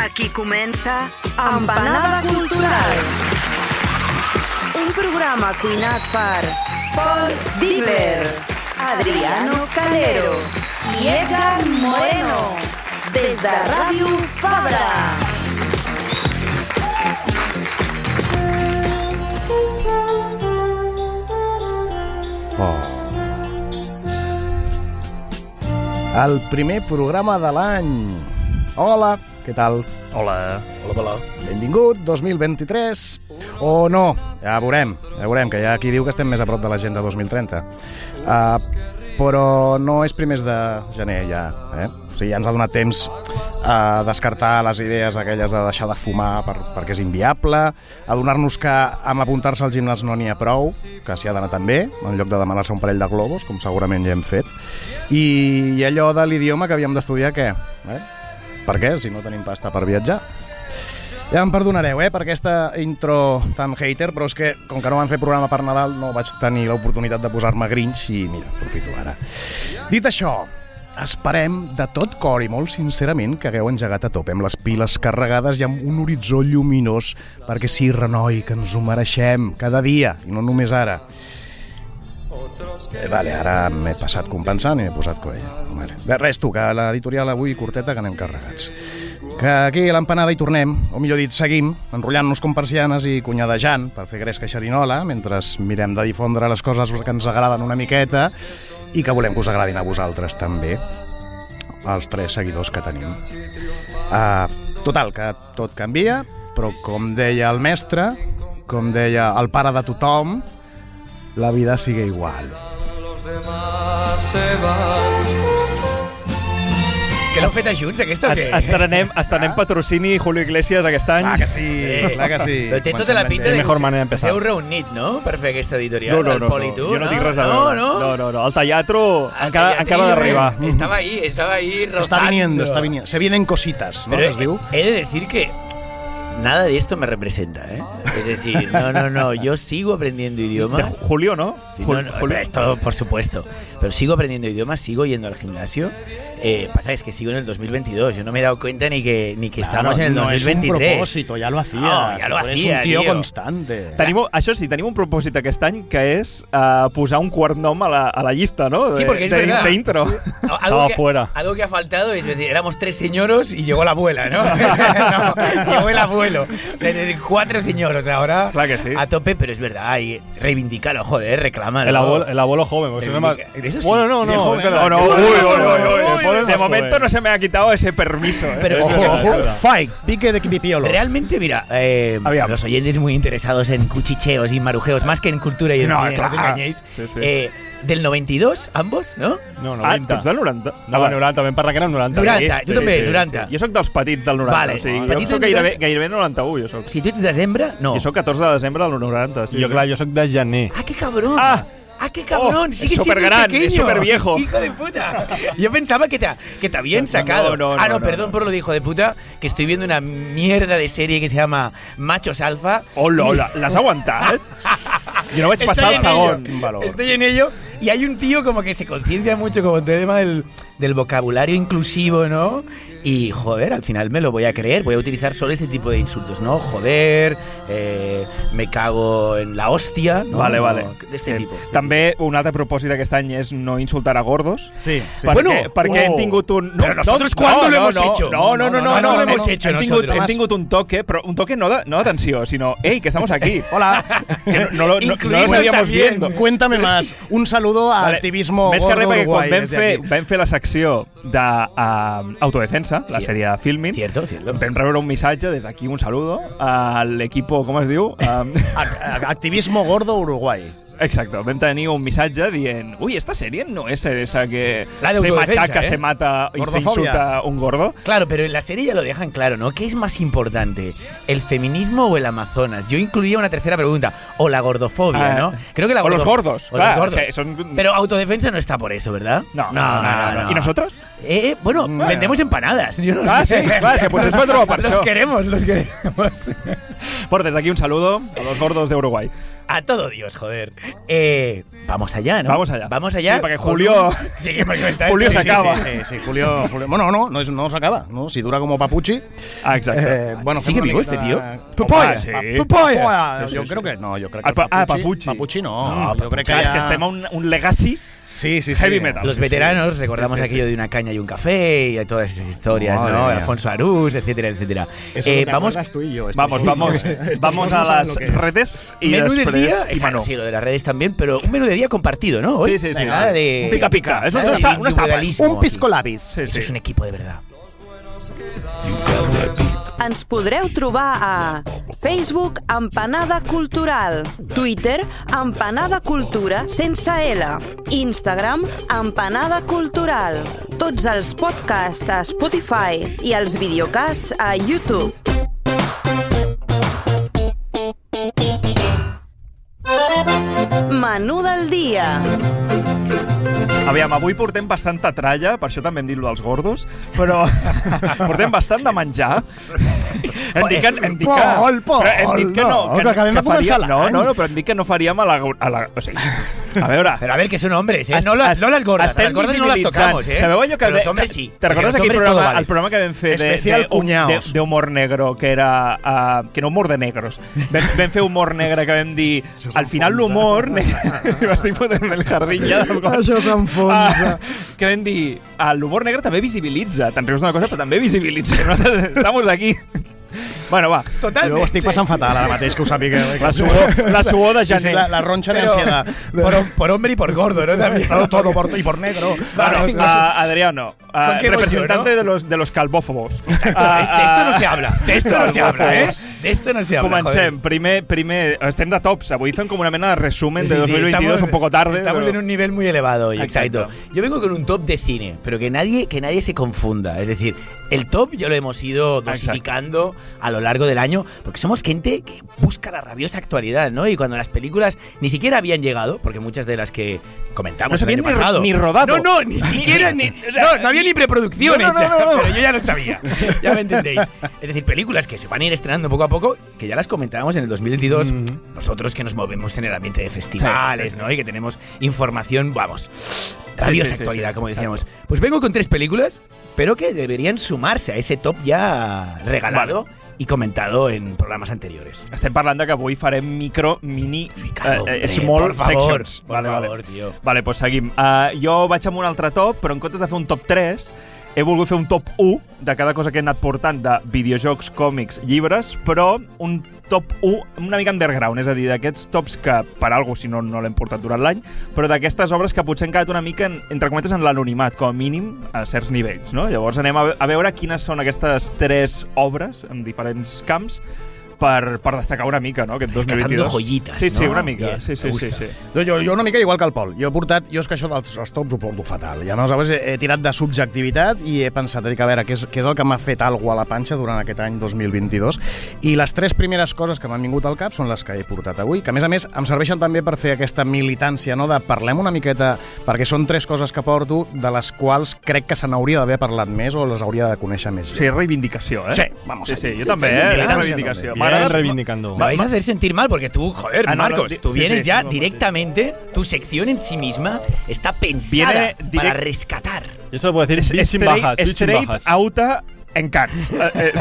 Aquí comença Empanada Cultural. Un programa cuinat per Paul Dibler, Adriano Calero i Edgar Moreno. Des de Ràdio Fabra. Oh. El primer programa de l'any. Hola, què tal? Hola. Hola, hola. Benvingut, 2023. O no, ja veurem, ja veurem, que hi ha qui diu que estem més a prop de l'agenda 2030. Uh, però no és primers de gener ja, eh? O sigui, ja ens ha donat temps a descartar les idees aquelles de deixar de fumar per, perquè és inviable, a donar-nos que amb apuntar-se al gimnàs no n'hi ha prou, que s'hi ha d'anar també, en lloc de demanar-se un parell de globus, com segurament ja hem fet. I, i allò de l'idioma que havíem d'estudiar, què? Eh? Per què, si no tenim pasta per viatjar? Ja em perdonareu, eh, per aquesta intro tan hater, però és que, com que no van fer programa per Nadal, no vaig tenir l'oportunitat de posar-me grinch i, mira, aprofito ara. Dit això, esperem de tot cor i molt sincerament que hagueu engegat a tope amb les piles carregades i amb un horitzó lluminós perquè sí, renoi, que ens ho mereixem cada dia, i no només ara. Eh, vale, ara m'he passat compensant i m'he posat coll. Vale. De res, tu, que l'editorial avui curteta que anem carregats. Que aquí a l'empanada hi tornem, o millor dit, seguim, enrotllant-nos com persianes i cunyadejant per fer gresca xerinola, mentre mirem de difondre les coses que ens agraden una miqueta i que volem que us agradin a vosaltres també, els tres seguidors que tenim. Uh, total, que tot canvia, però com deia el mestre, com deia el pare de tothom, la vida sigue igual. Los demás se van. Que l'heu fet a junts, aquesta, o què? Estrenem, estrenem patrocini Julio Iglesias aquest any. Clar que sí, clar que sí. Però té tota la pinta Qué de mejor que us- manera de empezar. us heu reunit, no?, per fer aquesta editorial, No, no, el no, Pol no, i tu, jo no, tinc res a no, veure. No, no, no, no. El teatro encara, encara tria, d'arribar. eh, Estava ahí, estaba ahí Está rozando. viniendo, está viniendo. Se vienen cositas, ¿no? Pero que es diu? he de decir que nada de esto me representa, ¿eh? Es decir, no, no, no, yo sigo aprendiendo idiomas. Julio, ¿no? Sí, no, no, Julio. esto, por supuesto. Pero sigo aprendiendo idiomas, sigo yendo al gimnasio. Eh, pasa es que sigo en el 2022. Yo no me he dado cuenta ni que, ni que estamos en el no es un 2023. propósito, ya lo hacías. No, ya lo hacía, un tío, tío. constante. Tenim, això sí, tenim un propòsit aquest any que és uh, posar un quart nom a la, a la llista, no? Sí, porque es de, verdad. De intro. No, algo, que, fuera. algo que ha faltado es decir, éramos tres señoros y llegó la abuela, ¿no? No, llegó el abuelo. O sea, decir, cuatro señoros ahora Clar que sí. a tope, pero es verdad, y reivindícalo, joder, reclámalo. El abuelo, el abuelo joven. pues, no me- Reivindica- Eso sí. Bueno, no, no. No, no, De momento no se me ha quitado ese permiso. ¿eh? Pero Ojo, que- ojo, fight, pique de pipiolos. Realmente, mira, eh, los oyentes muy interesados en cuchicheos y marujeos, más que en cultura y en No, cine, no os engañéis. Sí, sí. Eh, del 92, ambos, ¿no? No, Ah, 90. tots del 90? No, 90, vam parlar que eren 90. 90, tu també, 90. Jo sóc dels petits del 90. Vale. o sigui, Petits jo del gairebé, 90. gairebé 91, jo soc. Si tu ets desembre, no. Jo soc 14 de desembre del 90. Sí, Jo, sí. clar, jo sóc de gener. ¡Ah, qué cabrón! Ah. ¡Ah, qué cabrón! Oh, Sigue es supergrán, pequeño. es superviejo. ¡Hijo de puta! Yo pensaba que te, que te habían sacado. no, ah, no, no, no, perdón por lo de hijo de puta, que estoy viendo una mierda de serie que se llama Machos Alfa. Hola, hola, l'has aguantat? Jo no al en segon. ello. valor. Estoy en ello. Y hay un tío como que se conciencia mucho como el tema del, del vocabulario inclusivo, ¿no? Y joder, al final me lo voy a creer. Voy a utilizar solo este tipo de insultos, ¿no? Joder, eh, me cago en la hostia. ¿no? Vale, vale. De este Eh, tipo. També un altre propòsit d'aquest any és no insultar a gordos. Sí, sí. Perquè, Bueno, perquè hem oh. tingut un... Pero nosotros, ¿cuándo lo hemos hecho? No, no, no, no, ¿Cuándo no, lo no, hemos no. hecho hem tingut, nosotros? hem tingut un toque, però un toque no de, no d'atenció, sinó, ei, que estamos aquí. Hola. Que no, no, lo- no, no también. viendo. Cuéntame más. Un saludo a Vale, activismo Més que res gordo perquè quan vam fer, vam fer la secció d'autodefensa, la Sí. sèrie Filmin, Cierto, cierto. vam rebre un missatge des d'aquí, un saludo, a l'equip, com es diu? Um, Activismo gordo Uruguay. Exacto, vam tenir un missatge dient uy, esta serie no es esa que se machaca, ¿eh? se mata y se insulta un gordo. Claro, pero en la serie ya lo dejan claro, ¿no? ¿Qué es más importante, el feminismo o el Amazonas? Yo incluiría una tercera pregunta, o la gordofobia, Ah, ¿no? Creo que la o los gordo- gordos, o claro, los gordos. que son- Pero autodefensa no está por eso, ¿verdad? No, no, no, no. ¿Y nosotros? Eh, bueno, Bueno. vendemos empanadas. Yo no Ah, sé. sí, clar, és que potser es Los queremos, los queremos. Por desde aquí un saludo a los gordos de Uruguay. A todo Dios, joder. Eh, vamos allá, ¿no? Vamos allá. Vamos allá. Sí, Julio- Sí, que porque está- Julio sí, se sí, acaba. sí, Sí, Julio, Julio- Bueno, no, no, no se acaba. ¿no? Si dura como papuchi. Ah, exacte. Eh, bueno, ¿Sigue vivo este tío? Sí, Jo sí, crec sí. que no, jo crec Ah, que ah, Papuchi. Papuchi no, No, crec que ja... que estem a un, un legacy Sí, sí, sí. heavy metal. Los Sí, sí. veteranos recordamos Sí, sí, aquello sí. de una caña y un café y todas esas historias, Madre ¿no? mía. Alfonso Arús, etcétera, etcétera. Eso es Eh, que vamos, tú y yo. Vamos, vamos, no- vamos no a las redes y menú del día, y exacto, sí, lo de las redes también, pero un menú de día compartido, ¿no? Hoy, Sí, sí, sí. Nada de Un pica-pica, eso es una- Un pisco labis. Sí, Eso es un equipo de verdad. Ens podreu trobar a Facebook Empanada Cultural, Twitter Empanada Cultura sense L, Instagram Empanada Cultural, tots els podcasts a Spotify i els videocasts a YouTube. Menú del dia. Aviam, avui portem bastanta tralla, per això també hem dit lo dels gordos, però portem bastant de menjar. Hem dit que... Hem dit que, Pol, Pol, però hem dit que no, no, que acabem de començar faríem, no, l'any. no, no, però hem dit que no faríem a la... A la o sigui, a veure... Pero a ver, que son hombres, ¿eh? No, las, est- no las gordas. estem Las gordas no visibilitzant. tocamos, ¿eh? Sabeu allò que... Los que- hombres sí. Te recordes aquell programa, vale. el programa que vam fer de, Especial de, de, de humor negro, que era... Uh, que no humor de negros. Vam, vam fer humor negre que vam dir... Al final l'humor... M'estic fotent el jardín ja. Això s'enfonsa. Ah, que vam dir, ah, l'humor negre també visibilitza. Te'n rius d'una cosa, però també visibilitza. Estamos aquí. Bueno, va. Totalmente. Jo ho estic passant fatal ara mateix, que ho sàpiga. La suor, la suor de Sí, sí, gener. la, la roncha de Pero- ansiedad. Por, por hombre y por gordo, ¿no? También. Todo, todo por, y por negro. Bueno, Claro, a Adriano, a ¿Con qué voy yo, representante no? de los de los calvófobos. Exacto. De esto no se habla. De esto no se habla, ¿eh? De esto no se habla. Comencem. joder. Primer, primer, estem de tops. Avui fem com una mena de resumen Sí, de sí, 2022 estamos- un poco tarde. Estamos pero- en un nivel muy elevado hoy, Exacto. exacto. Yo vengo con un top de cine, pero que nadie, que nadie se confunda. Es decir, el top ya lo hemos ido dosificando a lo largo del año, porque somos gente que busca la rabiosa actualidad, ¿no? Y cuando las películas ni siquiera habían llegado, porque muchas de las que comentamos No se el año habían ni ro- pasado, ni rodado. No, no, ni siquiera, ni, no, no había ni preproducción No, no, no, hecha, no, no. pero yo ya lo sabía. Ya me entendéis. Es decir, películas que se van a ir estrenando poco a poco, que ya las comentábamos en el 2022, nosotros que nos movemos en el ambiente de festivales, Sí, sí, ¿no? Y que tenemos información, vamos, rabiosa actualidad, como decíamos. Pues vengo con tres películas, pero que deberían sumarse a ese top ya regalado y comentado en programas anteriores. Estem parlant de que avui farem micro, mini, Ricardo, eh, eh, hombre, small por favor, sections. por favor, tío. Vale, doncs seguim. Uh, jo vaig amb un altre top, però en comptes de fer un top 3, he volgut fer un top 1 de cada cosa que he anat portant de videojocs, còmics, llibres, però un top 1 una mica underground, és a dir, d'aquests tops que, per algú, si no, no l'hem portat durant l'any, però d'aquestes obres que potser han quedat una mica, en, entre cometes, en l'anonimat, com a mínim, a certs nivells, no? Llavors anem a, a veure quines són aquestes tres obres en diferents camps per, per destacar una mica, no?, aquest Rescatando 2022. joyitas, Sí, sí, ¿no? una mica. Bien, sí, sí, sí, sí. No, jo, jo una mica igual que el Pol. Jo he portat... Jo és que això dels els tops ho porto fatal. I aleshores he, he tirat de subjectivitat i he pensat, dic, a veure, què és, què és el que m'ha fet alguna a la panxa durant aquest any 2022? I les tres primeres coses que m'han vingut al cap són les que he portat avui, que a més a més em serveixen també per fer aquesta militància, no?, de parlem una miqueta, perquè són tres coses que porto, de les quals crec que se n'hauria d'haver parlat més o les hauria de conèixer més. Sí, reivindicació, eh? Sí, vamos Sí, sí, jo també, eh? Reivindicació. també. Reivindicando. Me vais a hacer sentir mal porque tú, joder, Ah, no, no, Marcos, di- tú sí, vienes sí, ya sí, directamente, tu sección en sí misma está pensada para rescatar. Y eso lo puedo decir bien sin Straight- bajas. sin Straight bajas. En Cats. Eh,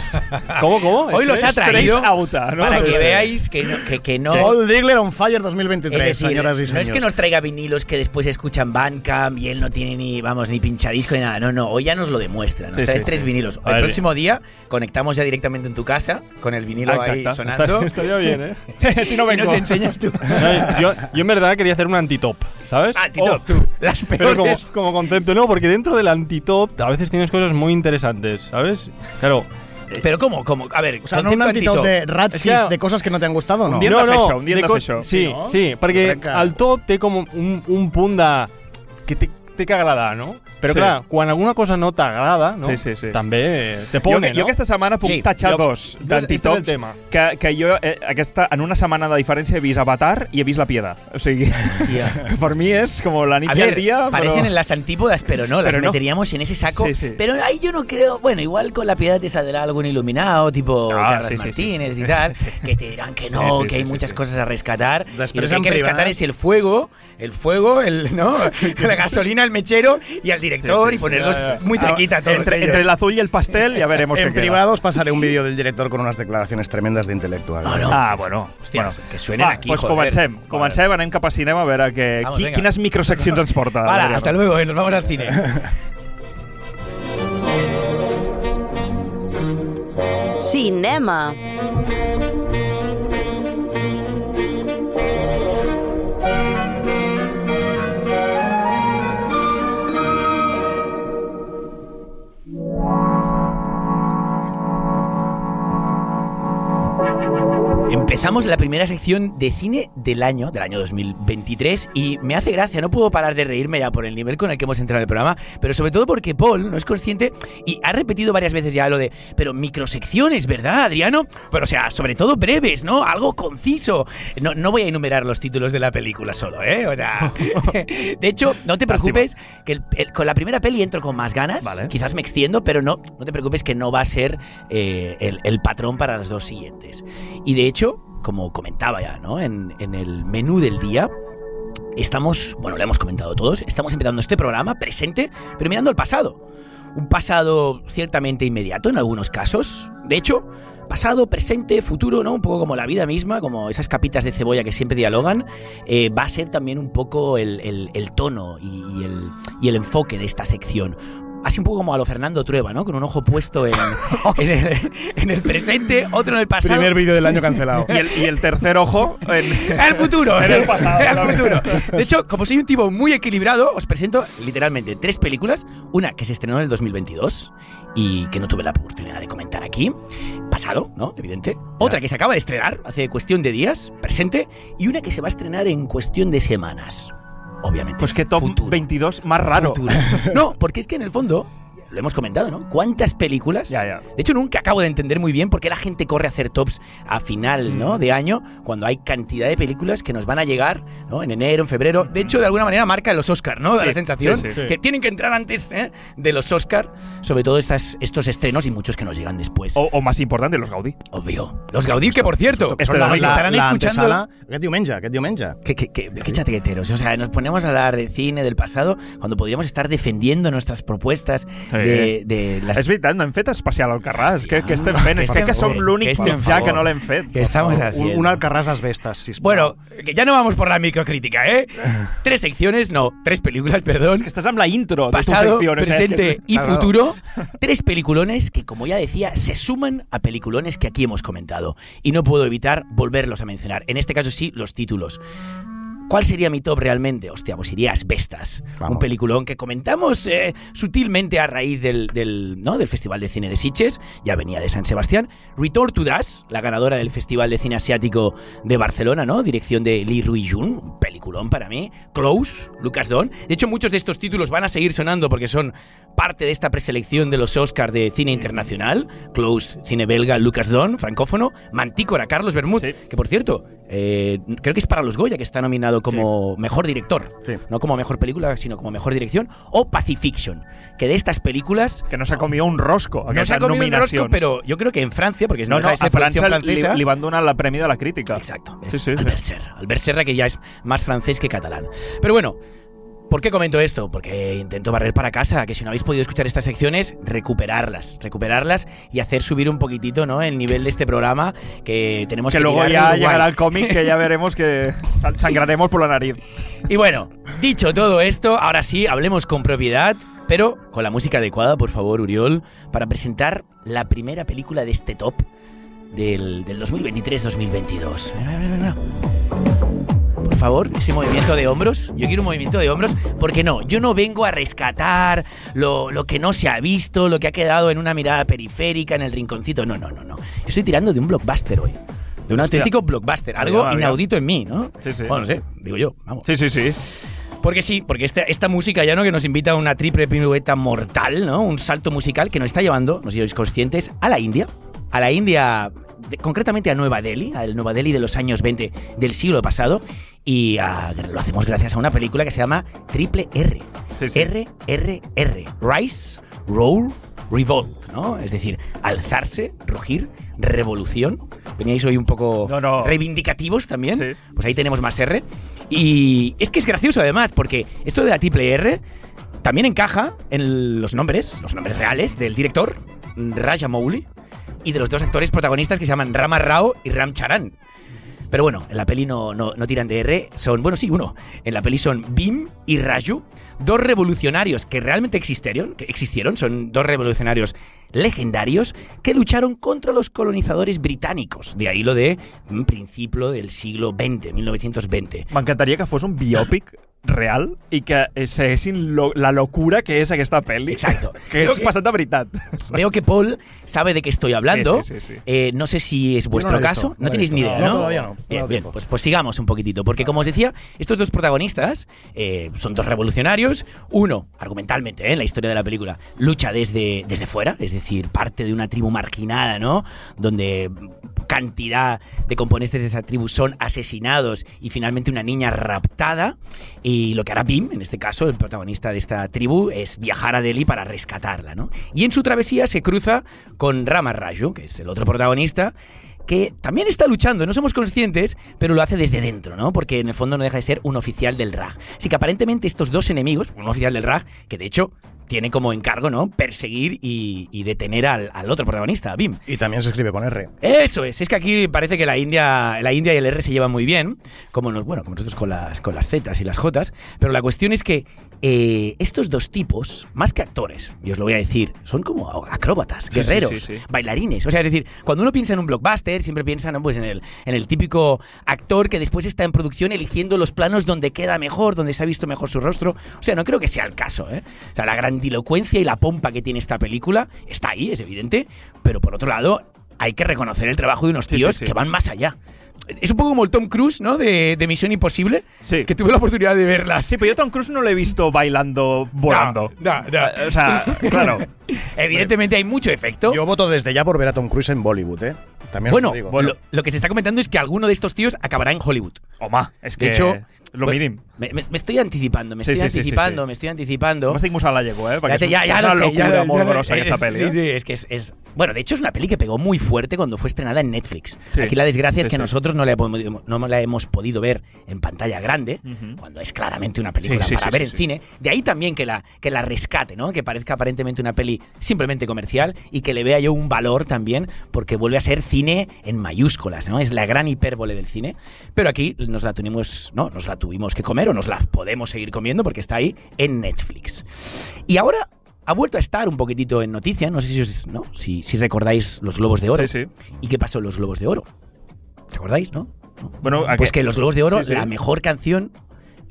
¿Cómo, cómo? Hoy los ha traído Auta, ¿no? para que veáis que no, que, que no Paul Digler on fire 2023, Es decir, señoras y no señores. es que nos traiga vinilos que después escuchan Bandcamp y él no tiene ni, vamos, ni pinchadisco ni nada. No, no, hoy ya nos lo demuestra. Nos Sí, traes sí, tres sí. vinilos. El ver. próximo día conectamos ya directamente en tu casa con el vinilo Ah, ahí exacto. sonando. Estaría bien, ¿eh? si no y vengo. nos enseñas tú. No, yo, yo en verdad quería hacer un antitop, ¿sabes? Ah, Tito, Oh, tú. Las Pero como, peores. como concepto, no, porque dentro del antitop a veces tienes cosas muy interesantes, ¿sabes? Claro. Pero ¿cómo? ¿Cómo? A ver, O sea, no un antitop de Es ratsis que- de coses que no t'han gustat o no? Un fer això, un de això. Sí, Sí, no? sí, perquè Crec que- el top té com un, un punt de... que té, té que agradar, no? Però Sí. clar, quan alguna cosa no t'agrada, no? Sí, sí, sí. també te Jo, pone, jo no? aquesta setmana puc Sí, tatxar jo- dos jo- és d'antitops el tema. que, que jo eh, aquesta, en una setmana de diferència he vist Avatar i he vist La Piedad. O sigui, que per mi és com la nit A i el ver, dia, parecen però... en las antípodas, pero no, las Pero no. meteríamos en ese saco. Sí, sí. Pero ahí yo no creo. Bueno, igual con la piedad te saldrá algún iluminado, tipo Ah, Carlos sí, sí, sí, Martínez sí. y tal, Sí. que te dirán que Sí, no, sí, que sí, hay sí, muchas sí. cosas a rescatar. Después y lo que hay que rescatar es el fuego, el fuego, el, ¿no? la gasolina, el mechero y al director Sí, sí, y sí. ponerlos ya. muy Ah, cerquita todos Entre, ellos. entre el azul y el pastel ya veremos En qué queda. privado os pasaré un vídeo del director con unas declaraciones tremendas de intelectual. No, no. Ah, bueno. Hòstia, bueno. que suenen Va, aquí, Doncs joder. comencem. Vale. Comencem, anem cap a cinema a veure que, Vamos, qui, venga. quines microseccions ens porta. Hala, hasta luego, eh, nos vamos al cine. Cinema. Empezamos la primera sección de cine del año, del año 2023, y me hace gracia, no puedo parar de reírme ya por el nivel con el que hemos entrado en el programa, pero sobre todo porque Paul no es consciente y ha repetido varias veces ya lo de, pero microsecciones, ¿verdad, Adriano? Pero o sea, sobre todo breves, ¿no? Algo conciso. No, no voy a enumerar los títulos de la película solo, ¿eh? O sea, de hecho, no te preocupes, que el- el- con la primera peli entro con más ganas, Vale. quizás me extiendo, pero no, no te preocupes que no va a ser eh, el, el patrón para las dos siguientes. Y de hecho, como comentaba ya, ¿no? En, el menú del día, estamos, bueno, lo hemos comentado todos, estamos empezando este programa presente, pero mirando al pasado. Un pasado ciertamente inmediato en algunos casos. De hecho, pasado, presente, futuro, ¿no? Un poco como la vida misma, como esas capitas de cebolla que siempre dialogan, eh, va a ser también un poco el, el- el tono el, y el enfoque de esta sección. Así un poco como a lo Fernando Trueba, ¿no? Con un ojo puesto en, en, el, en el presente, otro en el pasado. Primer vídeo del año cancelado. Y el, y el tercer ojo en... El futuro. En el pasado, El futuro. De hecho, como soy un tipo muy equilibrado, os presento literalmente tres películas. Una que se estrenó en el 2022 y que no tuve la oportunidad de comentar aquí. Pasado, ¿no? Evidente. Otra que se acaba de estrenar hace cuestión de días, presente. Y una que se va a estrenar en cuestión de semanas. Obviamente. Pues que top futuro. 22 más raro. Futuro. No, porque es que en el fondo, lo hemos comentado, ¿no? ¿Cuántas películas? Ya, ya. De hecho, nunca acabo de entender muy bien por qué la gente corre a hacer tops a final ¿no? De año, cuando hay cantidad de películas que nos van a llegar ¿no? en enero, en febrero. De hecho, de alguna manera marca los Oscar, ¿no? Sí, la sensación sí, sí. que tienen que entrar antes ¿eh? de los Oscar, sobre todo estas, estos estrenos y muchos que nos llegan después. O, o más importante, los Gaudí. Obvio. Los Gaudí, que por cierto, la- estarán escuchando. Qué, qué, qué, qué chatequeteros. O sea, nos ponemos a hablar de cine, del pasado, cuando podríamos estar defendiendo nuestras propuestas de, de las És veritat, no hem fet especial al Carràs. Hòstia, Què, què estem fent? És que que, que som l'únic que estem mitjà que no l'hem fet. que estamos Un, haciendo. un Alcarràs asbestas, sisplau. Bueno, que ya no vamos por la microcrítica, ¿eh? Tres secciones, no, tres películas, perdón. Que estàs amb la intro de tu Pasado, secció. no sé, és que presente y futuro. Tres peliculones que, como ya decía, se suman a peliculones que aquí hemos comentado. Y no puedo evitar volverlos a mencionar. En este caso sí, los títulos. ¿Cuál sería mi top realmente? Hostia, pues iría Asbestas, Vamos. un peliculón que comentamos eh, sutilmente a raíz del, del, ¿no? del Festival de Cine de Sitges, ya venía de San Sebastián. Return to Das, la ganadora del Festival de Cine Asiático de Barcelona, ¿no? Dirección de Lee Rui-jun, un peliculón para mí. Close, Lucas Don. De hecho, muchos de estos títulos van a seguir sonando porque son parte de esta preselección de los Oscars de cine internacional. Close, cine belga, Lucas Don, francófono. Mantícora, Carlos Bermud, Sí. que por cierto, eh, creo que es para los Goya que está nominado como mejor director. Sí. No como mejor película, sino como mejor dirección. O Pacifiction, que de estas películas. Que no s'ha comido un rosco, No se ha comido un rosco, pero yo creo que en Francia, porque es No, no, no, deja de a ser producción França li, francesa. donar la Premi de la Crítica. Exacto. Sí, Serra, que ya es más francés que catalán. Pero bueno, ¿por qué comento esto? Porque intento barrer para casa, que si no habéis podido escuchar estas secciones, recuperarlas, recuperarlas y hacer subir un poquitito, ¿no? El nivel de este programa que tenemos que, Que luego ya llegará el cómic que ya veremos que san- sangraremos por la nariz. Y bueno, dicho todo esto, ahora sí, hablemos con propiedad, pero con la música adecuada, por favor, Uriol, para presentar la primera película de este top del, del 2023-2022. Favor, ese movimiento de hombros. Yo quiero un movimiento de hombros, porque no, yo no vengo a rescatar lo, lo que no se ha visto, lo que ha quedado en una mirada periférica, en el rinconcito. No, no, no, no. Yo estoy tirando de un blockbuster hoy. De un Hostia. auténtico blockbuster. Algo inaudito en mí, ¿no? Sí, sí. Bueno, no sé, digo yo, vamos. Sí, sí, sí. Porque sí, porque esta, esta música ya no que nos invita a una triple pirueta mortal, ¿no? Un salto musical que nos está llevando, no sé si sois conscientes, a la India. A la India, de- concretamente a Nueva Delhi, al Nueva Delhi de los años 20 del siglo pasado. Y ah, lo hacemos gracias a una película que se llama Triple R. Sí, sí. R, R, R. Rise, Roll, Revolt, ¿no? Es decir, alzarse, rugir, revolución. Veníais hoy un poco No, no. reivindicativos también. Sí. Pues ahí tenemos más R. Y es que es gracioso además, porque esto de la triple R también encaja en los nombres, los nombres reales del director, Rajamouli, y de los dos actores protagonistas que se llaman Rama Rao y Ram Charan. Pero bueno, en la peli no, no, no tiran de R, son, bueno, sí, uno. En la peli son Bim y Raju, dos revolucionarios que realmente existieron, que existieron, son dos revolucionarios legendarios que lucharon contra los colonizadores británicos. De ahí lo de mm, principio del siglo XX, 1920. M'encantaria que fos un biòpic real i que eh, seguessin lo, la locura que és aquesta pel·li. Exacto. Que passat de veritat. Veo que Paul sabe de qué estoy hablando. Sí, sí, sí, sí. Eh, no sé si es vuestro no caso. visto, no tenéis ni idea, No, ¿no? todavía no, Bien, bien, pues, pues sigamos un poquitito. Porque como os decía, estos dos protagonistas eh, son dos revolucionarios. Uno, argumentalmente, ¿eh? en la historia de la película, lucha desde, desde fuera, es decir, parte de una tribu marginada, ¿no? Donde cantidad de componentes de esa tribu son asesinados y finalmente una niña raptada. Y lo que hará Bim, en este caso, el protagonista de esta tribu, es viajar a Delhi para rescatarla, ¿no? Y en su travesía se cruza con Rama que es el otro protagonista, que también está luchando, no somos conscientes, pero lo hace desde dentro, ¿no? Porque en el fondo no deja de ser un oficial del RAG. Así que aparentemente estos dos enemigos, un oficial del RAG, que de hecho tiene como encargo, ¿no? Perseguir y, y detener al, al otro protagonista, a Bim. Y también se escribe con R. Eso es, es que aquí parece que la India, la India y el R se llevan muy bien, como nos, bueno, como nosotros con las con las Z y las J, pero la cuestión es que eh, estos dos tipos, más que actores, y os lo voy a decir, son como acróbatas, sí, guerreros, sí, sí. bailarines. O sea, es decir, cuando uno piensa en un blockbuster, siempre piensa ¿no? pues en, el, en el típico actor que después está en producción eligiendo los planos donde queda mejor, donde se ha visto mejor su rostro. O sea, no creo que sea el caso. ¿eh? O sea, la grandilocuencia y la pompa que tiene esta película está ahí, es evidente, pero por otro lado, hay que reconocer el trabajo de unos Sí, tíos sí, sí. que van más allá. Es un poco como el Tom Cruise, ¿no? De, de Misión Imposible, Sí. que tuve la oportunidad de verlas. Sí, pero yo Tom Cruise no lo he visto bailando, volando. No, no, no. Eh, O sea, claro. Evidentemente hay mucho efecto. Yo voto desde ya por ver a Tom Cruise en Bollywood, ¿eh? También bueno, lo digo. lo, lo que se está comentando es que alguno de estos tíos acabará en Hollywood. És De que hecho, lo bueno, mínim. Me, me- me estoy anticipando, me Sí, estoy sí, anticipando, sí. me estoy anticipando. M'estic mossant la llengua, eh? Ya, ya- lo sé, locura ya es-. Sí, sí, es que es, es- Bueno, de hecho es una peli que pegó muy fuerte cuando fue estrenada en Netflix. Aquí la desgracia es que nosotros no la, hemos, no la hemos podido ver en pantalla grande, cuando es claramente una película para ver en cine. De ahí también que la, que la rescate, ¿no? Que parezca aparentemente una peli simplemente comercial y que le vea yo un valor también porque vuelve a ser cine en mayúsculas, ¿no? Es la gran hipérbole del cine. Pero aquí nos la tuvimos, no, nos la tuvimos que comer o nos la podemos seguir comiendo porque está ahí en Netflix. Y ahora ha vuelto a estar un poquitito en noticia, no sé si, os- ¿no? si, si recordáis los Globos de Oro. Sí, sí. ¿Y qué pasó en los Globos de Oro? ¿Recordáis, no? ¿No? Bueno, Pues que los Globos de Oro, sí. la mejor canción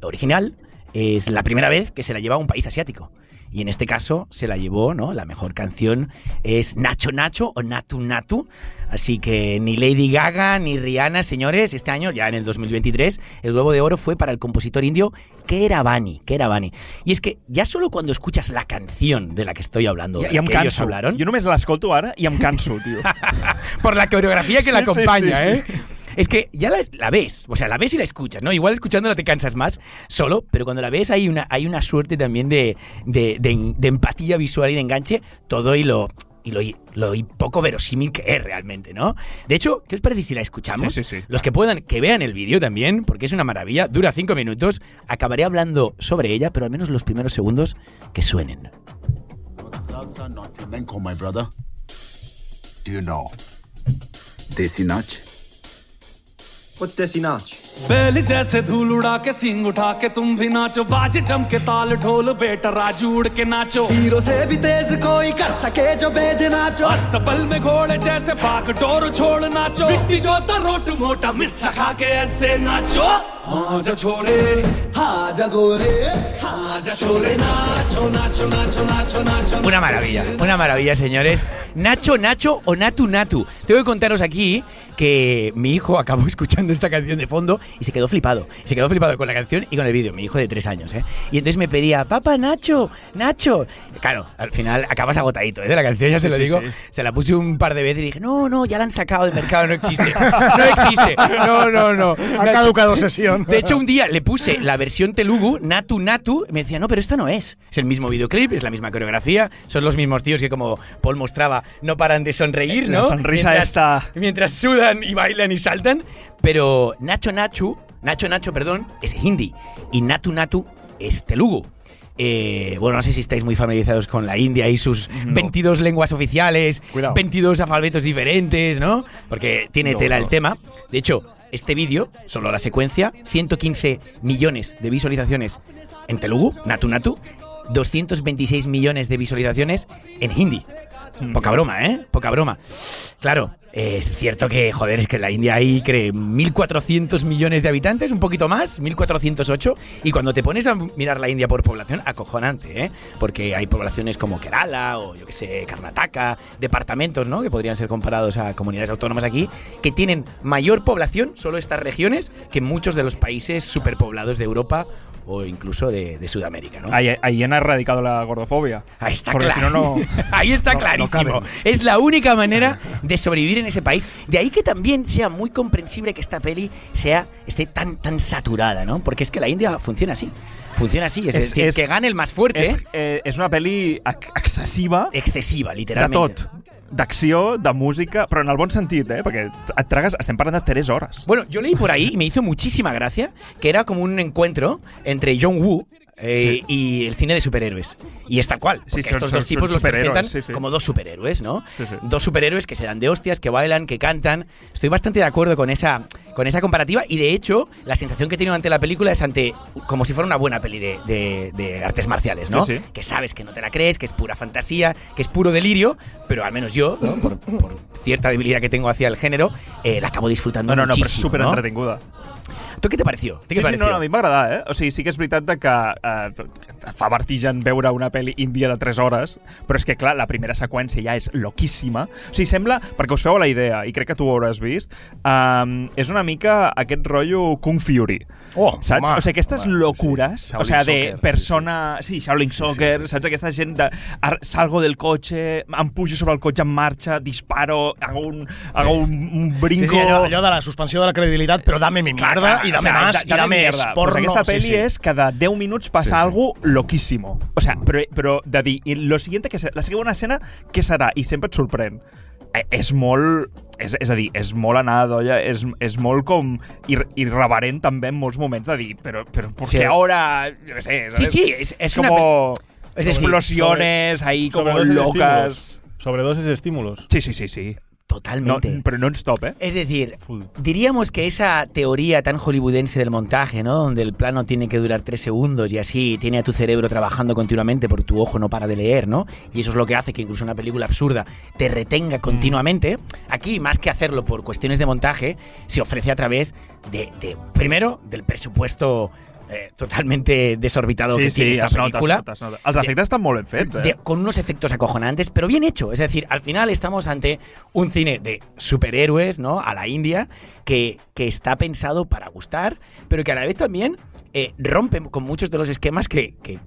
original es la primera vez que se la lleva a un país asiático. Y en este caso se la llevó, ¿no? La mejor canción es Nacho Nacho o Natu Natu. Así que ni Lady Gaga ni Rihanna, señores, este año, ya en el 2023, el Globo de Oro fue para el compositor indio Keravani. Keravani. Y es que ya solo cuando escuchas la canción de la que estoy hablando, I, I em que ellos canso. hablaron, Jo només l'escolto ara i em canso, tio. por la coreografía que la sí, acompaña, sí, ¿eh? Es que ya la, la ves, o sea, la ves y la escuchas, ¿no? Igual escuchándola te cansas más solo, pero cuando la ves hay una, hay una suerte también de, de, de- de empatía visual y de enganche, todo y lo, y lo, lo y poco verosímil que es realmente, ¿no? De hecho, ¿qué os parece si la escuchamos? Sí, sí, sí. Los que puedan, que vean el vídeo también, porque es una maravilla, dura cinco minutos, acabaré hablando sobre ella, pero al menos los primeros segundos que suenen. Salsa, not flamenco, my brother. Do you know Desi Nach? What's Desi Nach? बैल जैसे धूल उड़ा के सिंग उठा के तुम भी नाचो बाज जम के ताल ढोल बेटा राजू उड़ के नाचो हीरो से भी तेज कोई कर सके जो बेद नाचो अस्तबल में घोड़े जैसे भाग डोर छोड़ नाचो मिट्टी जोता रोट मोटा मिर्चा खा के ऐसे नाचो आजा छोरे आजा गोरे आजा छोरे नाचो नाचो नाचो नाचो नाचो Una maravilla, una maravilla, señores. Nacho, Nacho o Natu Natu. Tengo que contaros aquí que mi hijo acabó escuchando esta canción de fondo y se quedó flipado. Se quedó flipado con la canción y con el vídeo. Mi hijo de tres años, ¿eh? Y entonces me pedía, papá, Nacho, Nacho. Claro, al final acabas agotadito, ¿eh? De la canción, ya te lo sí, digo. sí. Se la puse un par de veces y dije, no, no, ya la han sacado del mercado, no existe. No existe. No, no, no. Ha Nacho- caducado sesión. de hecho, un día le puse la versión Telugu, Natu Natu, y me decía, no, pero esta no es. Es el mismo videoclip, es la misma coreografía, son los mismos tíos que, como Paul mostraba, no paran de sonreír, La ¿no? sonrisa mientras, esta. Mientras sudan y bailan y saltan. Pero Nacho Nachu, Nacho Nacho, perdón, es hindi. Y Natu Natu es Telugu. Eh, bueno, no sé si estáis muy familiarizados con la India y sus 22 lenguas oficiales, Cuidado. 22 alfabetos diferentes, ¿no? Porque tiene No, tela el no. tema. De hecho, este vídeo, solo la secuencia, 115 millones de visualizaciones en Telugu, Natu Natu, 226 millones de visualizaciones en hindi. Poca broma, ¿eh? Poca broma. Claro, es cierto que, joder, es que la India ahí cree 1.400 millones de habitantes, un poquito más, 1.408. Y cuando te pones a mirar la India por población, acojonante, ¿eh? Porque hay poblaciones como Kerala o, yo que sé, Karnataka, departamentos, ¿no? Que podrían ser comparados a comunidades autónomas aquí, que tienen mayor población, solo estas regiones, que muchos de los países superpoblados de Europa o incluso de, de Sudamérica, ¿no? Ahí, ahí han erradicado la gordofobia. Ahí está Porque claro. si no, no. Ahí está no- clarísimo. es la única manera de sobrevivir en ese país. De ahí que también sea muy comprensible que esta peli sea esté tan tan saturada, ¿no? Porque es que la India funciona así. Funciona así, es, decir, és- que gane el más fuerte, És, eh, és una excessiva excesiva, de literalmente. tot. D'acció, de música, però en el bon sentit, eh? Perquè et tragues... Estem parlant de 3 hores. Bueno, yo leí por ahí y me hizo muchísima gracia que era como un encuentro entre John Woo eh, y el cine de superhéroes. Y es tal cual. Sí, porque son- estos son- dos tipos son los presentan sí, como dos superhéroes, ¿no? Dos superhéroes que se dan de hostias, que bailan, que cantan. Estoy bastante de acuerdo con esa, con esa comparativa y de hecho la sensación que he tenido ante la película es ante como si fuera una buena peli de, de- de artes marciales, ¿no? Sí, sí. Que sabes que no te la crees, que es pura fantasía, que es puro delirio, pero al menos yo, ¿no? por, por cierta debilidad que tengo hacia el género, eh, la acabo disfrutando No, no, no, muchísimo. super ¿no? entretinguda. ¿Tú qué te pareció? ¿Qué te Sí, pareció? no, no, a mi em va agradar, eh? O sigui, sí que és veritat de que eh, fa vertigen veure una pel·li índia de 3 hores, però és que, clar, la primera seqüència ja és loquíssima. O sigui, sembla, perquè us feu la idea, i crec que tu ho hauràs vist, um, és una mica aquest rotllo Kung Fury. Oh, saps? home, o sigui, aquestes home, locures, sí, sí. o sigui, de Soccer, persona... Sí, Shaolin Soccer, saps? Aquesta gent de... Salgo del cotxe, em pujo sobre el cotxe en marxa, disparo, hago un, hago un, un brinco... Sí, sí, allò, allò de la suspensió de la credibilitat, però dame mi clar, i dame o sea, más da- i dame mierda. porno. Pues aquesta peli sí, sí. és cada 10 minuts passa Sí, sí. algo loquísimo. O sea, però, però de dir, lo siguiente que serà, la següent escena, què serà? I sempre et sorprèn. Eh, És molt... És, és a dir, és molt anada d'olla, és, és molt com ir, irreverent també en molts moments de dir, però, però ¿por Sí. qué ahora? Qué sé, Sí, ¿sabes? sí, es, es una como Es explosiones ahí como de locas. estímulos. Sobredosis de estímulos. Sí, sí, sí, sí. No, Totalmente. pero non-stop, ¿eh? Es decir, Full. diríamos que esa teoría tan hollywoodense del montaje, ¿no? Donde el plano tiene que durar tres segundos y así tiene a tu cerebro trabajando continuamente porque tu ojo no para de leer, ¿no? Y eso es lo que hace que incluso una película absurda te retenga continuamente. Aquí, más que hacerlo por cuestiones de montaje, se ofrece a través de, de, primero, del presupuesto eh, totalmente desorbitado que tiene esta película. es nota, es nota. Els efectes estan molt ben fets, eh? de- con unos efectos acojonantes, pero bien hecho. Es decir, al final estamos ante un cine de superhéroes, ¿no? A la India, que, que está pensado para gustar, pero que a la vez también eh, rompe con muchos de los esquemas que, que-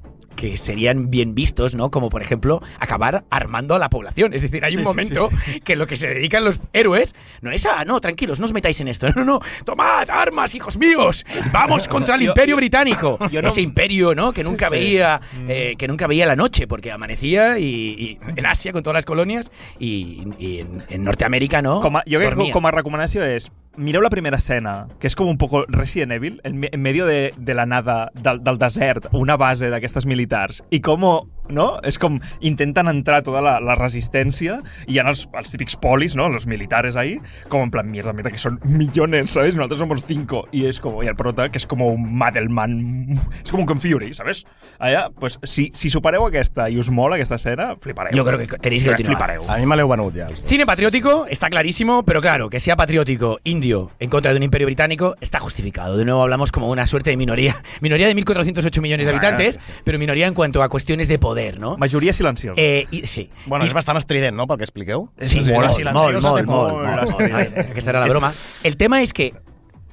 que serían bien vistos, ¿no? Como por ejemplo acabar armando a la población. Es decir, hay un Sí, sí, momento que lo que se dedican los héroes no es a, no, tranquilos, no os metáis en esto. No, no, no, tomad armas, hijos míos. Vamos contra el Yo- imperio británico. yo no- Ese imperio, ¿no? Que nunca veía, eh, que nunca veía la noche, porque amanecía y, y en Asia con todas las colonias y, y en, en Norteamérica, ¿no? Jo crec que Dormía. com a recomanació és mireu la primera escena, que és com un poco Resident Evil, en, en medio de, de la nada del, del desert, una base d'aquestes militars, i com no? És com intenten entrar tota la, la resistència i hi ha els, els típics polis, no? Els militares ahí, com en plan, mierda, mierda, que són millones, ¿sabes? Nosaltres somos cinco. Y es como, y el prota, que és com un Madelman, és com un Confury, ¿sabes? Allà, pues, si, si supereu aquesta i us mola aquesta escena, flipareu. Yo creo que tenéis que continuar. Flipareu. A mi me l'heu venut ja. Cine patriótico está clarísimo, pero claro, que sea patriótico indio en contra de un imperio británico está justificado. De nuevo hablamos como una suerte de minoría. Minoría de 1.408 millones de habitantes, sí, pero minoría en cuanto a cuestiones de poder, ¿no? Majoria silenciosa. Eh, i, sí. Bueno, I- és bastant estrident, no?, pel que expliqueu. Sí, És molt, silenciosa, molt, molt, té molt, molt, molt, estrident. molt. Aquesta era la broma. El tema es que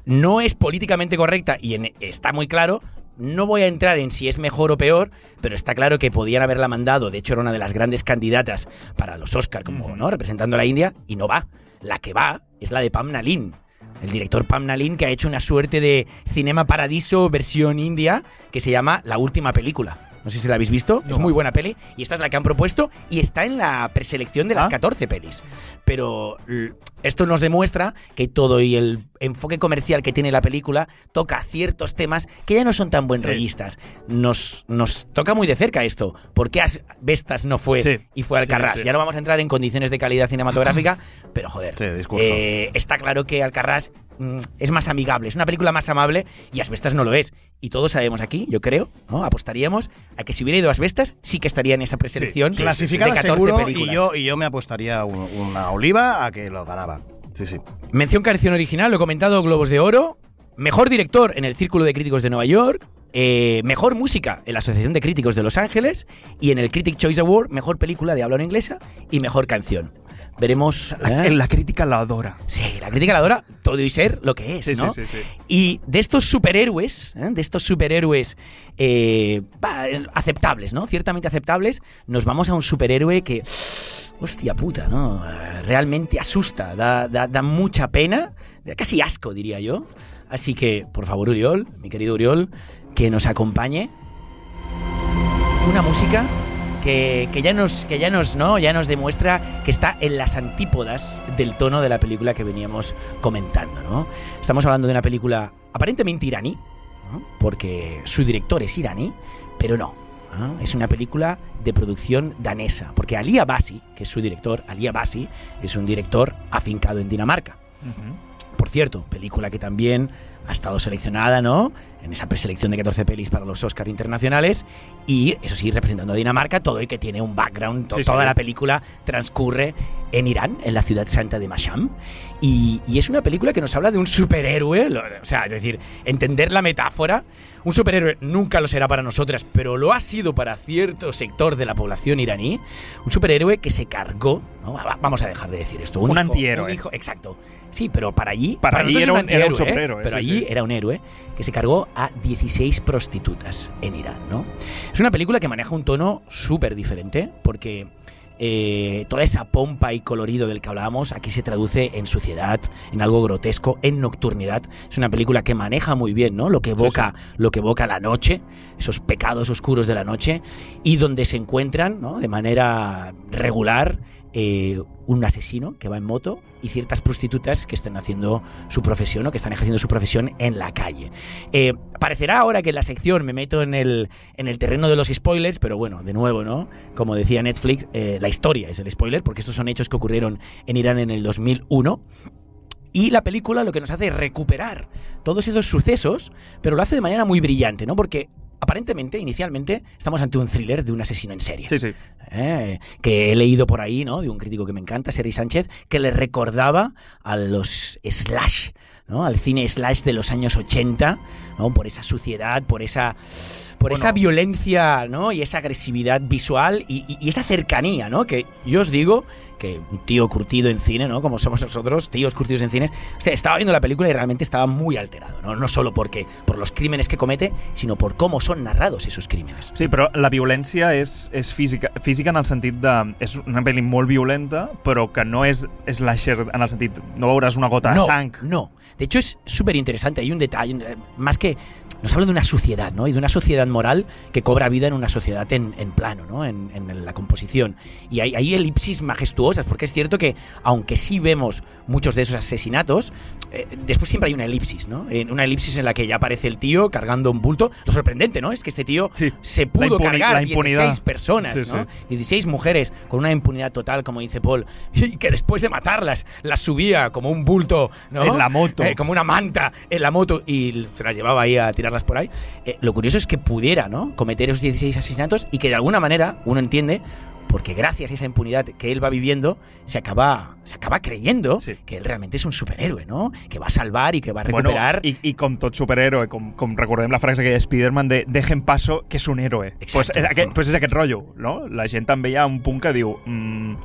no es políticamente correcta y en- está muy claro. No voy a entrar en si es mejor o peor, pero está claro que podían haberla mandado. De hecho, era una de las grandes candidatas para los Oscar, como no representando a la India, y no va. La que va es la de Pam Nalin. El director Pam Nalin, que ha hecho una suerte de Cinema Paradiso versión india, que se llama La Última Película. No sé si la habéis visto, es muy buena peli, y esta es la que han propuesto, y está en la preselección de las Ah. 14 pelis. Pero esto nos demuestra que todo y el enfoque comercial que tiene la película toca ciertos temas que ya no son tan buen rollistas. Nos, nos toca muy de cerca esto. ¿Por qué Vestas no fue Sí. y fue Alcarrás? Sí, sí. Ya no vamos a entrar en condiciones de calidad cinematográfica, pero joder. Sí, eh, está claro que Alcarrás mm, es más amigable, es una película más amable y Asbestas no lo es. Y todos sabemos aquí, yo creo, ¿no? apostaríamos a que si hubiera ido Asbestas, sí que estaría en esa preselección Clasificada de 14 seguro películas. y yo, y yo me apostaría un- una oliva a que lo ganaba. Mención canción original, lo he comentado, Globos de Oro. Mejor director en el Círculo de Críticos de Nueva York. eh, mejor música en la Asociación de Críticos de Los Ángeles. Y en el Critic Choice Award, mejor película de habla no inglesa y mejor canción. Veremos. La, ¿eh? la crítica la adora. Sí, la crítica la adora todo y ser lo que es, Sí, ¿no? sí, sí, sí. Y de estos superhéroes, ¿eh? de estos superhéroes eh, aceptables, ¿no? Ciertamente aceptables, nos vamos a un superhéroe que, hostia puta, ¿no? Realmente asusta, da, da- da mucha pena, casi asco, diría yo. Así que, por favor, Uriol, mi querido Uriol, que nos acompañe una música que, que ya nos que ya nos no ya nos demuestra que está en las antípodas del tono de la película que veníamos comentando no estamos hablando de una película aparentemente iraní ¿no? porque su director es iraní pero no ¿no? es una película de producción danesa porque Ali Abassi que es su director Ali Abassi es un director afincado en Dinamarca por cierto, película que también ha estado seleccionada, ¿no? En esa preselección de 14 pelis para los Oscars internacionales. Y, eso sí, representando a Dinamarca, todo y que tiene un background. to- Sí, toda sí. la película transcurre en Irán, en la ciudad santa de Mashhad. Y, y es una película que nos habla de un superhéroe. lo- O sea, es decir, entender la metáfora. Un superhéroe nunca lo será para nosotras, pero lo ha sido para cierto sector de la población iraní. Un superhéroe que se cargó, ¿no? Va- Vamos a dejar de decir esto. Un hijo- antihéroe. un hijo- exacto. Sí, pero para allí. Para allí era un- era un ¿eh? Pero allí sí. era un héroe que se cargó a 16 prostitutas en Irán, ¿no? Es una película que maneja un tono súper diferente, porque eh, toda esa pompa y colorido del que hablábamos aquí se traduce en suciedad, en algo grotesco, en nocturnidad. Es una película que maneja muy bien, ¿no? Lo que evoca, lo que evoca la noche, esos pecados oscuros de la noche, y donde se encuentran, ¿no? De manera regular. eh, un asesino que va en moto y ciertas prostitutas que están haciendo su profesión o que están ejerciendo su profesión en la calle. Eh, parecerá ahora que en la sección me meto en el, en el terreno de los spoilers, pero bueno, de nuevo, ¿no? Como decía Netflix, eh, la historia es el spoiler, porque estos son hechos que ocurrieron en Irán en el 2001. Y la película lo que nos hace es recuperar todos esos sucesos, pero lo hace de manera muy brillante, ¿no? Porque aparentemente, inicialmente, estamos ante un thriller de un asesino en serie. Sí, sí. Eh, que he leído por ahí, ¿no? De un crítico que me encanta, Sergi Sánchez, que le recordaba a los slash, ¿no? Al cine slash de los años 80, ¿no? Por esa suciedad, por esa por esa violencia, ¿no? Y esa agresividad visual y, y- y esa cercanía, ¿no? Que yo os digo que un tío curtido en cine, ¿no? Como somos nosotros, tíos curtidos en cine, o sea, estaba viendo la película y realmente estaba muy alterado, ¿no? No solo porque por los crímenes que comete, sino por cómo son narrados esos crímenes. Sí, però la violència és, és física, física en el sentit de... És una pel·li molt violenta, però que no és slasher en el sentit... No veuràs una gota no, de sang. No. De hecho, es súper interesante. Hay un detalle, eh, más que. Nos habla de una sociedad, ¿no? Y de una sociedad moral que cobra vida en una sociedad en, en plano, ¿no? En, en la composición. Y hay, hay elipsis majestuosas, porque es cierto que, aunque sí vemos muchos de esos asesinatos, eh, después siempre hay una elipsis, ¿no? En una elipsis en la que ya aparece el tío cargando un bulto. Lo sorprendente, ¿no? Es que este tío Sí. se pudo cargar la impunidad. 16 personas, Sí, ¿no? sí. 16 mujeres con una impunidad total, como dice Paul, y que después de matarlas las subía como un bulto, ¿no? En la moto. Eh, como una manta en la moto y se las llevaba ahí a tirarlas por ahí. Eh, lo curioso es que pudiera, ¿no? Cometer esos 16 asesinatos y que de alguna manera uno entiende porque gracias a esa impunidad que él va viviendo, se acaba, se acaba creyendo Sí. que él realmente es un superhéroe, ¿no? Que va a salvar y que va a Bueno, recuperar. i com tot superhéroe, com recordem la frase aquella de Spider-Man de dejen paso, que és un héroe. Pues Exacto. és, aquest, pues és aquest rotllo, no? La gent també hi ha un punt que diu mm,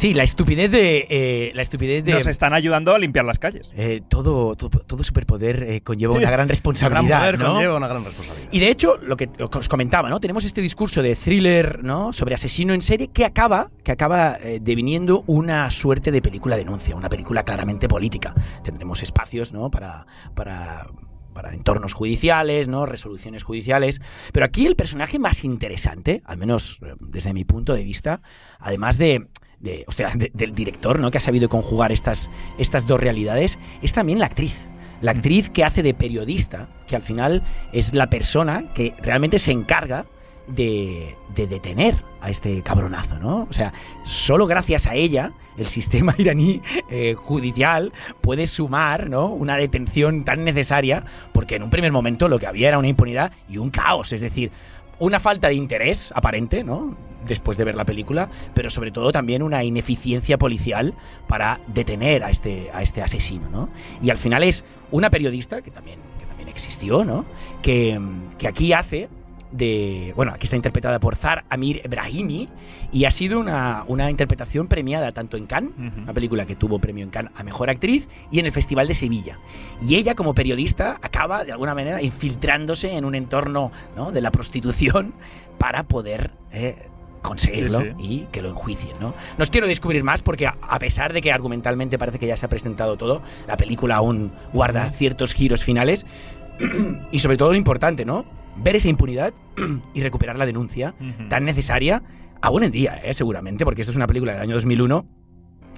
Sí, la estupidez de. eh, la estupidez de. nos están ayudando a limpiar las calles. eh, todo, todo, todo superpoder eh, conlleva Sí. una gran Un gran responsabilidad. poder ¿no? conlleva una gran responsabilidad. Y de hecho, lo que os comentaba, ¿no? Tenemos este discurso de thriller, ¿no? Sobre asesino en serie que acaba, que acaba deviniendo una suerte de película denuncia, una película claramente política. Tendremos espacios, ¿no? Para, para, para entornos judiciales, ¿no? Resoluciones judiciales. Pero aquí el personaje más interesante, al menos desde mi punto de vista, además de de, hostia, de- del director, ¿no? Que ha sabido conjugar estas, estas dos realidades, es también la actriz. La actriz que hace de periodista, que al final es la persona que realmente se encarga de, de detener a este cabronazo, ¿no? O sea, solo gracias a ella el sistema iraní eh, judicial puede sumar, ¿no? Una detención tan necesaria, porque en un primer momento lo que había era una impunidad y un caos, es decir, una falta de interés aparente, ¿no? Después de ver la película, pero sobre todo también una ineficiencia policial para detener a este, a este asesino, ¿no? Y al final es una periodista, que también, que también existió, ¿no? Que, que aquí hace de. Bueno, aquí está interpretada por Zar Amir Ebrahimi y ha sido una, una interpretación premiada tanto en Cannes, una película que tuvo premio en Cannes a mejor actriz, y en el Festival de Sevilla. Y ella, como periodista, acaba de alguna manera infiltrándose en un entorno ¿no? de la prostitución para poder. eh, conseguirlo Sí, sí. y que lo enjuicien, ¿no? No os quiero descubrir más porque a pesar de que argumentalmente parece que ya se ha presentado todo, la película aún guarda ciertos giros finales y sobre todo lo importante, ¿no? Ver esa impunidad y recuperar la denuncia Ujú. tan necesaria aún en día, ¿eh? seguramente, porque esto es una película del año 2001,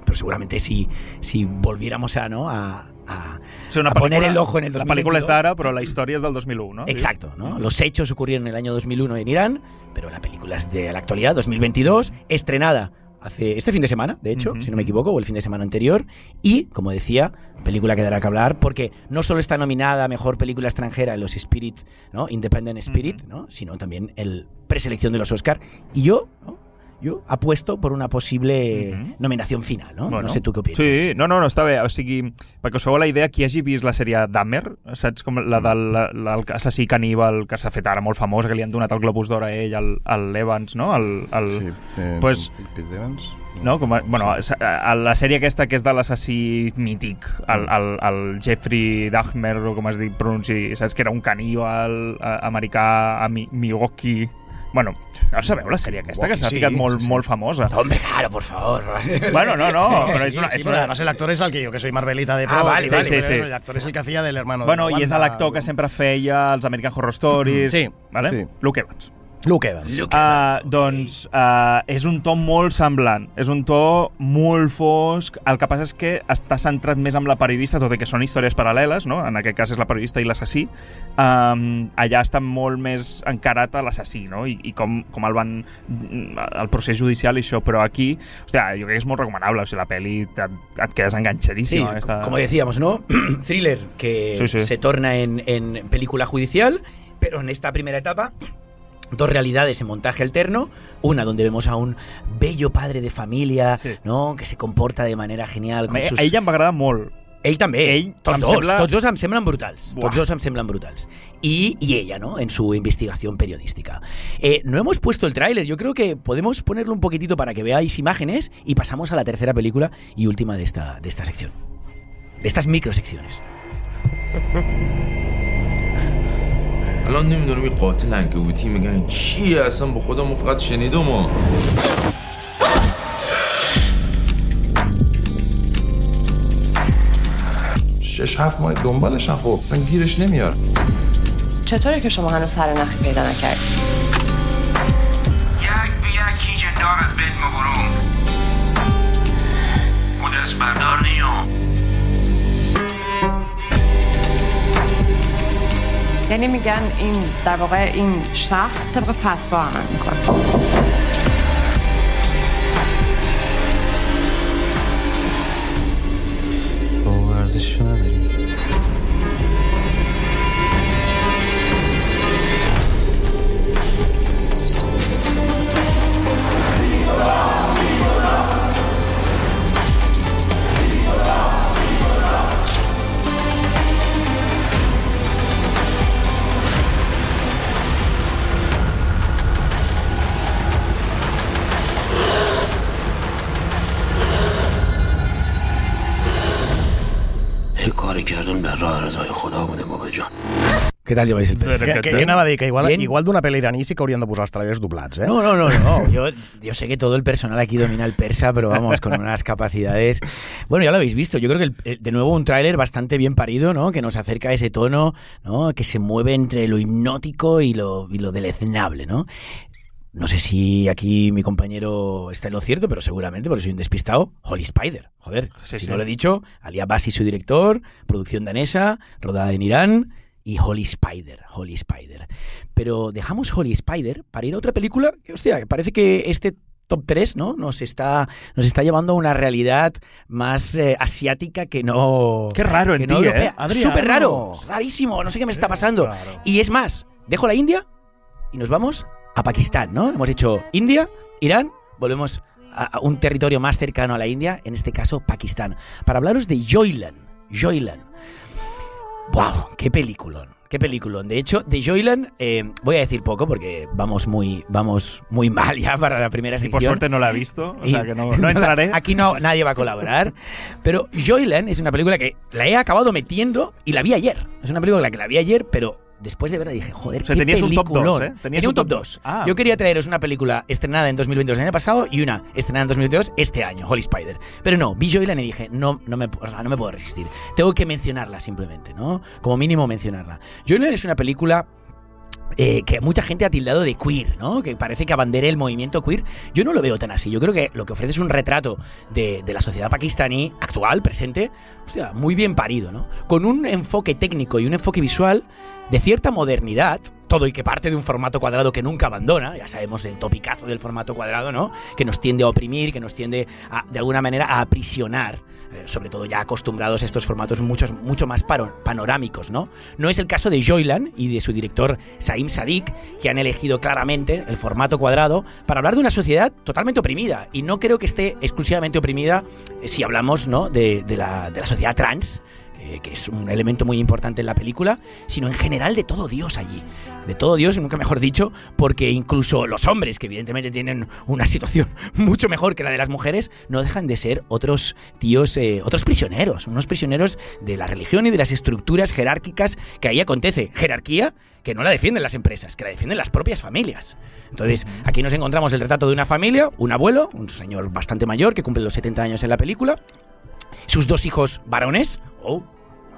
pero seguramente si, si volviéramos a, ¿no? a, a- una a poner pel·lícula- el ojo en el La pel·lícula 2022. és d'ara, però la història és del 2001, no? Exacto, ¿no? Los hechos ocurrieron en el año 2001 en Irán, pero la película es de la actualidad, 2022, estrenada hace este fin de semana, de hecho, si no me equivoco, o el fin de semana anterior, y, como decía, película que dará que hablar porque no solo está nominada a Mejor Película Extranjera en los Spirit, ¿no? Independent Spirit, ¿no? Sino también el preselección de los Oscar. Y yo, ¿no? Yo apuesto por una posible Ujú. nominación final, ¿no? Bueno. no sé tú qué opinas. Sí, no, no, no, està bé. O sigui, perquè us feu la idea, qui hagi vist la sèrie Dahmer, saps? Com la del l'assassí caníbal que s'ha fet ara molt famosa, que li han donat el Globus d'Or a ell, al, al Evans, no? El, el, Sí, eh, pues- Pete Evans. no? Com a, bueno, a, la sèrie aquesta que és de l'assassí mític, el, el, el Jeffrey Dahmer, o com es diu, pronunci, saps? Que era un caníbal eh, americà a Mi- Milwaukee... Bueno, no sabeu la sèrie aquesta, que s'ha Sí, ficat molt, sí, sí. molt famosa. Hombre, claro, por favor. Bueno, no, no, però és Sí, una... sí, és pero una además el actor es el que yo, que soy Marvelita de Ah, pro. vale, que vale, sí, sí, sí. El actor es el que hacía del hermano Bueno, de i és l'actor que sempre feia els American Horror Stories. Sí, vale? sí. Luke Evans. Luke Evans. Uh, doncs uh, és un to molt semblant, és un to molt fosc, el que passa és que està centrat més amb la periodista, tot i que són històries paral·leles, no? en aquest cas és la periodista i l'assassí, um, allà està molt més encarat a l'assassí, no? I, i com, com el van el procés judicial i això, però aquí, hòstia, jo crec que és molt recomanable, o sigui, la pel·li et, et quedes Sí, enganxadíssima. aquesta... como decíamos, ¿no? Thriller que Sí, sí. se torna en, en película judicial, pero en esta primera etapa dos realidades en montaje alterno, una donde vemos a un bello padre de familia, Sí. ¿no? Que se comporta de manera genial con A, sus... a ella em va agradar molt. Ell també, Ell tots em dos, sembla- tots dos em semblen brutals, Buah. tots dos em semblen brutals. Y, y ella, ¿no? En su investigación periodística. Eh, no hemos puesto el tráiler, yo creo que podemos ponerlo un poquitito para que veáis imágenes y pasamos a la tercera película y última de esta, de esta sección. De estas microsecciones. الان نمی‌دونم این قاتل انگبوتی میگن چیه؟ اصلا با خودم ما فقط شنیدم و شش هفت ماه دنبالشن خب اصلا گیرش نمیار چطوره که شما هنوز سر نخی پیدا نکردید یک به یک هیچ دار از بین خود از بردار نیام یعنی میگن این در واقع این شخص طبق فتوا عمل می‌کنه بابا ارزششو نداری. یه کاری کردن بر راه رضای خدا بوده بابا جان ¿Qué tal lleváis el pez? Que, que, que anava a dir que igual, Bien. igual d'una pel·li iraní sí que haurien de posar els trailers doblats, eh? No, no, no, no. Yo, yo sé que todo el personal aquí domina el persa, pero vamos, con unas capacidades. Bueno, ya lo habéis visto. Yo creo que el- eh, de nuevo un tráiler bastante bien parido, ¿no? Que nos acerca a ese tono, ¿no? Que se mueve entre lo hipnótico y lo, y lo deleznable, ¿no? No sé si aquí mi compañero está en lo cierto, pero seguramente, porque soy un despistado. Holy Spider. Joder, Sí, si sí. no lo he dicho, Ali Abbasi, su director, producción danesa, rodada en Irán, y Holy Spider. Holy Spider. Pero dejamos Holy Spider para ir a otra película que, hostia, parece que este top 3 ¿no? nos, está, nos está llevando a una realidad más eh, asiática que no. Qué raro que en no ti, europea. ¿eh? Súper raro. Rarísimo. No sé qué me está pasando. Y es más, dejo la India y nos vamos a Pakistán, ¿no? Hemos hecho India, Irán, volvemos a un territorio más cercano a la India, en este caso Pakistán, para hablaros de Joylan. Joylan. ¡Wow! ¡Qué peliculón! ¡Qué peliculón! De hecho, de Joylan eh, voy a decir poco porque vamos muy, vamos muy mal ya para la primera Y sección. por suerte no la he visto, o sea Y- que no, no entraré. Aquí no, nadie va a colaborar. Pero Joyland es una película que la he acabado metiendo y la vi ayer. Es una película que la vi ayer, pero después de verla dije, joder, O sea, qué tenías un top peliculón. dos, ¿eh? Tenías Tenía un top 2. Ah. Yo quería traeros una película estrenada en 2022 el año pasado y una estrenada en 2022 este año, Holy Spider. Pero no, vi Joyland y dije, no, no, me, o sea, no me puedo resistir. Tengo que mencionarla simplemente, ¿no? Como mínimo mencionarla. Joyland es una película eh, que mucha gente ha tildado de queer, ¿no? Que parece que abandere el movimiento queer. Yo no lo veo tan así. Yo creo que lo que ofrece es un retrato de, de la sociedad pakistaní actual, presente, hostia, muy bien parido, ¿no? Con un enfoque técnico y un enfoque visual de cierta modernidad, todo y que parte de un formato cuadrado que nunca abandona, ya sabemos el topicazo del formato cuadrado, ¿no? Que nos tiende a oprimir, que nos tiende de alguna manera a aprisionar, eh, sobre todo ya acostumbrados a estos formatos muchos, mucho más panorámicos, ¿no? No es el caso de Joylan y de su director Saim Sadik, que han elegido claramente el formato cuadrado para hablar de una sociedad totalmente oprimida. Y no creo que esté exclusivamente oprimida eh, si hablamos ¿no? de la sociedad trans, eh, que es un elemento muy importante en la película, sino en general de todo Dios allí. De todo Dios, nunca mejor dicho, porque incluso los hombres, que evidentemente tienen una situación mucho mejor que la de las mujeres, no dejan de ser otros tíos, eh, otros prisioneros, unos prisioneros de la religión y de las estructuras jerárquicas que ahí acontece. Jerarquía que no la defienden las empresas, que la defienden las propias familias. Entonces, aquí nos encontramos el retrato de una familia, un abuelo, un señor bastante mayor que cumple los 70 años en la película, sus dos hijos varones. Oh,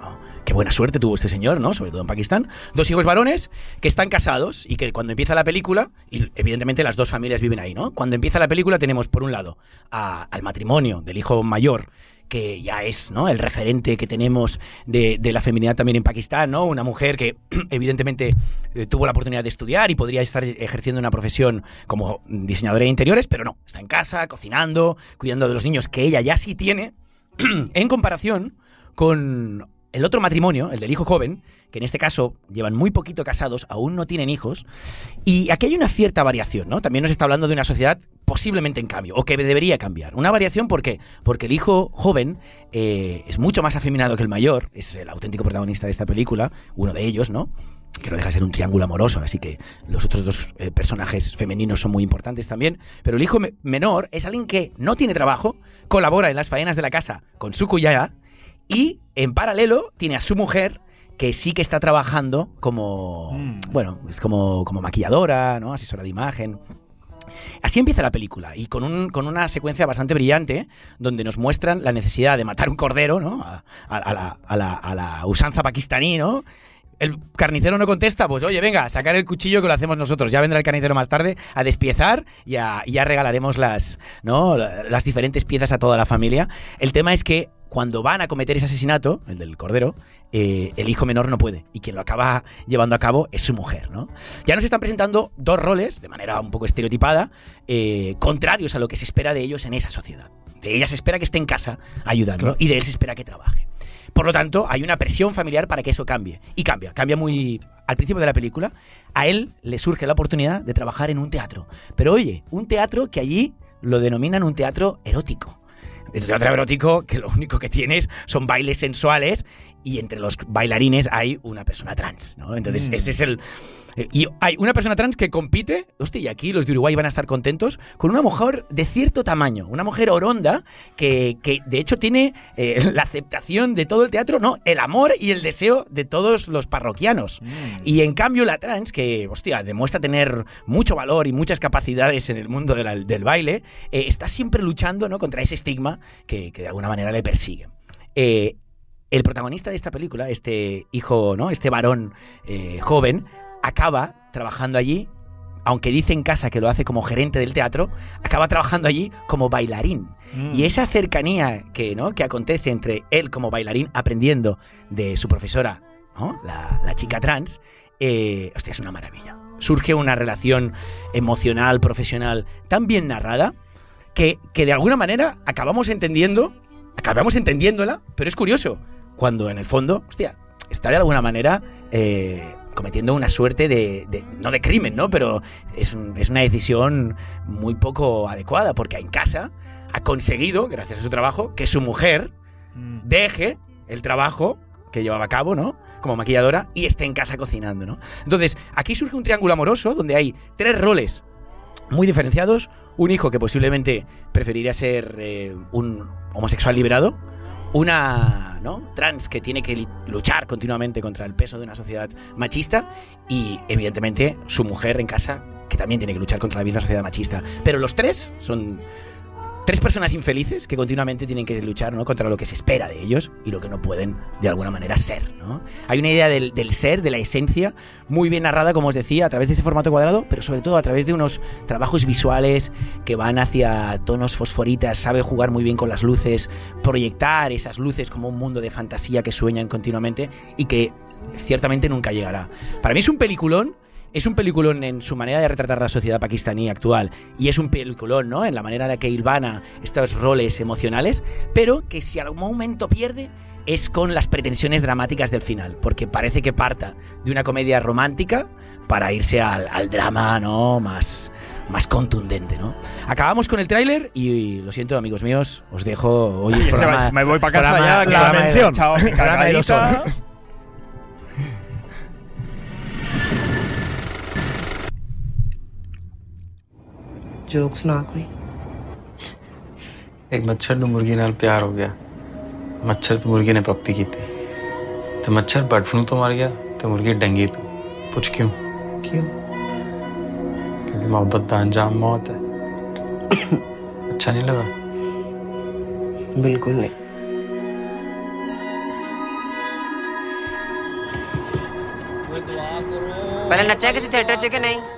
oh, qué buena suerte tuvo este señor, ¿no? Sobre todo en Pakistán. Dos hijos varones que están casados y que cuando empieza la película, y evidentemente las dos familias viven ahí, ¿no? Cuando empieza la película tenemos, por un lado, a- al matrimonio del hijo mayor que ya es ¿no? el referente que tenemos de, de la feminidad también en Pakistán, ¿no? Una mujer que evidentemente eh, tuvo la oportunidad de estudiar y podría estar ejerciendo una profesión como diseñadora de interiores, pero no, está en casa, cocinando, cuidando de los niños que ella ya sí tiene, en comparación con el otro matrimonio, el del hijo joven, que en este caso llevan muy poquito casados, aún no tienen hijos, y aquí hay una cierta variación, ¿no? También nos está hablando de una sociedad posiblemente en cambio, o que debería cambiar. Una variación, ¿por qué? Porque el hijo joven eh, es mucho más afeminado que el mayor, es el auténtico protagonista de esta película, uno de ellos, ¿no? que no deja de ser un triángulo amoroso, así que los otros dos eh, personajes femeninos son muy importantes también, pero el hijo me- menor es alguien que no tiene trabajo, colabora en las faenas de la casa con su cuñada y en paralelo tiene a su mujer que sí que está trabajando como, bueno, es como, como maquilladora, ¿no? Asesora de imagen. Así empieza la película y con, un- con una secuencia bastante brillante donde nos muestran la necesidad de matar un cordero, ¿no? A, a- a la, a la- a la usanza pakistaní, ¿no? El carnicero no contesta, pues oye, venga, sacar el cuchillo que lo hacemos nosotros. Ya vendrá el carnicero más tarde a despiezar y a- y ya regalaremos las, ¿no? las diferentes piezas a toda la familia. El tema es que cuando van a cometer ese asesinato, el del cordero, eh, el hijo menor no puede. Y quien lo acaba llevando a cabo es su mujer, ¿no? Ya nos están presentando dos roles, de manera un poco estereotipada, eh, contrarios a lo que se espera de ellos en esa sociedad. De ella se espera que esté en casa ayudando Claro. y de él se espera que trabaje. Por lo tanto, hay una presión familiar para que eso cambie. Y cambia, cambia muy... Al principio de la película, a él le surge la oportunidad de trabajar en un teatro. Pero oye, un teatro que allí lo denominan un teatro erótico. El teatro erótico que lo único que tienes son bailes sensuales y entre los bailarines hay una persona trans, ¿no? Entonces, Mm. ese es el... eh, Y hay una persona trans que compite, hostia, y aquí los de Uruguay van a estar contentos, con una mujer de cierto tamaño, una mujer oronda que, que de hecho tiene eh, la aceptación de todo el teatro, no, el amor y el deseo de todos los parroquianos. Y en cambio la trans, que, hostia, demuestra tener mucho valor y muchas capacidades en el mundo de la- del baile, eh, está siempre luchando ¿no? contra ese estigma que, que de alguna manera le persigue. Eh, el protagonista de esta película, este hijo, ¿no? Este varón eh, joven, acaba trabajando allí, aunque dice en casa que lo hace como gerente del teatro, acaba trabajando allí como bailarín. Mm. Y esa cercanía que, ¿no? que acontece entre él como bailarín aprendiendo de su profesora, ¿no? la, la chica trans, eh, hostia, es una maravilla. Surge una relación emocional, profesional, tan bien narrada, que, que de alguna manera acabamos entendiendo, acabamos entendiéndola, pero es curioso, cuando en el fondo, hostia, está de alguna manera eh, cometiendo una suerte de, de- no de crimen, ¿no? Pero es, un- es una decisión muy poco adecuada, porque en casa ha conseguido, gracias a su trabajo, que su mujer deje el trabajo que llevaba a cabo, ¿no? Como maquilladora y esté en casa cocinando, ¿no? Entonces, aquí surge un triángulo amoroso donde hay tres roles muy diferenciados. Un hijo que posiblemente preferiría ser eh, un homosexual liberado. Una ¿no? trans que tiene que luchar continuamente contra el peso de una sociedad machista. Y evidentemente su mujer en casa que también tiene que luchar contra la misma sociedad machista. Pero los tres son tres personas infelices que continuamente tienen que luchar ¿no? contra lo que se espera de ellos y lo que no pueden de alguna manera ser. ¿no? Hay una idea del, del ser, de la esencia, muy bien narrada, como os decía, a través de ese formato cuadrado, pero sobre todo a través de unos trabajos visuales que van hacia tonos fosforitas, sabe jugar muy bien con las luces, proyectar esas luces como un mundo de fantasía que sueñan continuamente y que ciertamente nunca llegará. Para mí es un peliculón es un peliculón en su manera de retratar la sociedad pakistaní actual y es un peliculón, ¿no? En la manera en la que hilvana estos roles emocionales, pero que si algún momento pierde es con las pretensiones dramáticas del final, porque parece que parta de una comedia romántica para irse al, al drama, ¿no? Más, más contundente, ¿no? Acabamos con el tráiler y, lo siento, amigos míos, os dejo hoy Se programa, me voy pa' casa programa- ya, la de- mención. Chao, mi programa de dos cargadita. horas. Jokes ना कोई ਇੱਕ ਮੱਛਰ ਨੂੰ ਮੁਰਗੀ ਨਾਲ ਪਿਆਰ ਹੋ ਗਿਆ ਮੱਛਰ ਤੇ ਮੁਰਗੀ ਨੇ ਪੱਪੀ ਕੀਤੀ ਤੇ ਮੱਛਰ ਬਰਡ ਫਲੂ ਤੋਂ ਮਰ ਗਿਆ ਤੇ ਮੁਰਗੀ ਡੰਗੀ ਤੋਂ ਪੁੱਛ ਕਿਉਂ क्यों क्योंकि मोहब्बत का अंजाम मौत है अच्छा नहीं लगा बिल्कुल नहीं पहले नचा है किसी थिएटर से कि नहीं El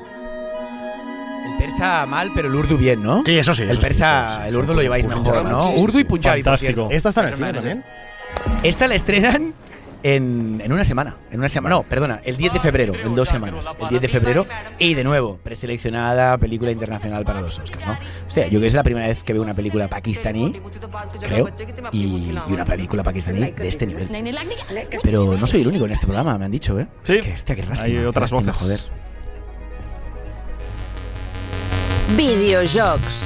persa mal, pero el urdu bien, ¿no? Sí, eso sí, El eso sí, persa, eso sí, el urdu sí. lo lleváis Punjabi. mejor, ¿no? Urdu y Punjabi, Fantástico. ¿Esta está en el cine también? Esta la estrenan en, en una semana. En una semana. No, perdona, el 10 de febrero, en dos semanas. El 10 de febrero. Y de nuevo, preseleccionada película internacional para los Oscars, ¿no? Hostia, yo creo que es la primera vez que veo una película pakistaní, creo, y, y una película pakistaní de este nivel. Pero no soy el único en este programa, me han dicho, ¿eh? Sí, Es que, hostia, qué lástima, hay qué otras lástima, voces. Joder. Videojocs.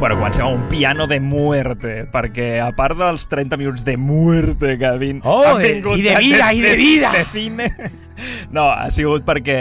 Bueno, comencem amb un piano de muerte, perquè a part dels 30 minuts de muerte que vin, Oh, han de- vingut i de vida, i de vida! de cine, No, ha sigut perquè...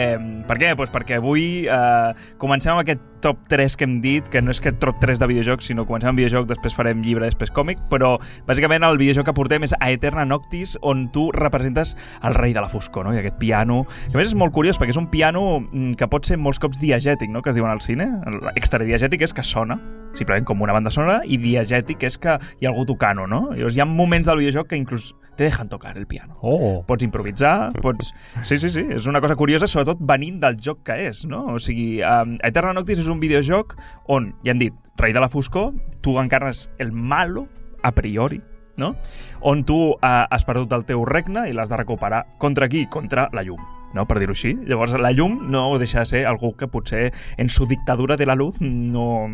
Per què? Pues perquè avui eh, comencem amb aquest top 3 que hem dit, que no és que top 3 de videojocs, sinó comencem amb videojoc, després farem llibre, després còmic, però bàsicament el videojoc que portem és a Eterna Noctis, on tu representes el rei de la foscor, no? I aquest piano, que a més és molt curiós, perquè és un piano mm, que pot ser molts cops diegètic, no? que es diuen al cine. Extradiegètic és que sona, simplement com una banda sonora, i diegètic és que hi ha algú tocant-ho, no? Llavors hi ha moments del videojoc que inclús te dejan tocar el piano. Oh. Pots improvisar, pots... Sí, sí, sí, és una cosa curiosa, sobretot venint del joc que és, no? O sigui, um, Eterna Noctis és un videojoc on, ja han dit, rei de la foscor, tu encarnes el malo, a priori, no? On tu uh, has perdut el teu regne i l'has de recuperar contra qui? Contra la llum no? per dir-ho així. Llavors, la llum no deixa de ser algú que potser en su dictadura de la luz no,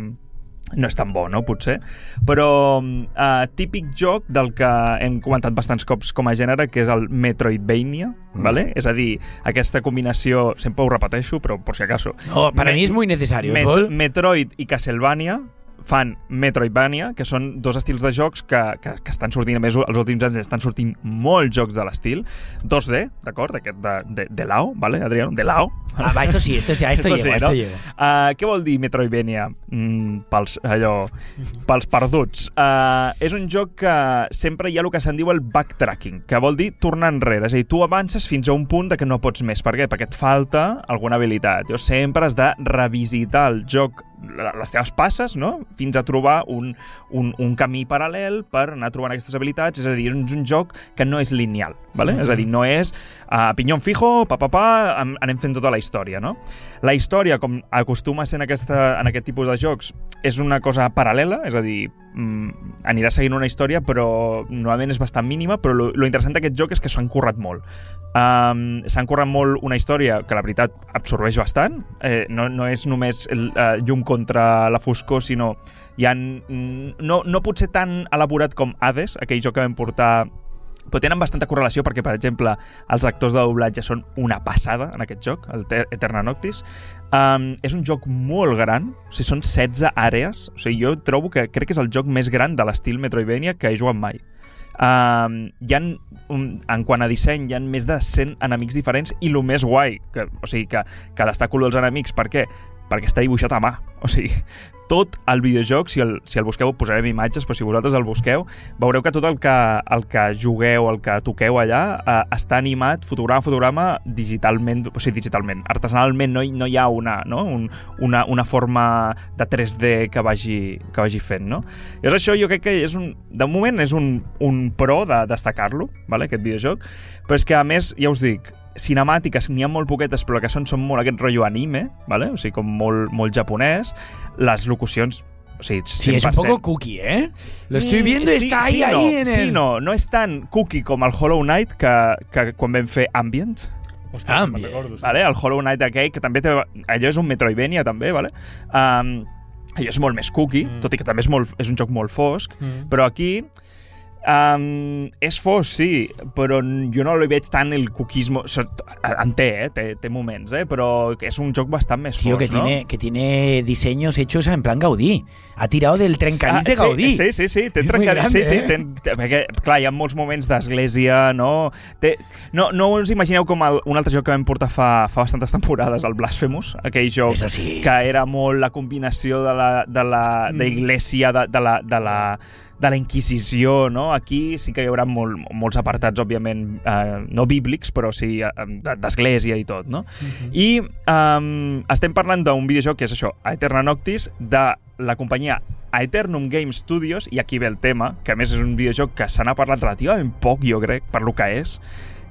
no és tan bo, no? Potser. Però uh, típic joc del que hem comentat bastants cops com a gènere, que és el Metroidvania, mm. ¿vale? És a dir, aquesta combinació, sempre ho repeteixo, però per si acaso. No, para mí es muy necesario, Met Paul. Metroid i Castlevania fan Metroidvania, que són dos estils de jocs que, que, que estan sortint, a més, els últims anys estan sortint molts jocs de l'estil. 2D, d'acord? D'aquest de, de, de Lao, ¿vale, Adriano? De Lao. Ah, va, esto sí, esto sí, esto, llego, a esto no? llego. Uh, què vol dir Metroidvania? Mm, pels, allò, pels perduts. Uh, és un joc que sempre hi ha el que se'n diu el backtracking, que vol dir tornar enrere. És a dir, tu avances fins a un punt de que no pots més. Per què? Perquè et falta alguna habilitat. Llavors sempre has de revisitar el joc les teves passes, no? fins a trobar un, un, un camí paral·lel per anar trobant aquestes habilitats, és a dir, és un joc que no és lineal, ¿vale? Mhm. és a dir, no és uh, pinyón fijo, pa, pa, pa, anem fent tota la història, no? La història, com acostuma a ser en, aquesta, en aquest tipus de jocs, és una cosa paral·lela, és a dir, mm, anirà seguint una història, però normalment és bastant mínima, però lo, lo interessant d'aquest joc és que s'han currat molt. Um, s'han currat molt una història que la veritat absorbeix bastant, eh, no, no és només el, uh, llum contra la foscor, sinó hi ha, no, no pot ser tan elaborat com Hades, aquell joc que vam portar però tenen bastanta correlació perquè, per exemple, els actors de doblatge són una passada en aquest joc, el Te- Eterna Noctis. Um, és un joc molt gran, o sigui, són 16 àrees. O sigui, jo trobo que crec que és el joc més gran de l'estil Metroidvania que he jugat mai. Um, hi ha, um, en quant a disseny, hi ha més de 100 enemics diferents i el més guai, que, o sigui, que, que destaco els enemics, per què? Perquè està dibuixat a mà. O sigui, tot el videojoc, si el, si el busqueu, posarem imatges, però si vosaltres el busqueu, veureu que tot el que, el que jugueu, el que toqueu allà, eh, està animat fotograma a fotograma digitalment, o sigui, digitalment, artesanalment, no, hi- no hi ha una, no? Un, una, una forma de 3D que vagi, que vagi fent, no? Llavors això jo crec que és un, de moment és un, un pro de destacar-lo, vale, aquest videojoc, però és que a més, ja us dic, cinemàtiques n'hi ha molt poquetes, però que són, són molt aquest rotllo anime, vale? o sigui, com molt, molt japonès. Les locucions, o sigui, 100%. Sí, es un poco cookie, ¿eh? Lo estoy viendo y sí, está ahí, sí, ahí no, en Sí, el... no, no és tan cookie com el Hollow Knight que, que quan vam fer Ambient. Hòstia, me'n recordo, sí. Vale? El Hollow Knight aquell, que també té... Allò és un Metroidvania, també, vale? Um, allò és molt més cookie, mm. tot i que també és, molt, és un joc molt fosc, Mm. però aquí Um, és fos, sí, però jo no li veig tant el cookismo. So- En té, eh? té, té moments, eh? però és un joc bastant més Tío, fos, que, no? tiene, que tiene diseños hechos en plan Gaudí. Ha tirado del trencanís Ah, de Gaudí. Sí, sí, sí, té trencanís. grande, Sí, sí, eh? té, perquè, clar, hi ha molts moments d'església, no? Té, no? No us imagineu com el, un altre joc que vam portar fa, fa bastantes temporades, el Blasphemous, aquell joc que era molt la combinació de la, de la de iglesia, de, de la, de la de la Inquisició, no? Aquí sí que hi haurà molt, molts apartats, òbviament, eh, no bíblics, però sí eh, de- d'església i tot, no? I um, estem parlant d'un videojoc que és això, Aeterna Noctis, de la companyia Aeternum Game Studios, i aquí ve el tema, que a més és un videojoc que se n'ha parlat relativament poc, jo crec, per lo que és,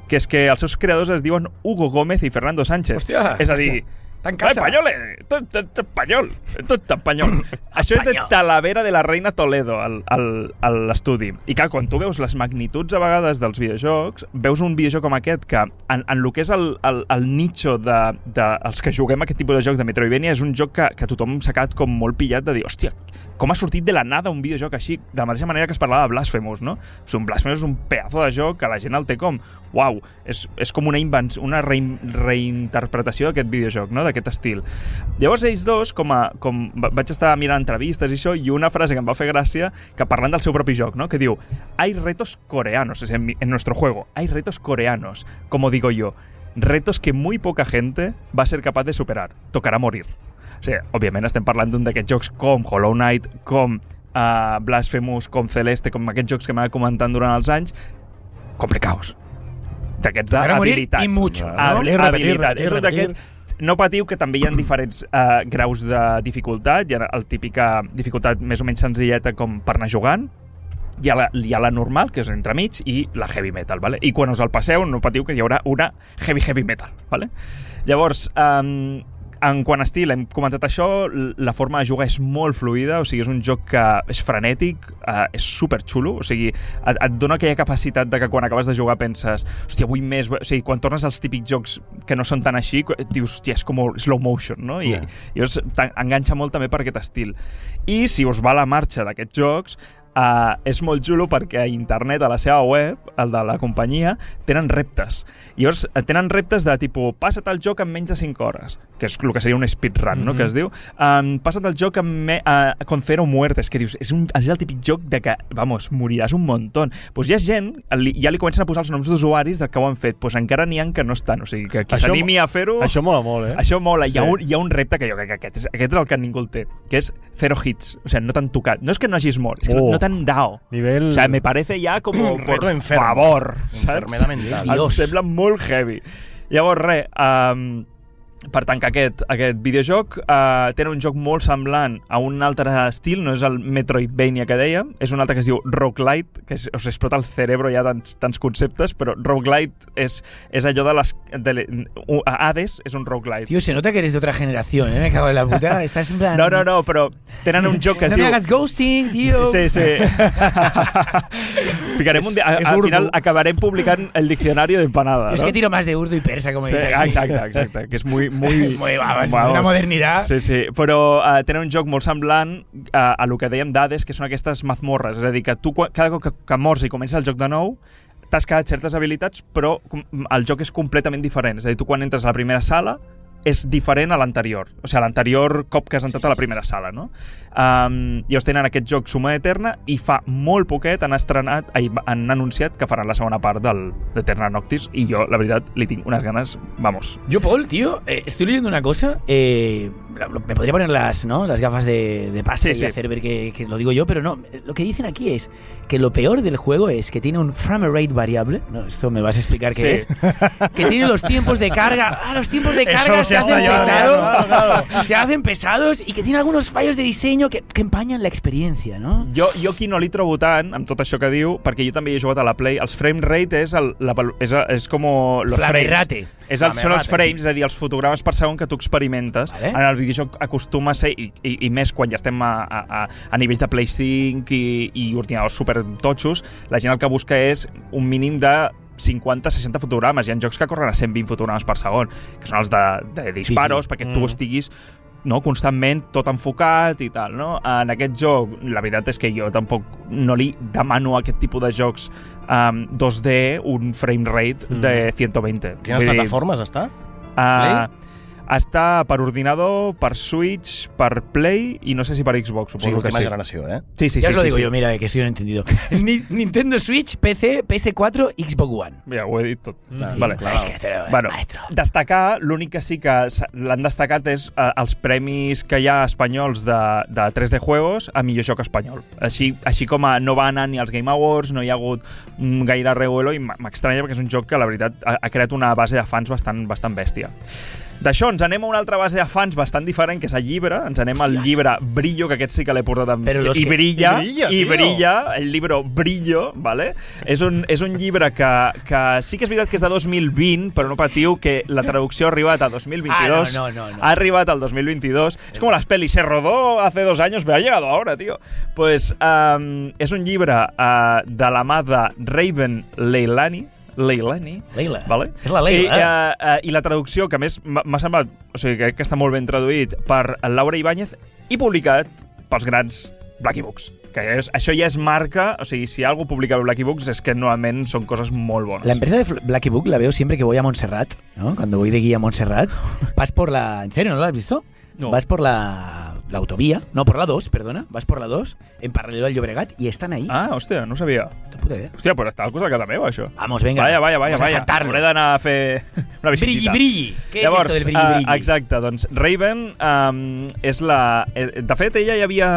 que és que els seus creadors es diuen Hugo Gómez i Fernando Sánchez. Hòstia, és a dir, Està en casa. Espanyol, tot, tot espanyol, tot espanyol. Això és de Talavera de la Reina Toledo, al- al- a l'estudi. I clar, quan tu veus les magnituds a vegades dels videojocs, veus un videojoc com aquest que en, en el que és el, el, el nicho de, de, els que juguem aquest tipus de jocs de Metroidvania és un joc que, que tothom s'ha quedat com molt pillat de dir, hòstia, com ha sortit de la nada un videojoc així, de la mateixa manera que es parlava de Blasphemous, no? O sigui, un Blasphemous és un pedazo de joc que la gent el té com, uau, és, és com una, una rein, reinterpretació d'aquest videojoc, no? d'aquest estil. Llavors ells dos, com a, com va- vaig estar mirant entrevistes i això, i una frase que em va fer gràcia, que parlant del seu propi joc, no? que diu, hay retos coreanos, en, mi- en nuestro juego, hay retos coreanos, como digo yo, retos que muy poca gente va a ser capaz de superar. Tocarà morir. O sigui, òbviament estem parlant d'un d'aquests jocs com Hollow Knight, com uh, Blasphemous, com Celeste, com aquests jocs que m'ha comentant durant els anys, complicados. D'aquests morir d'habilitat. i mucho, no? Habil- Repetir, repetir, habilitat. repetir, És un d'aquests no patiu que també hi ha diferents uh, graus de dificultat. Hi ha el típica dificultat més o menys senzilleta com per anar jugant, hi ha, la, hi ha la normal, que és entremig, i la heavy metal, vale? I quan us el passeu, no patiu que hi haurà una heavy heavy metal, vale? Llavors, um, en quant a estil, hem comentat això, la forma de jugar és molt fluida, o sigui, és un joc que és frenètic, uh, és super xulo, o sigui, et, et dona aquella capacitat de que quan acabes de jugar penses, hòstia, vull més, o sigui, quan tornes als típics jocs que no són tan així, dius, hòstia, és com slow motion, no? I, Ja. i us enganxa molt també per aquest estil. I si us va la marxa d'aquests jocs, Uh, és molt xulo perquè a internet, a la seva web, el de la companyia, tenen reptes. I llavors eh, tenen reptes de tipus, passa't el joc en menys de 5 hores, que és el que seria un speedrun, mm -hmm. no?, que es diu. Um, passa't el joc amb me, uh, con cero muertes, que dius, és, un, és el típic joc de que, vamos, moriràs un muntó. Pues hi ha gent, li, ja li comencen a posar els noms d'usuaris de que ho han fet, pues encara n'hi ha que no estan, o sigui, que qui s'animi a fer-ho... això mola molt, eh? Això mola. Hi ha, Sí. un, hi ha un repte que jo crec que aquest és, aquest és el que ningú el té, que és zero hits. O sigui, no t'han tocat. No és que no hagis mort, és que Oh. no t'han dado. Nivel... O sea, me parece ya como, por enfermo. favor, saps? Enfermedad mental. Em sembla molt heavy. Llavors, res, um, per tancar aquest, aquest videojoc, uh, tenen un joc molt semblant a un altre estil, no és el Metroidvania que dèiem, és un altre que es diu Roguelite, que es, us explota el cerebro ja tants, tants conceptes, però Roguelite és, és allò de les... De, le- u- Hades és un Roguelite. Tío, se nota que eres de otra generación, ¿eh? Me cago en la puta. Estás en plan... No, no, no, però tenen un joc que es no diu... me hagas ghosting, tío. Sí, sí. Ficarem un dia, al urdu. final acabarem publicant el diccionari d'empanada, es no? que tiro más de urdu y persa, como Sí, dice aquí. exacte, exacte, que és muy... muy, Muy, vamos, una modernidad. Sí, sí, però uh, tenen un joc molt semblant uh, a lo que dèiem d'Hades, que són aquestes mazmorres, és a dir, que tu cada cop que, que mors i comença el joc de nou, t'has quedat certes habilitats, però el joc és completament diferent. És a dir, tu quan entres a la primera sala és diferent a l'anterior. O sigui, l'anterior cop que has entrat a la primera sala, no? Um, llavors tenen aquest joc Suma Eterna i fa molt poquet han estrenat, ai, han anunciat que faran la segona part del d'Eterna Noctis i jo, la veritat, li tinc unes ganes, vamos. Yo, Paul, tío, eh, estoy leyendo una cosa. eh, me podría poner las, ¿no? las gafas de, de pasta Sí, y sí. hacer ver que, que lo digo yo, pero no. Lo que dicen aquí es que lo peor del juego es que tiene un frame rate variable. No, esto me vas a explicar qué Sí. es. Que tiene los tiempos de carga. Ah, los tiempos de Eso carga sí se hacen pesados. claro, claro. Se hacen pesados y que tiene algunos fallos de diseño que, que empañan la experiencia, ¿no? Jo, jo aquí no li trobo tant, amb tot això que diu, perquè jo també he jugat a la Play. Els frame rate és, el, la, és, és com los Flamerrate. frames. És el, són els frames, és a dir, els fotogrames per segon que tu experimentes. Vale. En el videojoc acostuma a ser, i, i, i més quan ja estem a, a, a, nivells de Play 5 i, i ordinadors super totxos, la gent el que busca és un mínim de 50-60 fotogrames. Hi ha jocs que corren a 120 fotogrames per segon, que són els de, de disparos, sí. perquè tu Mm. estiguis no, constantment tot enfocat i tal, no? En aquest joc, la veritat és que jo tampoc no li demano a aquest tipus de jocs um, 2D un frame rate Mm. de 120. Quines Vull dir, plataformes està? Uh, està per ordinador, per Switch, per Play i no sé si per Xbox, O sigui, suposo que última sí. generació, eh? Sí, sí, ya sí. os lo sí, digo sí. yo, mira, que si yo no he entendido. Ni- Nintendo Switch, PC, PS4, Xbox One. Ja ho he dit tot. Mm. Vale. Clar. És que te- bueno, maestro. destacar, l'únic que sí que l'han destacat és eh, els premis que hi ha espanyols de, de 3D Juegos a millor joc espanyol. Així, així com a, no va anar ni als Game Awards, no hi ha hagut gaire revuelo i m- m'estranya perquè és un joc que la veritat ha, ha creat una base de fans bastant, bastant bèstia. D'això ens anem a una altra base de fans bastant diferent, que és el llibre. Ens anem al llibre Brillo, que aquest sí que l'he portat amb... Però I que- brilla, I brilla, i brilla, el llibre Brillo, ¿vale? és, un, és un llibre que, que sí que és veritat que és de 2020, però no patiu que la traducció ha arribat a 2022. Ah, no, no, no, no. Ha arribat al 2022. Es como las pelis, se rodó hace dos años, pero ha llegado ahora, tío. Pues um, és un llibre uh, de la mà de Raven Leilani, Leilani, Leila. Vale? És la Leila, I, uh, uh, I la traducció, que més m'ha semblat, o sigui, crec que està molt ben traduït per Laura Ibáñez i publicat pels grans Blacky Books. Que és, això ja és marca, o sigui, si algú publica Blacky Books és que normalment són coses molt bones. La empresa de Blacky Book la veo siempre que voy a Montserrat, ¿no? Cuando voy de guía a Montserrat, vas por la... ¿En serio, no lo has visto? No. Vas por la... la autovía, no, por la 2, perdona, vas por la 2, en paralelo al Llobregat, y están ahí. Ah, hòstia, no ho sabia. De puta idea. Hòstia, però està al costat de casa meva, això. Vamos, venga. Vaya, vaya, vaya, Vamos vaya. Hauré d'anar a fer una visitita. Brilli, brilli. Què és Llavors, esto del brilli, brilli? exacte, doncs Raven um, és la... eh, De fet, ella ja havia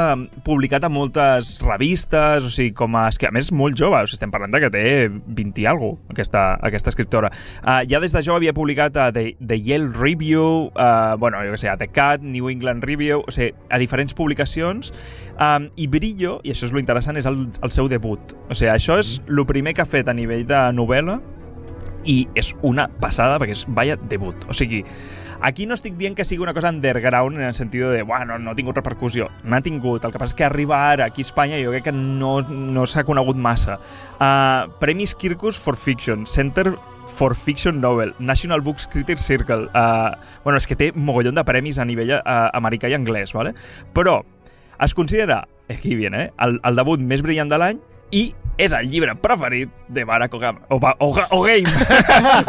publicat a moltes revistes, o sigui, com a... És que, a més, molt jove, o sigui, estem parlant de que té 20 i alguna cosa, aquesta, aquesta escriptora. Uh, ja des de jove havia publicat a The, The Yale Review, uh, bueno, jo què sé, a The Cat, New England Review, o sigui, a diferents publicacions, um, i Brillo, i això és lo interessant, és el, el seu debut. O sigui, això és el primer que ha fet a nivell de novel·la i és una passada perquè és, vaya, debut. O sigui, aquí no estic dient que sigui una cosa underground en el sentit de, bueno, no ha tingut repercussió. N'ha tingut. El que passa és que arriba ara aquí a Espanya jo crec que no, no s'ha conegut massa. Uh, Premis Kirkus for Fiction, Center for Fiction Novel, National Books Critics Circle. Uh, bueno, és que té mogollon de premis a nivell uh, americà i anglès, ¿vale? però es considera, aquí viene, eh, el, el debut més brillant de l'any i és el llibre preferit de Barack Obama. O, o, o Game.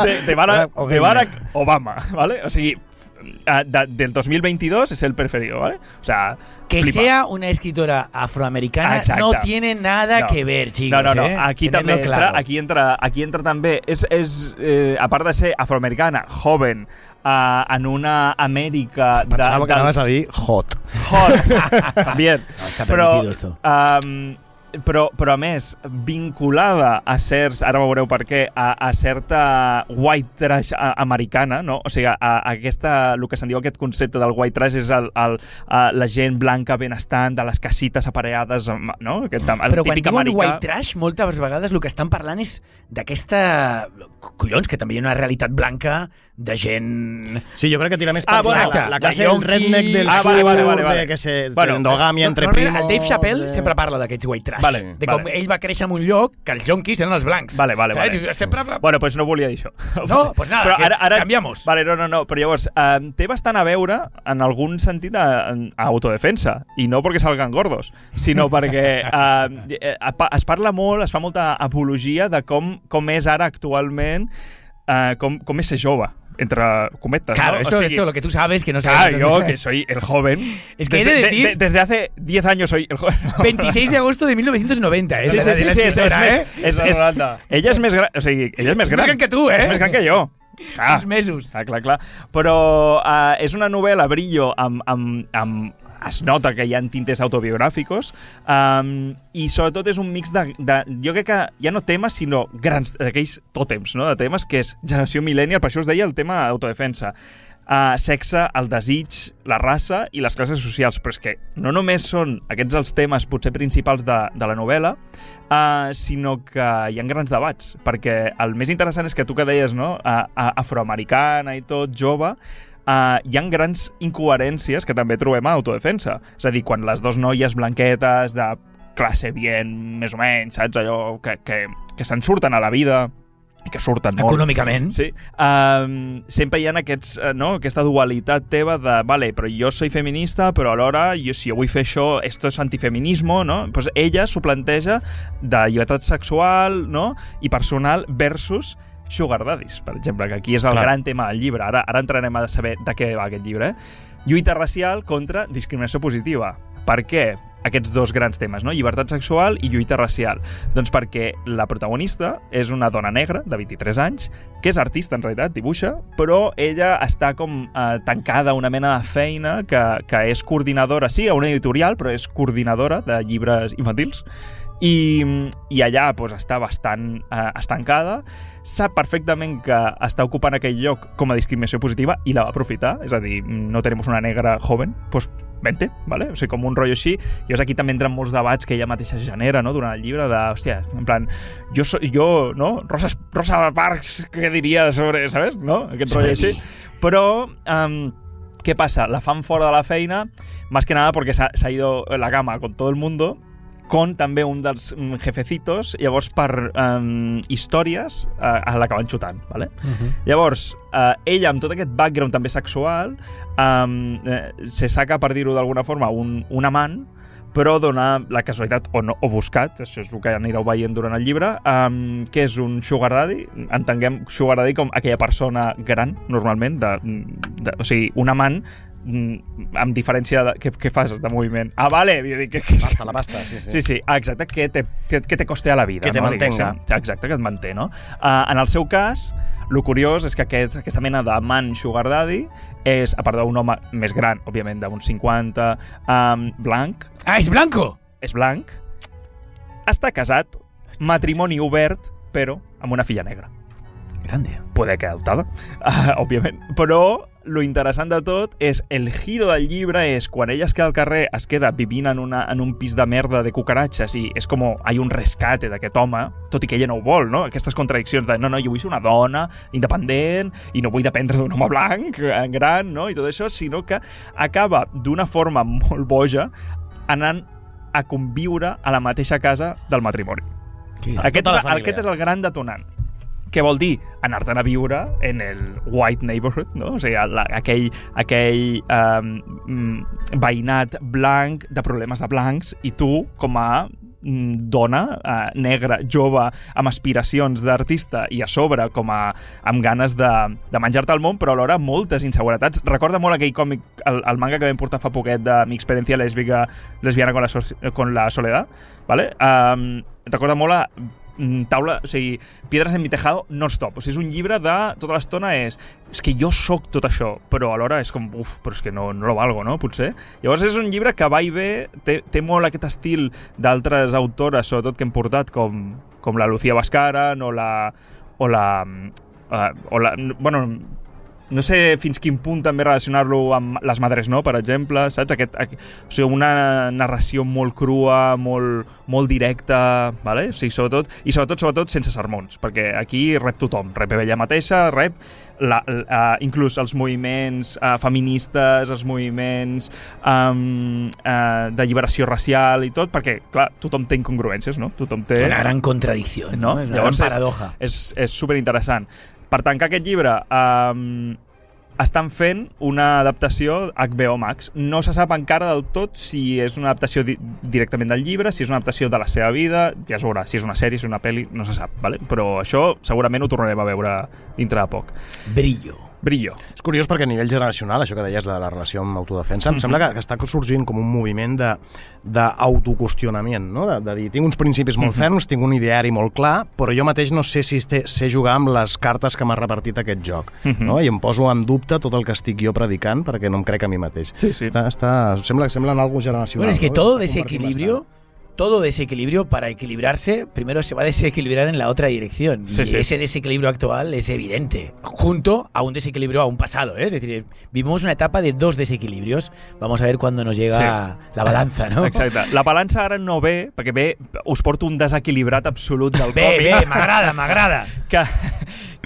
De, de, Barack, de. Barack Obama, ¿vale? O sigui, de, del 2022 es el preferido, ¿vale? O sea, Que flipa. sea una escritora afroamericana no tiene nada No. que ver, chicos. No, no, no. ¿eh? Aquí Tenedlo també entra, claro. aquí entra, aquí entra també. És, és eh, a part de ser afroamericana, joven, eh, en una Amèrica... De, Pensava que dels- anaves a dir hot. Hot, también. No, però, permitido esto. Um, però, però a més, vinculada a certs, ara veureu per què, a, a certa white trash americana, no? O sigui, a, a aquesta, el que se'n diu aquest concepte del white trash és el, el, a, la gent blanca benestant, de les casites apareades, amb- no? Aquest, el Però quan típic diuen americà... white trash, moltes vegades el que estan parlant és d'aquesta... Collons, que també hi ha una realitat blanca de gent... Sí, jo crec que tira més Ah, per bueno, la, la classe de del redneck del Ah, vale, vale, vale, vale. de que se Bueno, endogàmia entre no, no, primos... el Dave Chappelle de- sempre parla d'aquests white trash. Vale, de com vale. ell va créixer en un lloc que els jonquis eren els blancs. Vale, vale, Saps? vale. Sempre... Bueno, pues no volia dir això. No, pues nada, que cambiamos. Vale, no, no, no, però llavors, eh, té bastant a veure, en algun sentit, a, a autodefensa, i no perquè salgan gordos, sinó perquè eh, eh, es parla molt, es fa molta apologia de com, com és ara actualment, eh, com, com és jove, entre cometes, Claro, ¿no? esto, esto, lo que tú sabes, que no Claro, sabes. yo que soy el joven. Es que he desde, de decir- desde hace 10 años soy el joven. 26 de agosto de 1990, ¿eh? Sí, sí, sí, sí, escritora, més, ¿eh? ella és més gran, o ella més gran. gran que tu, eh? És més gran que jo. Clar. Mesos. Ah, clar, clar. Però uh, és una novel·la brillo amb, amb, amb es nota que hi ha tintes autobiogràficos um, i sobretot és un mix de, de jo crec que ja no temes sinó grans, aquells tòtems no? de temes que és generació millennial, per això us deia el tema autodefensa uh, sexe, el desig, la raça i les classes socials, però és que no només són aquests els temes potser principals de, de la novel·la, uh, sinó que hi ha grans debats, perquè el més interessant és que tu que deies, no?, uh, uh, afroamericana i tot, jove, Uh, hi ha grans incoherències que també trobem a autodefensa. És a dir, quan les dues noies blanquetes de classe bien, més o menys, saps? Allò que, que, que se'n surten a la vida i que surten molt. Econòmicament. Sí. Um, sempre hi ha aquests, uh, no? aquesta dualitat teva de, vale, però jo soy feminista, però alhora, jo, si jo vull fer això, esto és antifeminismo, no? Pues ella s'ho planteja de llibertat sexual no? i personal versus sugar daddies, per exemple, que aquí és el Clar. gran tema del llibre. Ara, ara entrarem a saber de què va aquest llibre. Eh? Lluita racial contra discriminació positiva. Per què? aquests dos grans temes, no? llibertat sexual i lluita racial. Doncs perquè la protagonista és una dona negra de 23 anys, que és artista en realitat, dibuixa, però ella està com eh, tancada a una mena de feina que, que és coordinadora, sí, a una editorial, però és coordinadora de llibres infantils, i, i allà pues, està bastant eh, estancada, sap perfectament que està ocupant aquell lloc com a discriminació positiva i la va aprofitar, és a dir, no tenim una negra joven, pues vente, ¿vale? O sigui, com un rotllo així. I llavors aquí també entren molts debats que ella mateixa genera, no?, durant el llibre, de, hòstia, en plan, jo, so, jo no? Rosa, Rosa Parks, què diria sobre, ¿sabes? No? Aquest rotllo així. Però... Um, ¿Qué pasa? La fan fora de la feina, más que nada porque se ha, se ha ido la cama con todo el mundo, con també un dels mm, jefecitos, llavors per um, històries uh, l'acaben xutant, ¿vale? Uh -huh. Llavors, uh, ella, amb tot aquest background també sexual, um, eh, se saca, per dir-ho d'alguna forma, un, un amant, però dona la casualitat, o no, o buscat, això és el que anireu veient durant el llibre, um, que és un sugar daddy, entenguem sugar daddy com aquella persona gran, normalment, de, de, o sigui, un amant amb diferència de... Què, què fas de moviment? Ah, vale! Jo dic, que, que, Pasta, la pasta, sí, sí. Sí, sí, ah, exacte, que te, que, que te coste a la vida. Que te no, mantenga. Exacte, que et manté, no? Uh, en el seu cas, el curiós és que aquest, aquesta mena de man sugar daddy és, a part d'un home més gran, òbviament, d'uns 50, um, blanc... Ah, és blanco! És blanc. Està casat, matrimoni obert, però amb una filla negra. Grande. Puede que adoptada, uh, òbviament. Però lo interessant de tot és el giro del llibre és quan ella es queda al carrer, es queda vivint en, una, en un pis de merda de cucaratxes i és com hi un rescate d'aquest home, tot i que ella no ho vol, no? Aquestes contradiccions de no, no, jo vull ser una dona independent i no vull dependre d'un home blanc, eh, gran, no? I tot això, sinó que acaba d'una forma molt boja anant a conviure a la mateixa casa del matrimoni. Aquest, Tota la és, família. aquest és el gran detonant. Què vol dir? Anar-te'n a viure en el white neighborhood, no? O sigui, la, aquell, aquell um, veïnat blanc de problemes de blancs i tu, com a mm, dona uh, negra, jove, amb aspiracions d'artista i a sobre com a, amb ganes de, de menjar-te el món, però alhora moltes inseguretats. Recorda molt aquell còmic, el, el manga que vam portar fa poquet de mi experiencia lésbica, lesbiana con la, so- con la soledad, ¿vale? Um, recorda molt a taula, o sigui, Piedras en mi tejado non-stop. O sigui, és un llibre de... Tota l'estona és... És que jo sóc tot això, però alhora és com... Uf, però és que no, no lo valgo, no? Potser. Llavors és un llibre que va i ve, té, té molt aquest estil d'altres autores, sobretot que hem portat, com, com la Lucía Bascara, no la... O la... Uh, o la bueno, no sé fins quin punt també relacionar-lo amb Les Madres No, per exemple, saps? Aquest, aquest, o sigui, una narració molt crua, molt, molt directa, vale? o sigui, sobretot, i sobretot, sobretot, sense sermons, perquè aquí rep tothom, rep ella mateixa, rep la, la, inclús els moviments uh, feministes, els moviments um, uh, d'alliberació racial i tot, perquè, clar, tothom té incongruències, no? Tothom té... És una gran contradicció, no? És una gran paradoja. És, és, és superinteressant. Per tancar aquest llibre, um, estan fent una adaptació HBO Max. No se sap encara del tot si és una adaptació di directament del llibre, si és una adaptació de la seva vida, ja es veurà, si és una sèrie, si és una pel·li, no se sap, vale? però això segurament ho tornarem a veure dintre de poc. Brillo. Brillo. És curiós perquè a nivell generacional, això que deies de la relació amb autodefensa, em Mhm. sembla que, que està sorgint com un moviment de d'autoqüestionament, no? De, de dir, tinc uns principis molt Mhm. ferms, tinc un ideari molt clar, però jo mateix no sé si sé, sé jugar amb les cartes que m'ha repartit aquest joc, Mhm. no? I em poso en dubte tot el que estic jo predicant perquè no em crec a mi mateix. Sí, sí. Està, està, sembla, sembla en algo generacional. Bueno, es que no? todo Està convertint desequilibrio, todo desequilibrio para equilibrarse, primero se va a desequilibrar en la otra dirección. Sí, y sí. ese desequilibrio actual es evidente, junto a un desequilibrio a un pasado. ¿eh? Es decir, vivimos una etapa de dos desequilibrios. Vamos a ver cuándo nos llega la balanza, ¿no? Exacte. La balança ara no ve, perquè ve, us porto un desequilibrat absolut del Bé, còmic. bé, m'agrada, m'agrada. Que,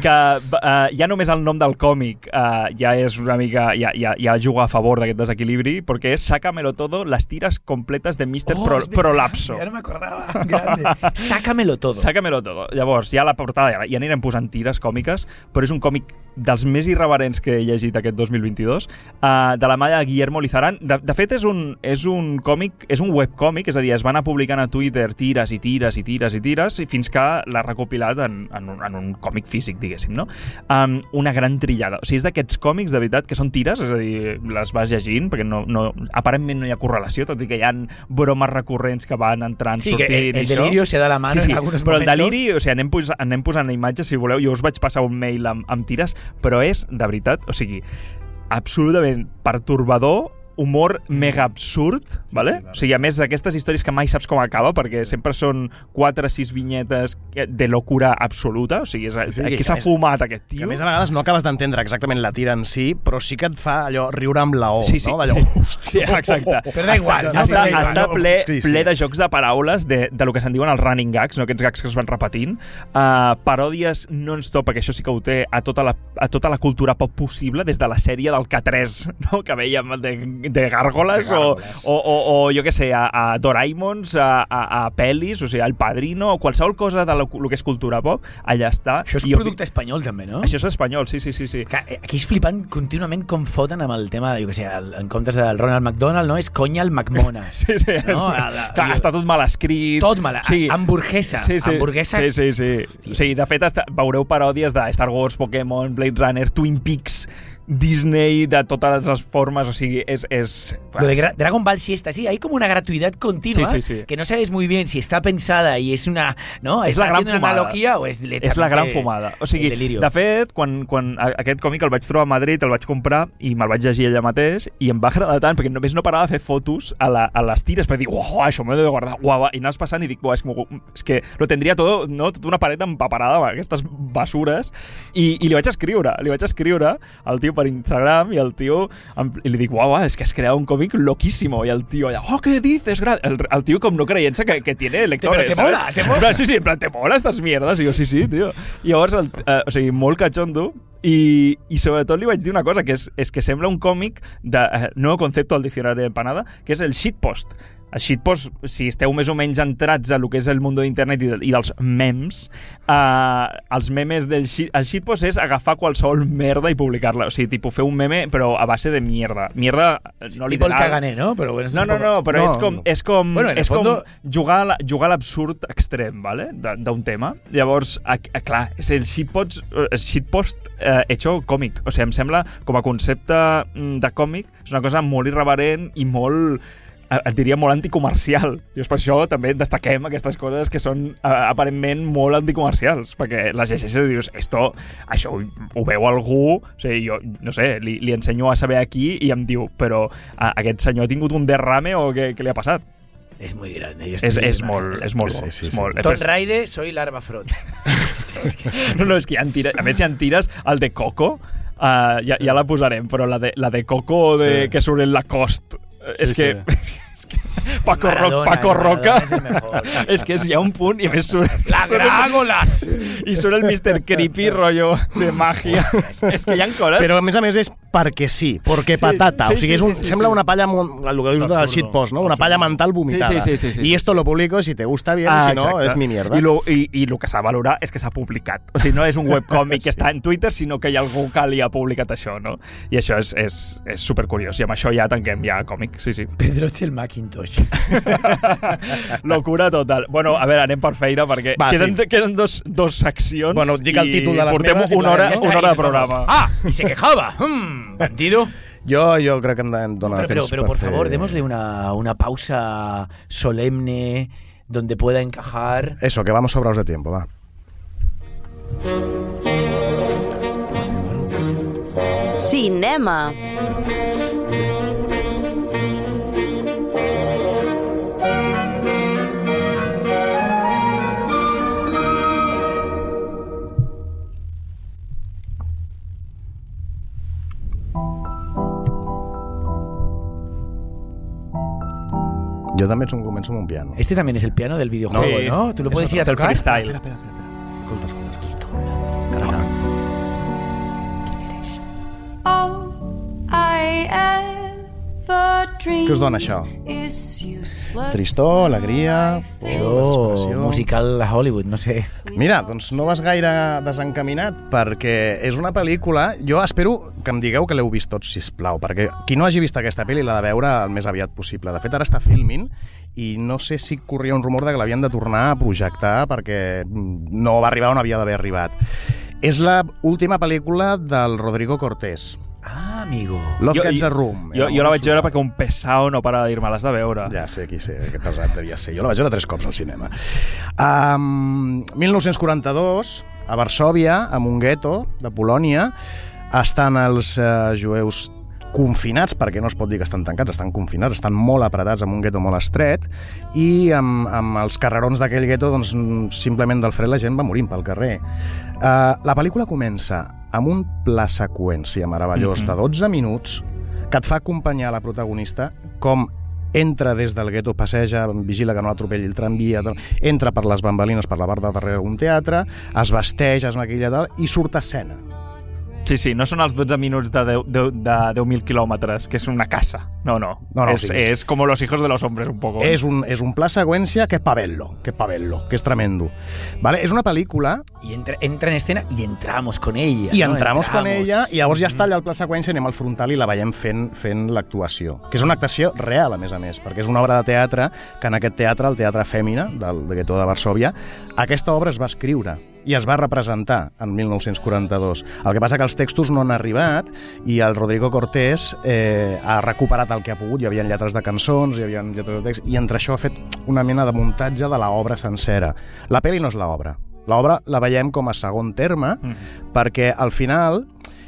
que uh, ja només el nom del còmic uh, ja és una mica... ja, ja, ja juga a favor d'aquest desequilibri, perquè és Sácamelo todo, las tiras completes de Mr. Oh, Pro, Prolapso. Ya no me acordaba. Grande. Sácamelo todo. Sácamelo todo. Llavors, ja la portada ja, ja anirem posant tires còmiques, però és un còmic dels més irreverents que he llegit aquest 2022, uh, de la mà de Guillermo Lizaran. De, de fet, és un, és un còmic, és un webcòmic, és a dir, es van a publicant a Twitter tires i tires i tires i tires, i fins que l'ha recopilat en, en, un, en un còmic físic, diguéssim, no? Um, una gran trillada. O sigui, és d'aquests còmics, de veritat, que són tires, és a dir, les vas llegint, perquè no, no, aparentment no hi ha correlació, tot i que hi ha bromes recurrents que van entrant, Sí, que sortint el- el això. delirio se da la mano sí, sí, en algunos però el momentos. deliri, o sigui, anem, posa, anem posant imatges, si voleu. Jo us vaig passar un mail amb, amb tires, però és, de veritat, o sigui, absolutament pertorbador, humor mega absurd, vale? o sigui, a més d'aquestes històries que mai saps com acaba, perquè sempre són 4 o 6 vinyetes de locura absoluta, o sigui, és, Sí, sí, que qui s'ha fumat aquest Que tio? a més a vegades no acabes d'entendre exactament la tira en si, però sí que et fa allò riure amb la O, Sí, sí, no? D'allò, sí. Sí, exacte. Però da igual, està, està, igual, està ple, Sí, sí. ple de jocs de paraules de, de lo que se'n diuen els running gags, no? aquests gags que es van repetint, uh, paròdies non-stop, perquè això sí que ho té, a tota, la, a tota la cultura pop possible, des de la sèrie del K3, no? que veiem de, de gàrgoles, De o, o, o, o jo què sé, a, a Doraemons, a, a, a pel·lis, o sigui, al Padrino, o qualsevol cosa de lo, lo que és cultura pop, allà està. Això és I, producte espanyol també, no? Això és espanyol, sí, sí, sí. sí. Que, eh, Aquí és flipant contínuament com foten amb el tema, jo què sé, el, en comptes del Ronald McDonald, no? És conya el McMonas. Sí, sí, No, sí. la- Clar, està tot mal escrit. Tot mal. Sí. Hamburguesa. Sí, sí. Hamburguesa. Sí, sí, sí. O sigui, de fet, està, veureu paròdies de Star Wars, Pokémon, Blade Runner, Twin Peaks, Disney de totes les formes, o sigui, és... és Lo de Gra- Dragon Ball sí está, sí, hay como una gratuidad continua Sí, sí, sí. que no sabes muy bien si está pensada y es una, ¿no? és la gran una fumada. analogía o es És la gran fumada. O sigui, de fet, quan, quan aquest còmic el vaig trobar a Madrid, el vaig comprar i me'l vaig llegir allà mateix i em va agradar tant, perquè només no parava de fer fotos a, la, a les tires per dir, uau, això m'ho he de guardar, uau, i anaves passant i dic, uau, és, que, és que lo tendria todo, no? tota una paret empaparada amb aquestes basures i, i li vaig escriure, li vaig escriure al tio per Instagram i el tio em, i li dic, uau, és que has creat un còmic loquísimo i el tio allà, oh, què dices? Gra-?" El, el tio com no creyent-se que, que tiene lectores, te ¿sabes? mola, te mola. Sí, sí, en plan, te mola estas mierdas? I jo, sí, sí, tio. I llavors, el, eh, o sigui, molt catxondo, i, i sobretot li vaig dir una cosa, que és, és que sembla un còmic de eh, nou concepte al diccionari d'empanada, que és el shitpost. El shitpost, si esteu més o menys entrats a lo que és el món d'internet i, de- i dels memes, eh, els memes del shit, el shitpost és agafar qualsevol merda i publicar-la. O sigui, tipus, fer un meme, però a base de mierda. Mierda, eh, no Tipo el literal. cagané, ¿no? Pero bueno, No, no, no, però No, és com, és com, Bueno, és fondo- com jugar, a jugar a l'absurd extrem, vale? d'un tema. Llavors, a, a, clar, és el shitpost, el shitpost eh, hecho còmic. O sigui, em sembla, com a concepte mm, de còmic, és una cosa molt irreverent i molt eh, et diria molt anticomercial. I és per això també destaquem aquestes coses que són eh, aparentment molt anticomercials, perquè les llegeixes i dius, esto, això ho, ho veu algú, o sigui, jo, no sé, li, li ensenyo a saber aquí i em diu, però a, aquest senyor ha tingut un derrame o què, què li ha passat? Es muy grande. yo És, és, molt, és molt. Sí, sí, és sí. molt, Tom és- Raide, soy Larva Front. No, no, és que tires, a més hi ha tires, el de Coco, uh, ja, ja la posarem, però la de, la de Coco de, Sí. que surt en Lacoste, eh, Sí, que... És que Paco, Maradona, Paco Roca el mejor. és que és, hi ha un punt i més surt ¡La Grágolas! i surt el Mr. Creepy rotllo de màgia és que hi ha coses Però a més a més és perquè sí, perquè Sí, patata. sí, o sigui, és un, sí, sí, sembla sí. una palla, el que dius del shitpost, no? Una palla mental vomitada. Sí, sí, sí, sí, sí, y esto lo publico, si te gusta bien, Ah, si no, exacte. es mi mierda. I, lo, i, i el que s'ha de valorar és que s'ha publicat. O sigui, no és un webcòmic que està en Twitter, sinó que hi ha algú que li ha publicat això, no? I això és, és, és supercuriós. I amb això ja tanquem ja còmic, sí, sí. Pedroche el Macintosh. Locura total. Bueno, a veure, anem per feina perquè Va, queden, sí. queden dos, dos seccions Bueno, dic el títol de les portem meves una hora, una hora de programa. ¡Ah! Y se quejaba. Hmm, bandido. Jo, jo crec que hem de donar Pero, pero, pero per por fer- favor, démosle una, una pausa solemne donde pueda encajar. Eso, que vamos sobrados de tiempo, va. Cinema. Jo també ets un, començo amb un piano. Este también es el piano del videojuego, Sí, ¿no? Tú lo es puedes ir a es el tocar. freestyle. Espera, espera, espera. Escolta, escolta. Què us dona això? Tristor, alegria... por, Això, musical a Hollywood, no sé. Mira, doncs no vas gaire desencaminat perquè és una pel·lícula... Jo espero que em digueu que l'heu vist tots, si plau, perquè qui no hagi vist aquesta pel·li l'ha de veure el més aviat possible. De fet, ara està filming i no sé si corria un rumor de que l'havien de tornar a projectar perquè no va arribar on havia d'haver arribat. És la última pel·lícula del Rodrigo Cortés. Ah, amigo. Love Jo- jo- a Room. Jo, Era jo la vaig veure perquè un pesao no para de dir-me-les de veure. Ja sé qui sé, que pesat devia ser. Jo la vaig veure tres cops al cinema. Um, 1942, a Varsòvia, amb un gueto de Polònia, estan els uh, jueus confinats, perquè no es pot dir que estan tancats, estan confinats, estan molt apretats amb un gueto molt estret, i amb, amb els carrerons d'aquell gueto, doncs, simplement del fred la gent va morint pel carrer. Uh, la pel·lícula comença amb un pla seqüència meravellós Mhm. de 12 minuts que et fa acompanyar la protagonista com entra des del gueto, passeja, vigila que no l'atropelli el tramvia, tal, entra per les bambalines per la part de darrere d'un teatre, es vesteix, es maquilla tal, i surt a escena. Sí, sí, no són els 12 minuts de 10 de, de 10.000 quilòmetres, que és una casa. No, no. No, no, és, sí, sí. és com los hijos de los hombres, un poco. És un, és un pla seqüència que pavello, que pavello, que és tremendo. Vale? És una pel·lícula Y entra, entra en escena y entramos con ella. i ¿no? entramos con Entramos. ella i llavors ja està allà el pla seqüència, anem al frontal i la veiem fent, fent l'actuació. Que és una actuació real, a més a més, perquè és una obra de teatre que en aquest teatre, el Teatre Fèmina, del, del Gueto de Varsòvia, aquesta obra es va escriure i es va representar en 1942. El que passa que els textos no han arribat i el Rodrigo Cortés eh, ha recuperat el que ha pogut. Hi havia lletres de cançons, hi havia lletres de text, i entre això ha fet una mena de muntatge de l'obra sencera. La pel·li no és l'obra. L'obra la veiem com a segon terme mm. perquè al final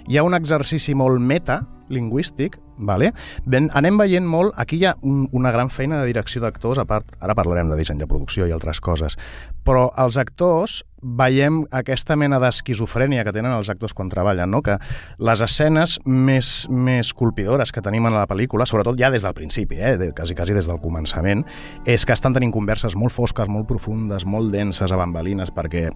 hi ha un exercici molt meta, lingüístic, vale? ben, anem veient molt... Aquí hi ha un, una gran feina de direcció d'actors, a part, ara parlarem de disseny de producció i altres coses, però els actors veiem aquesta mena d'esquizofrènia que tenen els actors quan treballen, no? que les escenes més, més colpidores que tenim en la pel·lícula, sobretot ja des del principi, eh? de, quasi, quasi des del començament, és que estan tenint converses molt fosques, molt profundes, molt denses a bambalines, perquè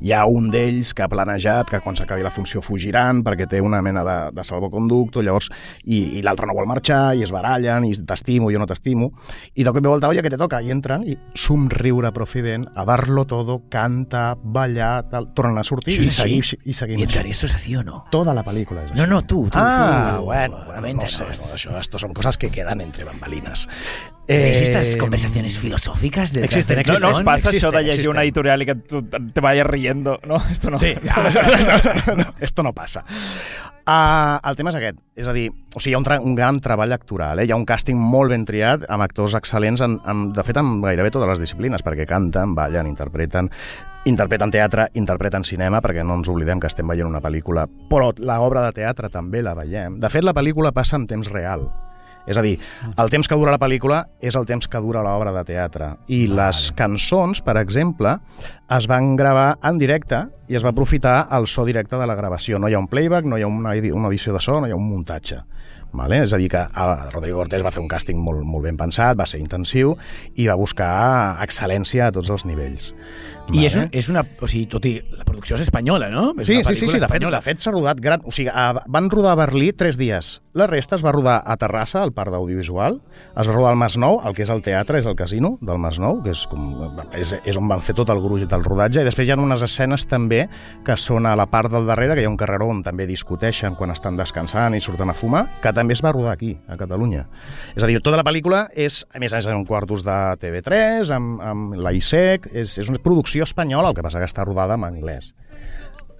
hi ha un d'ells que ha planejat que quan s'acabi la funció fugiran, perquè té una mena de, de salvoconducto, llavors, i, i l'altre no vol marxar, i es barallen, i t'estimo, jo no t'estimo, i de cop i volta, oye, que te toca? I entren, i somriure profident, a dar-lo todo, canta, ballar, tal, tornen a sortir Això i seguim, o no? Toda la pel·lícula és així. No, no, tú, tú, Ah, bueno, bueno no Coméntanos. sé, no, això, esto son cosas que quedan entre bambalinas. ¿Veis estas Eh, conversaciones filosóficas de Existen, No, no us passa existen, això de llegir existen. una editorial i que tu te vayas riendo, no? Esto no. Sí, no, no, no, no, esto no passa. Uh, el tema és aquest, és a dir, o sigui, hi ha un, un gran treball actoral, eh? hi ha un càsting molt ben triat, amb actors excel·lents, en, en, de fet, en gairebé totes les disciplines, perquè canten, ballen, interpreten, interpreten teatre, interpreten cinema, perquè no ens oblidem que estem veient una pel·lícula, però l'obra de teatre també la veiem. De fet, la pel·lícula passa en temps real. És a dir, el temps que dura la pel·lícula és el temps que dura l'obra de teatre. I les cançons, per exemple, es van gravar en directe i es va aprofitar el so directe de la gravació. No hi ha un playback, no hi ha una, edi- una edició de so, no hi ha un muntatge. Vale? És a dir, que el Rodrigo Cortés va fer un càsting molt, molt ben pensat, va ser intensiu i va buscar excel·lència a tots els nivells. I és, un, és una... O sigui, tot i... La producció és espanyola, no? És Sí, sí, sí, sí, de fet, de fet s'ha rodat gran... O sigui, a, van rodar a Berlí tres dies. La resta es va rodar a Terrassa, al Parc d'Audiovisual, es va rodar al Masnou, el que és el teatre, és el casino del Masnou, que és, com, és, és on van fer tot el gruix del rodatge, i després hi ha unes escenes també que són a la part del darrere, que hi ha un carreró on també discuteixen quan estan descansant i surten a fumar, que també es va rodar aquí, a Catalunya. És a dir, tota la pel·lícula és, a més a més, en quartos de TV3, amb, amb la ISEC, és, és una producció espanyola, el que passa que està rodada en anglès.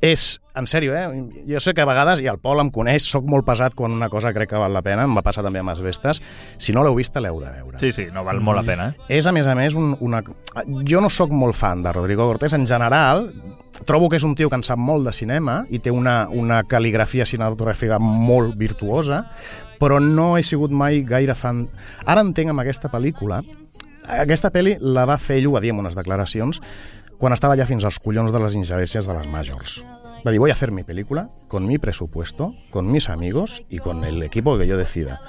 És, en sèrio, eh? Jo sé que a vegades, i el Pol em coneix, sóc molt pesat quan una cosa crec que val la pena, em va passar també amb les vestes. Si no l'heu vista, l'heu de veure. Sí, sí, no val molt la pena, eh? És, a més a més, un, una... Jo no sóc molt fan de Rodrigo Cortés. En general, trobo que és un tio que en sap molt de cinema i té una, una cal·ligrafia cinematogràfica molt virtuosa, però no he sigut mai gaire fan... Ara entenc amb aquesta pel·lícula... Aquesta pel·li la va fer ell, ho va dir en unes declaracions, quan estava ja fins als collons de les ingerències de les majors. Va dir, voy a hacer mi película con mi presupuesto, con mis amigos y con el equipo que yo decida.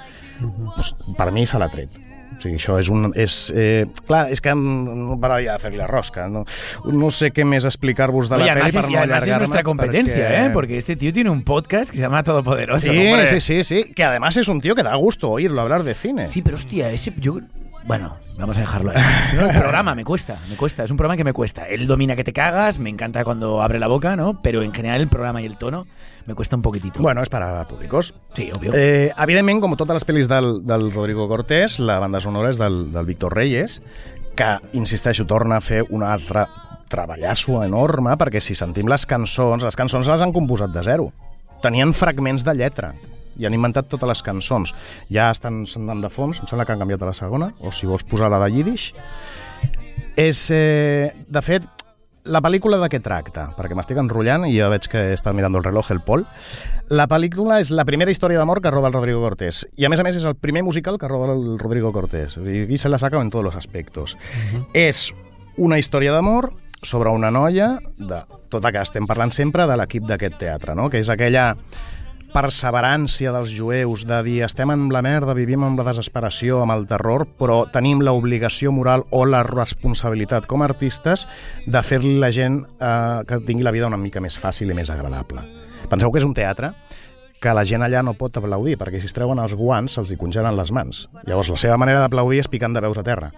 pues, per mi se l'ha tret. O sigui, això és un... És, eh, clar, és que no pararia de fer-li la rosca. No, no sé què més explicar-vos de Oye, la es, per no además es allargar-me. nuestra competencia, perquè- ¿eh? Porque este tío tiene un podcast que se llama Todopoderoso. Sí, hombre. sí, sí, sí, que además es un tío que da gusto oírlo hablar de cine. Sí, pero hostia, ese yo bueno, vamos a dejarlo ahí. No, el programa me cuesta, me cuesta, es un programa que me cuesta. Él domina que te cagas, me encanta cuando abre la boca, ¿no? Pero en general el programa y el tono me cuesta un poquitito. Bueno, és per a públicos. Sí, obvio. Eh, evidentment, com totes les pel·lis del, del Rodrigo Cortés, la banda sonora és del, del Víctor Reyes, que, insisteixo, torna a fer un altre treballasso enorme, perquè si sentim les cançons, les cançons les han composat de zero. Tenien fragments de lletra i han inventat totes les cançons. Ja estan sonant de fons, em sembla que han canviat a la segona, o si vols posar la de Yiddish. És, eh, de fet, la pel·lícula de què tracta? Perquè m'estic enrotllant i ja veig que està mirant el reloj el Pol. La pel·lícula és la primera història d'amor que roda el Rodrigo Cortés. I a més a més és el primer musical que roda el Rodrigo Cortés. I aquí se la saca en tots els aspectos. És una història d'amor sobre una noia, de, tota que estem parlant sempre de l'equip d'aquest teatre, no? que és aquella perseverància dels jueus de dir estem en la merda, vivim amb la desesperació, amb el terror, però tenim l'obligació moral o la responsabilitat com a artistes de fer-li la gent eh, que tingui la vida una mica més fàcil i més agradable. Penseu que és un teatre que la gent allà no pot aplaudir, perquè si es treuen els guants se'ls hi congelen les mans. Llavors, la seva manera d'aplaudir és picant de veus a terra.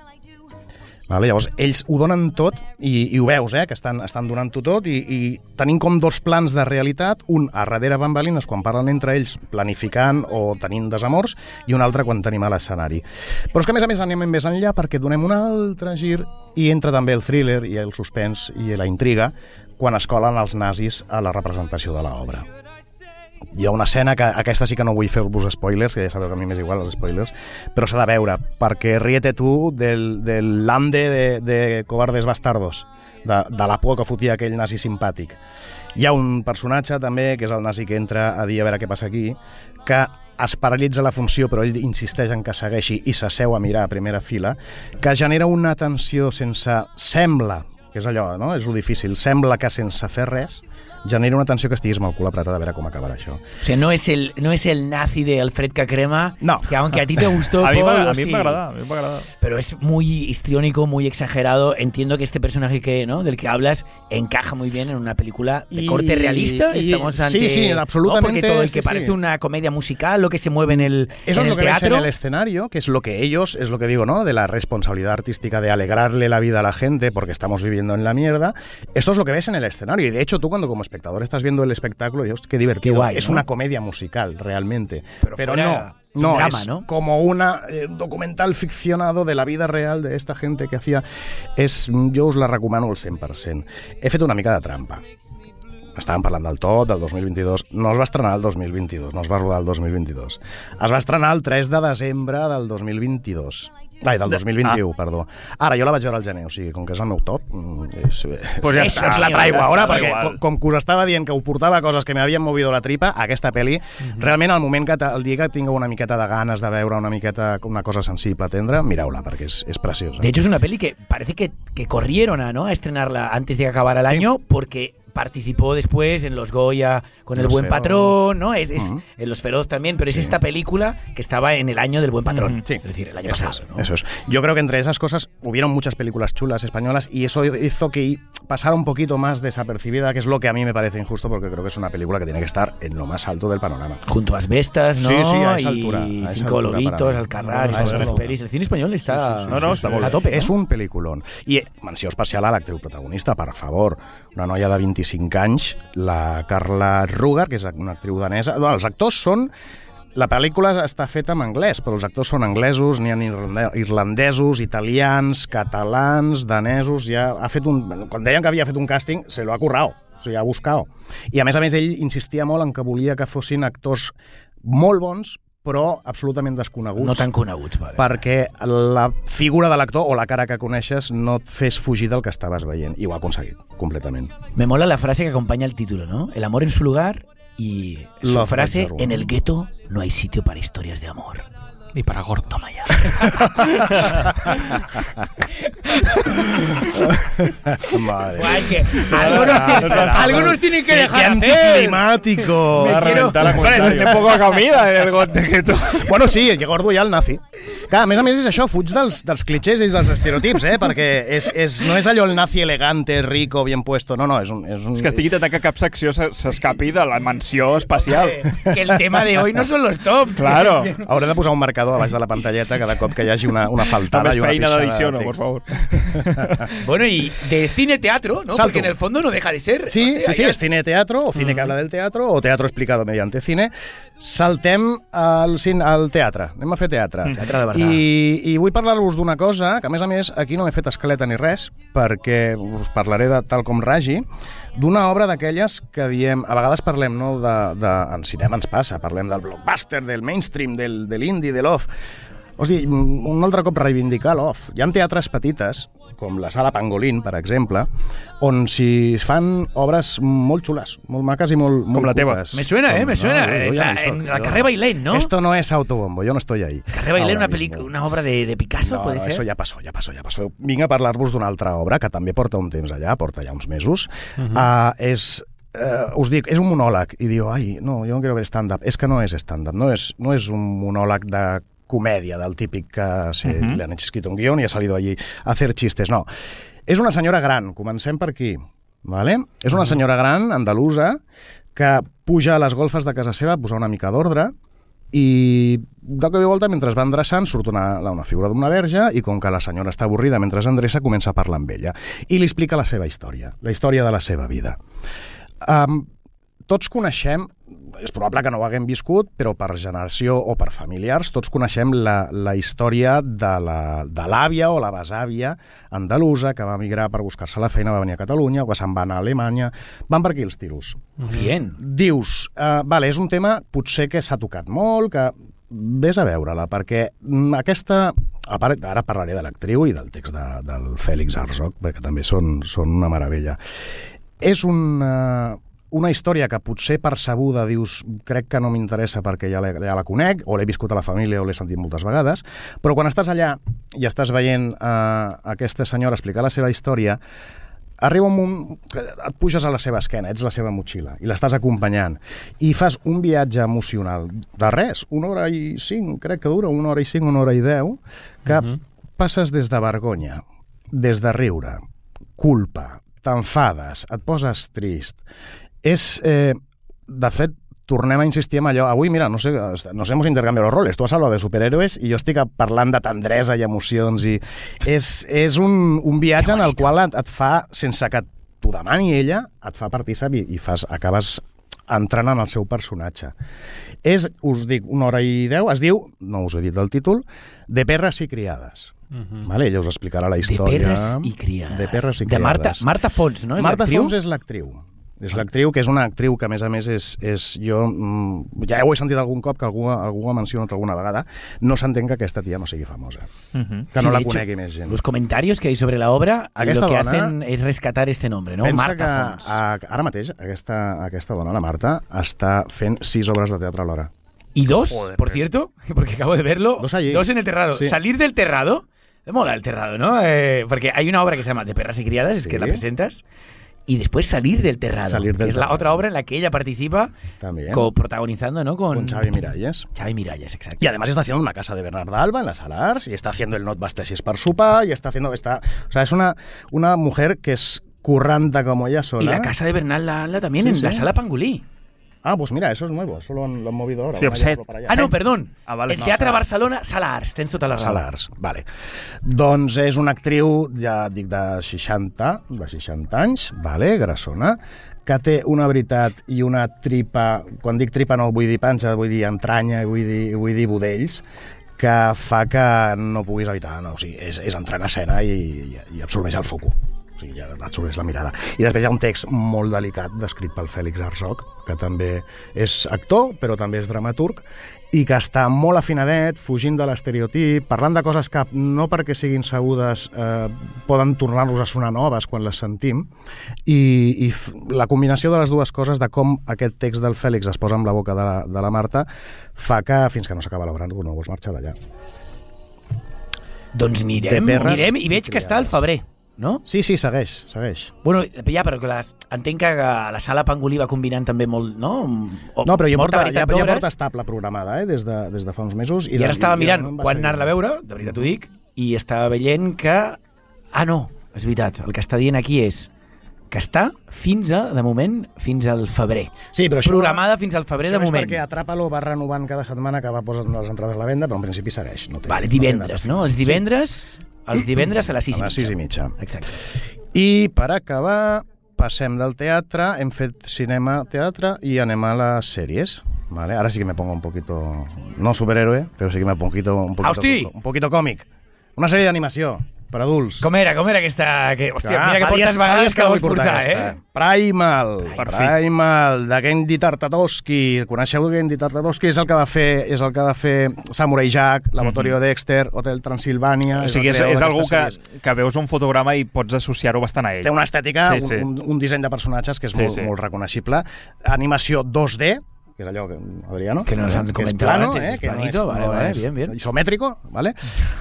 Vale? Llavors, ells ho donen tot i, i ho veus, eh? que estan, estan donant-ho tot i, i tenim com dos plans de realitat, un a darrere bambalines quan parlen entre ells planificant o tenint desamors i un altre quan tenim a l'escenari. Però és que a més a més anem més enllà perquè donem un altre gir i entra també el thriller i el suspens i la intriga quan es colen els nazis a la representació de l'obra. Hi ha una escena que aquesta sí que no vull fer-vos spoilers, que ja sabeu que a mi m'és igual els spoilers, però s'ha de veure, perquè ríete tu del, del lande de, de cobardes bastardos, de, de la por que fotia aquell nazi simpàtic. Hi ha un personatge també, que és el nazi que entra a dir a veure què passa aquí, que es paralitza la funció, però ell insisteix en que segueixi i s'asseu a mirar a primera fila, que genera una tensió sense... Sembla, que és allò, no? És lo difícil. Sembla que sense fer res genera una tensió que estiguis amb el cul apretat a veure com acabarà això. O sea, no es el, no es el nazi de Alfred Cacrema, no. que aunque a ti te gustó, A mí me- Paul, a mí me agrada, a mí me agrada. Pero es muy histriónico, muy exagerado. Entiendo que este personaje que, ¿no? del que hablas encaja muy bien en una película de Y- corte realista. y- Estamos sí, ante, sí, ¿no? absolutamente, Porque todo el sí, que sí. parece una comedia musical, lo que se mueve en el, Eso en es el lo que teatro. en el escenario, que es lo que ellos, es lo que digo, ¿no? De la responsabilidad artística de alegrarle la vida a la gente porque estamos viviendo en la mierda. Esto es lo que ves en el escenario. Y de hecho, tú cuando como espectador estás viendo el espectáculo, Dios, qué divertido. Qué guay, es ¿no? una comedia musical, realmente. Pero Pero, fuera- no. No, drama, es ¿no? como una eh, documental ficcionado de la vida real de esta gente que hacía... És, jo us la recomano al 100%. He fet una mica de trampa. Estàvem parlant del tot, del 2022. No es va estrenar el 2022, no es va rodar el 2022. Es va estrenar el 3 de desembre del 2022. Ai, del 2021, ah. perdó. Ara, jo la vaig veure al gener, o sigui, com que és el meu top, mm, és, Pues ja és, està, us la traigo ara, és perquè igual. com, com que us estava dient que ho portava coses que m'havien movido la tripa, aquesta pel·li, realment al moment que el dia que tingueu una miqueta de ganes de veure una miqueta una cosa sensible, tendra, mireu-la, perquè és, és preciosa. De hecho, es una peli que parece que, que corrieron a, ¿no? a estrenarla antes de que acabara el año porque participó después en los Goya con El Los Buen Feroz. Patrón, ¿no? Es, es- Ujú. en Los Feroz también, pero es esta película que estaba en el año del Buen Patrón. Sí. Es decir, el año Eso pasado. es, ¿no? eso es. Yo creo que entre esas cosas hubieron muchas películas chulas españolas y eso hizo que pasara un poquito más desapercibida, que es lo que a mí me parece injusto porque creo que es una película que tiene que estar en lo más alto del panorama. Junto a Asbestas, ¿no? Sí, sí, a esa y altura, a esa Cinco altura Lobitos. Alcarrás, estas altura. pelis. El cine español está, Sí, sí, sí, No, no, sí, sí, molt a tope. ¿no? un pel·lículon. I eh, menció especial a l'actriu protagonista, per favor. Una noia de 25 anys, la Carla Ruger, que és una actriu danesa. Bueno, els actors són... La pel·lícula està feta en anglès, però els actors són anglesos, n'hi ha irlande- irlandesos, italians, catalans, danesos... Ja ha fet un... Quan deien que havia fet un càsting, se lo ha currao, o sigui, ha buscat. I a més a més ell insistia molt en que volia que fossin actors molt bons, però absolutament desconeguts No tan coneguts, vale. perquè la figura de l'actor o la cara que coneixes no et fes fugir del que estaves veient. I ho ha aconseguit, completament. Me mola la frase que acompaña el título, ¿no? El amor en su lugar y su Love frase, en el gueto no hay sitio para historias de amor. Y para gordo. Toma ya. Madre. Buah, es que algunos, tienen- algunos tienen que dejar qué hacer. anticlimático. Me quiero- tiene poca comida en el gote que tu. Bueno, sí, gordo ja el nazi. Clar, a més a més és això, fuig dels, dels clichés i dels estereotips, eh? perquè és, és, no és allò el nazi elegante, rico, bien puesto, no, no, és un... És, un, És que estigui intentant que cap secció se- s'escapi de la mansió espacial. Que el tema de hoy no son los tops. Claro. Hauré de posar un marcador a baix de la pantalleta cada cop que hi hagi una, una faltada i una feina d'edició, no, por favor. Bueno, y de cine-teatro, ¿no? Salto. Porque en el fondo no deja de ser. Sí, Hostia, sí, sí, és cine-teatro, o cine que habla del teatro, o teatro explicado mediante cine. Saltem al, cine, al teatre. Anem a fer teatre. Teatre de verdad. I, I vull parlar-vos d'una cosa, que a més a més aquí no m'he fet escaleta ni res, perquè us parlaré de tal com ragi, d'una obra d'aquelles que diem, a vegades parlem, no, de, de, en cinema ens passa, parlem del blockbuster, del mainstream, del, de l'indie, de l'off. O sigui, un altre cop reivindicar l'off. Hi ha teatres petites, com la Sala Pangolín, per exemple, on s'hi fan obres molt xules, molt maques i molt, molt la teva. cuques. Me suena, eh, me suena. jo- jo En ja la- no hi soc, en la jo- Carré Bailén, ¿no? Esto no es autobombo, yo no estoy ahí. Carré Bailén, una, una obra de, de Picasso, No, puede no, ser. això ja passó, ja passó, ja passó. Vinc a parlar-vos d'una altra obra que també porta un temps allà, porta ja uns mesos. Uh. -huh. uh, és Uh, us dic, és un monòleg i diu, ai, no, jo no quiero ver stand-up és que no és stand-up, no és, no és un monòleg de comèdia del típic que sí, uh Mhm. -huh. le han escrito un guión y ha salido allí a hacer chistes, no és una senyora gran, comencem per aquí vale? és una senyora gran andalusa que puja a les golfes de casa seva a posar una mica d'ordre i de cop i volta, mentre es va endreçant, surt una, una figura d'una verge i com que la senyora està avorrida mentre s'endreça, comença a parlar amb ella. I li explica la seva història, la història de la seva vida. Um, tots coneixem, és probable que no ho haguem viscut, però per generació o per familiars tots coneixem la, la història de la- de l'àvia o la besàvia andalusa que va migrar per buscar-se la feina, va venir a Catalunya o que se'n va anar a Alemanya. Van per aquí els tiros. Bien. Dius, uh, vale, és un tema potser que s'ha tocat molt, que vés a veure-la, perquè mm, aquesta... A part, ara parlaré de l'actriu i del text de, del Fèlix Arzog, perquè també són, són una meravella. És una, una història que potser percebuda dius crec que no m'interessa perquè ja la, ja la conec, o l'he viscut a la família o l'he sentit moltes vegades, però quan estàs allà i estàs veient uh, aquesta senyora explicar la seva història, arriba un moment que et puges a la seva esquena, ets la seva motxilla, i l'estàs acompanyant, i fas un viatge emocional de res, una hora i cinc, crec que dura, una hora i cinc, una hora i deu, que uh -huh. passes des de vergonya, des de riure, culpa, t'enfades, et poses trist. És, eh, de fet, tornem a insistir en allò. Avui, mira, no sé, nos hemos intercambiado los roles. Tu has hablado de superhéroes i jo estic parlant de tendresa i emocions. I és, és un, un viatge en el qual et, et fa, sense que t'ho demani ella, et fa partícip i, i fas, acabes entrant en el seu personatge. És, us dic, una hora i deu, es diu, no us he dit el títol, De perres i criades. Mhm. Vale, ella us explicarà la història. perres i criades. De perres i De criades. Marta- Marta Fons, no? És Marta? Fons és l'actriu. És l'actriu, que és una actriu que, a més a més, és, és jo... Mm, ja ho he sentit algun cop, que algú, algú ha mencionat alguna vegada. No s'entén que aquesta tia no sigui famosa. Ujú. Que Sí, no la de hecho, conegui més gent. Los comentarios que hay sobre la obra Aquesta lo que dona- hacen es rescatar este nombre, ¿no? Marta que Fons. a, ara mateix aquesta, aquesta dona, la Marta, està fent sis obres de teatre alhora. Y dos, por cierto, porque acabo de verlo, Dos allí. en el terrado. Sí. Salir del terrado, me mola el terrado, ¿no? Eh, porque hay una obra que se llama De perras y criadas, es Sí. que la presentas, y después Salir del terrado, Salir del que es la otra obra en la que ella participa, También. coprotagonizando, ¿no? Con, Con Xavi Miralles. Xavi Miralles, exacto. Y además está haciendo una casa de Bernarda Alba en las Salars y está haciendo el Not Basta si es per sopar y está haciendo... Está, o sea, es una, una mujer que es curranta como ella sola. Y la casa de Bernal Lala también Sí, en sí. la sala Pangulí. Ah, pues mira, eso es nuevo, eso lo han, lo han movido ahora. Sí, Offset. Ah, no, perdón. Ah, vale. el No, Teatre. Barcelona, Salars, tens tota la raó. Salars, vale. Doncs és una actriu, ja dic, de 60, de 60 anys, vale, grassona, que té una veritat i una tripa, quan dic tripa no vull dir panxa, vull dir entranya, vull dir, vull dir budells, que fa que no puguis evitar, no, o sigui, és, és entrar en escena i, i, i absorbeix el foco. O sigui, ja absorbeix la mirada. I després hi ha un text molt delicat descrit pel Fèlix Arzog, que també és actor, però també és dramaturg, i que està molt afinadet, fugint de l'estereotip, parlant de coses que no perquè siguin sabudes eh, poden tornar-nos a sonar noves quan les sentim, i, i la combinació de les dues coses, de com aquest text del Fèlix es posa amb la boca de la, de la Marta, fa que fins que no s'acaba l'obra no vols marxar d'allà. Doncs anirem, anirem i i veig que està al febrer, no? Sí, sí, segueix, segueix. Bueno, ja, però que les, entenc que la sala Pangolí va combinant també molt, no? O, No, però ja porta, ja, ja porta estable programada, eh, des de, des de fa uns mesos. I, ara estava de mirant va quan anar-la a veure, de veritat ho dic, i estava veient que... Ah, no, és veritat, el que està dient aquí és que està fins a, de moment, fins al febrer. Sí, però això, Programada fins al febrer això de és moment. perquè Atrapalo va renovant cada setmana que va posant les entrades a la venda, però en principi segueix. No té, Vale, divendres, no? Els divendres, els divendres a les 6 A les sis i mitja. Exacte. I per acabar, passem del teatre, hem fet cinema, teatre i anem a les sèries. Vale? Ara sí que me pongo un poquito, no superhéroe, però sí que me pongo un poquito, un poquito, un poquito còmic. Una sèrie d'animació per adults. Com era, com era aquesta... Que, hòstia, Ah, mira que portes vegades que la vols vull portar, aquesta. eh? Primal, Per. Primal, de Gendy Tartakovsky. Coneixeu Gendy Tartakovsky? És el que va fer, és el que va fer Samurai Jack, Laboratorio Dexter, Hotel Transilvània... O sigui, és, és algú que, sèries. que veus un fotograma i pots associar-ho bastant a ell. Té una estètica, Sí, sí. Un, un, un disseny de personatges que és Sí, molt, sí. molt reconeixible. Animació 2D, que és allò que, Adriano, Que nos han que és comentado plano, antes, eh, es que no planito, és, vale, no vale, és bien, bien. isomètrico, ¿vale?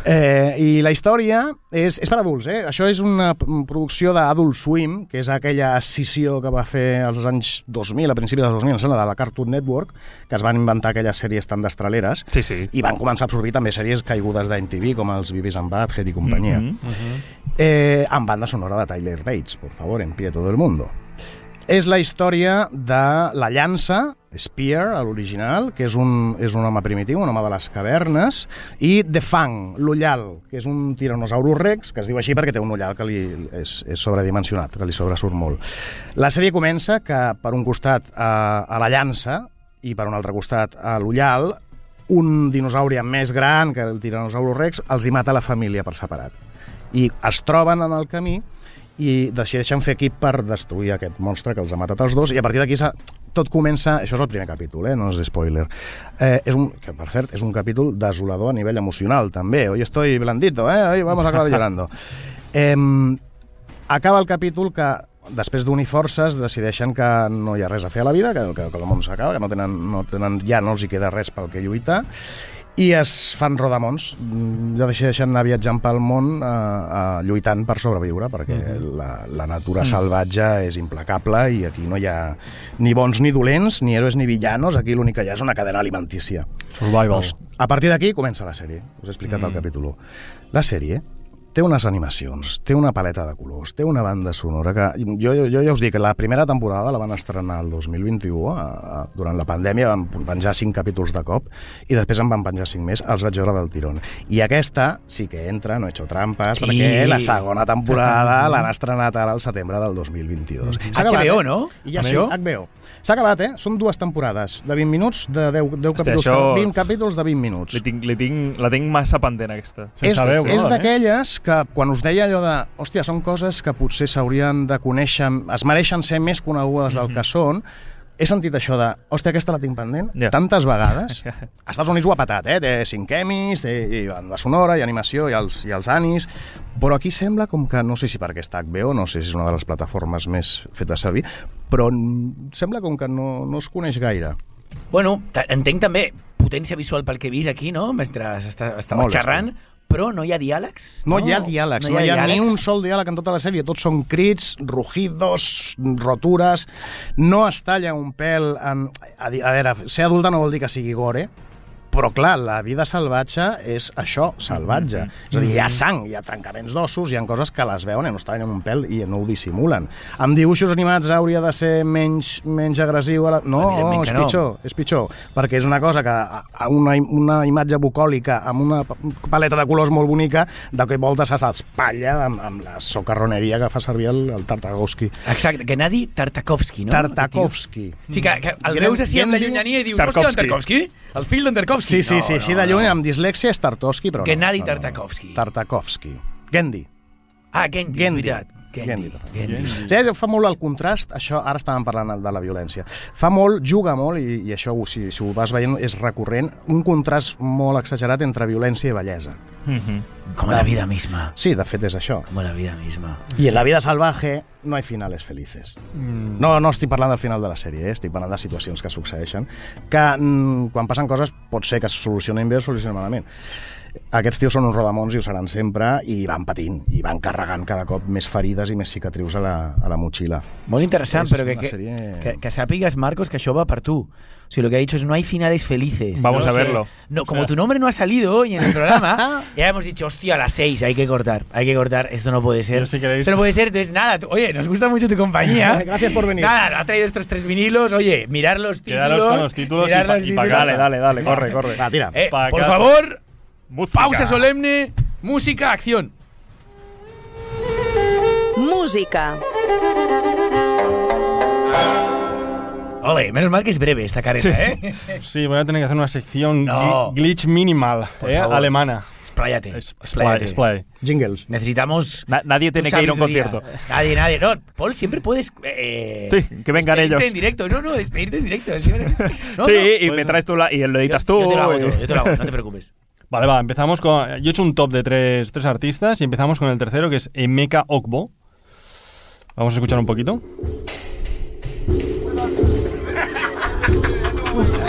Eh, I la història és, és per adults, eh? Això és una producció d'Adult Swim, que és aquella escissió que va fer als anys 2000, a principis dels 2000, em sembla, de la Cartoon Network, que es van inventar aquelles sèries tan destraleres, Sí, sí. i van començar a absorbir també sèries caigudes d'MTV, com els Bibis and Butthead i companyia. Mhm, mhm. Eh, amb banda sonora de Tyler Bates, por favor, en pie todo el mundo. És la història de la llança, Spear, a l'original, que és un, és un home primitiu, un home de les cavernes, i The Fang, l'ullal, que és un tiranosaurus rex, que es diu així perquè té un ullal que li és, és sobredimensionat, que li sobresurt molt. La sèrie comença que, per un costat, a, a la llança i per un altre costat a l'Ullal, un dinosauri més gran que el tiranosaurus rex els hi mata la família per separat. I es troben en el camí i decideixen fer equip per destruir aquest monstre que els ha matat els dos i a partir d'aquí tot comença, això és el primer capítol, eh? no és spoiler, eh, és un, que per cert és un capítol desolador a nivell emocional també, hoy estoy blandito, eh? hoy vamos a acabar llorando. Eh, acaba el capítol que després d'unir forces decideixen que no hi ha res a fer a la vida, que, que, que el món s'acaba, que no tenen, no tenen, ja no els hi queda res pel que lluitar, i es fan rodamons. Mm, Ja decideixen anar viatjant pel món eh, eh, lluitant per sobreviure, perquè la, la natura Mm. salvatge és implacable i aquí no hi ha ni bons ni dolents, ni héroes ni villanos, aquí l'únic que hi ha és una cadena alimentícia. Survival. Doncs, a partir d'aquí comença la sèrie. Us he explicat mm. el capítol 1. La sèrie té unes animacions, té una paleta de colors, té una banda sonora que... Jo, jo, jo ja us dic que la primera temporada la van estrenar el 2021, a, a, durant la pandèmia van penjar cinc capítols de cop i després en van penjar cinc més, els vaig veure del tirón. I aquesta sí que entra, no he hecho trampas, Sí. perquè la segona temporada l'han estrenat ara al setembre del 2022. S'ha HBO, acabat, no? Ja sí, HBO? S'ha acabat, eh? Són dues temporades de 20 minuts, de 10, 10 Hòstia, capítols, això- 20 capítols de 20 minuts. Li tinc, li tinc, la tinc massa pendent, aquesta. és és d'aquelles que quan us deia allò de hòstia, són coses que potser s'haurien de conèixer, es mereixen ser més conegudes del que són, he sentit això de, hòstia, aquesta la tinc pendent, Ja. tantes vegades. Als Estats Units ho ha patat, eh? Té cinc Emmys, té i la sonora, i animació, i els, i els Anis, però aquí sembla com que, no sé si perquè està HBO, no sé si és una de les plataformes més fetes servir, però mm, sembla com que no, no es coneix gaire. Bueno, entenc també potència visual pel que he vist aquí, no? Mentre estava Molt xerrant, però no hi ha diàlegs? No, hi ha diàlegs, no, hi ha, ni un sol diàleg en tota la sèrie, tots són crits, rugidos, rotures, no es talla un pèl en... A, veure, ser adulta no vol dir que sigui gore, però clar, la vida salvatge és això, salvatge. És a dir, hi ha sang, hi ha trencaments d'ossos, hi ha coses que les veuen i no es tallen un pèl i no ho dissimulen. Amb dibuixos animats hauria de ser menys, menys agressiu. A la... No, és no. pitjor, és pitjor, perquè és una cosa que a- una, una imatge bucòlica amb una pa- paleta de colors molt bonica, de cop volta se s'espatlla amb, amb la socarroneria que fa servir el, el Tartakovsky. Exacte, Gennady Tartakovsky, no? Tartakovsky. Sí, que, que el veus així amb la llunyania i dius, hòstia, en Tarkovsky? El fill d'en Tarkovsky? Sí, sí, sí, així de lluny, amb dislèxia és Tartovsky, però Gennady no. no, no, no. Tartakovsky. Gendy. Ah, Gendy, és Gendy. veritat. Gendy. Gendy. Sí, fa molt el contrast, això, ara estàvem parlant de la violència, fa molt, juga molt, i, i això, si, si ho vas veient, és recurrent, un contrast molt exagerat entre violència i bellesa. Como la vida misma. Sí, de fet és això. Como la vida misma. I en la vida salvaje no hay finales felices. Mm. No, no estic parlant del final de la sèrie, eh? estic parlant de situacions que succeeixen, que mm, quan passen coses pot ser que es solucionin bé o solucionin malament. Aquests tios són uns rodamons i ho seran sempre i van patint, i van carregant cada cop més ferides i més cicatrius a la, a la motxilla. Molt interessant, És però que, que, sèrie- que, que sàpigues, Marcos, que això va per tu. O sea, lo que ha dicho es no hay finales felices. Vamos ¿no? a verlo. No, como O sea- tu nombre no ha salido hoy en el programa, ya hemos dicho, hostia, a las seis hay que cortar, hay que cortar, esto no puede ser. Si queréis- Esto no puede ser, entonces nada, tú- oye, nos gusta mucho tu compañía. Gracias por venir. Nada, ha traído estos tres vinilos, oye, mirar los títulos. Quedaros con los títulos y pa- los y títulos. Dale, dale, dale, corre, corre. Va, tira. Eh, por casa. favor, Música. pausa solemne, música, acción. Música. Ole, menos mal que es breve esta careta, ¿eh? Sí, voy a tener que hacer una sección No. glitch minimal, eh, alemana. Expláyate, expláyate. Jingles. Necesitamos. Na- nadie tiene que ir a un concierto. Nadie, nadie. No, Paul, siempre puedes. Eh, Sí, que vengan despedirte ellos. en directo. No, no, despedirte en directo. No, sí, no. y me traes tú la, y lo editas Yo- tú. Yo te lo hago y- todo, yo te lo hago, no te preocupes. Vale, va, empezamos con... Yo he hecho un top de tres, tres artistas y empezamos con el tercero, que es Emeka Okbo. Vamos a escuchar un poquito.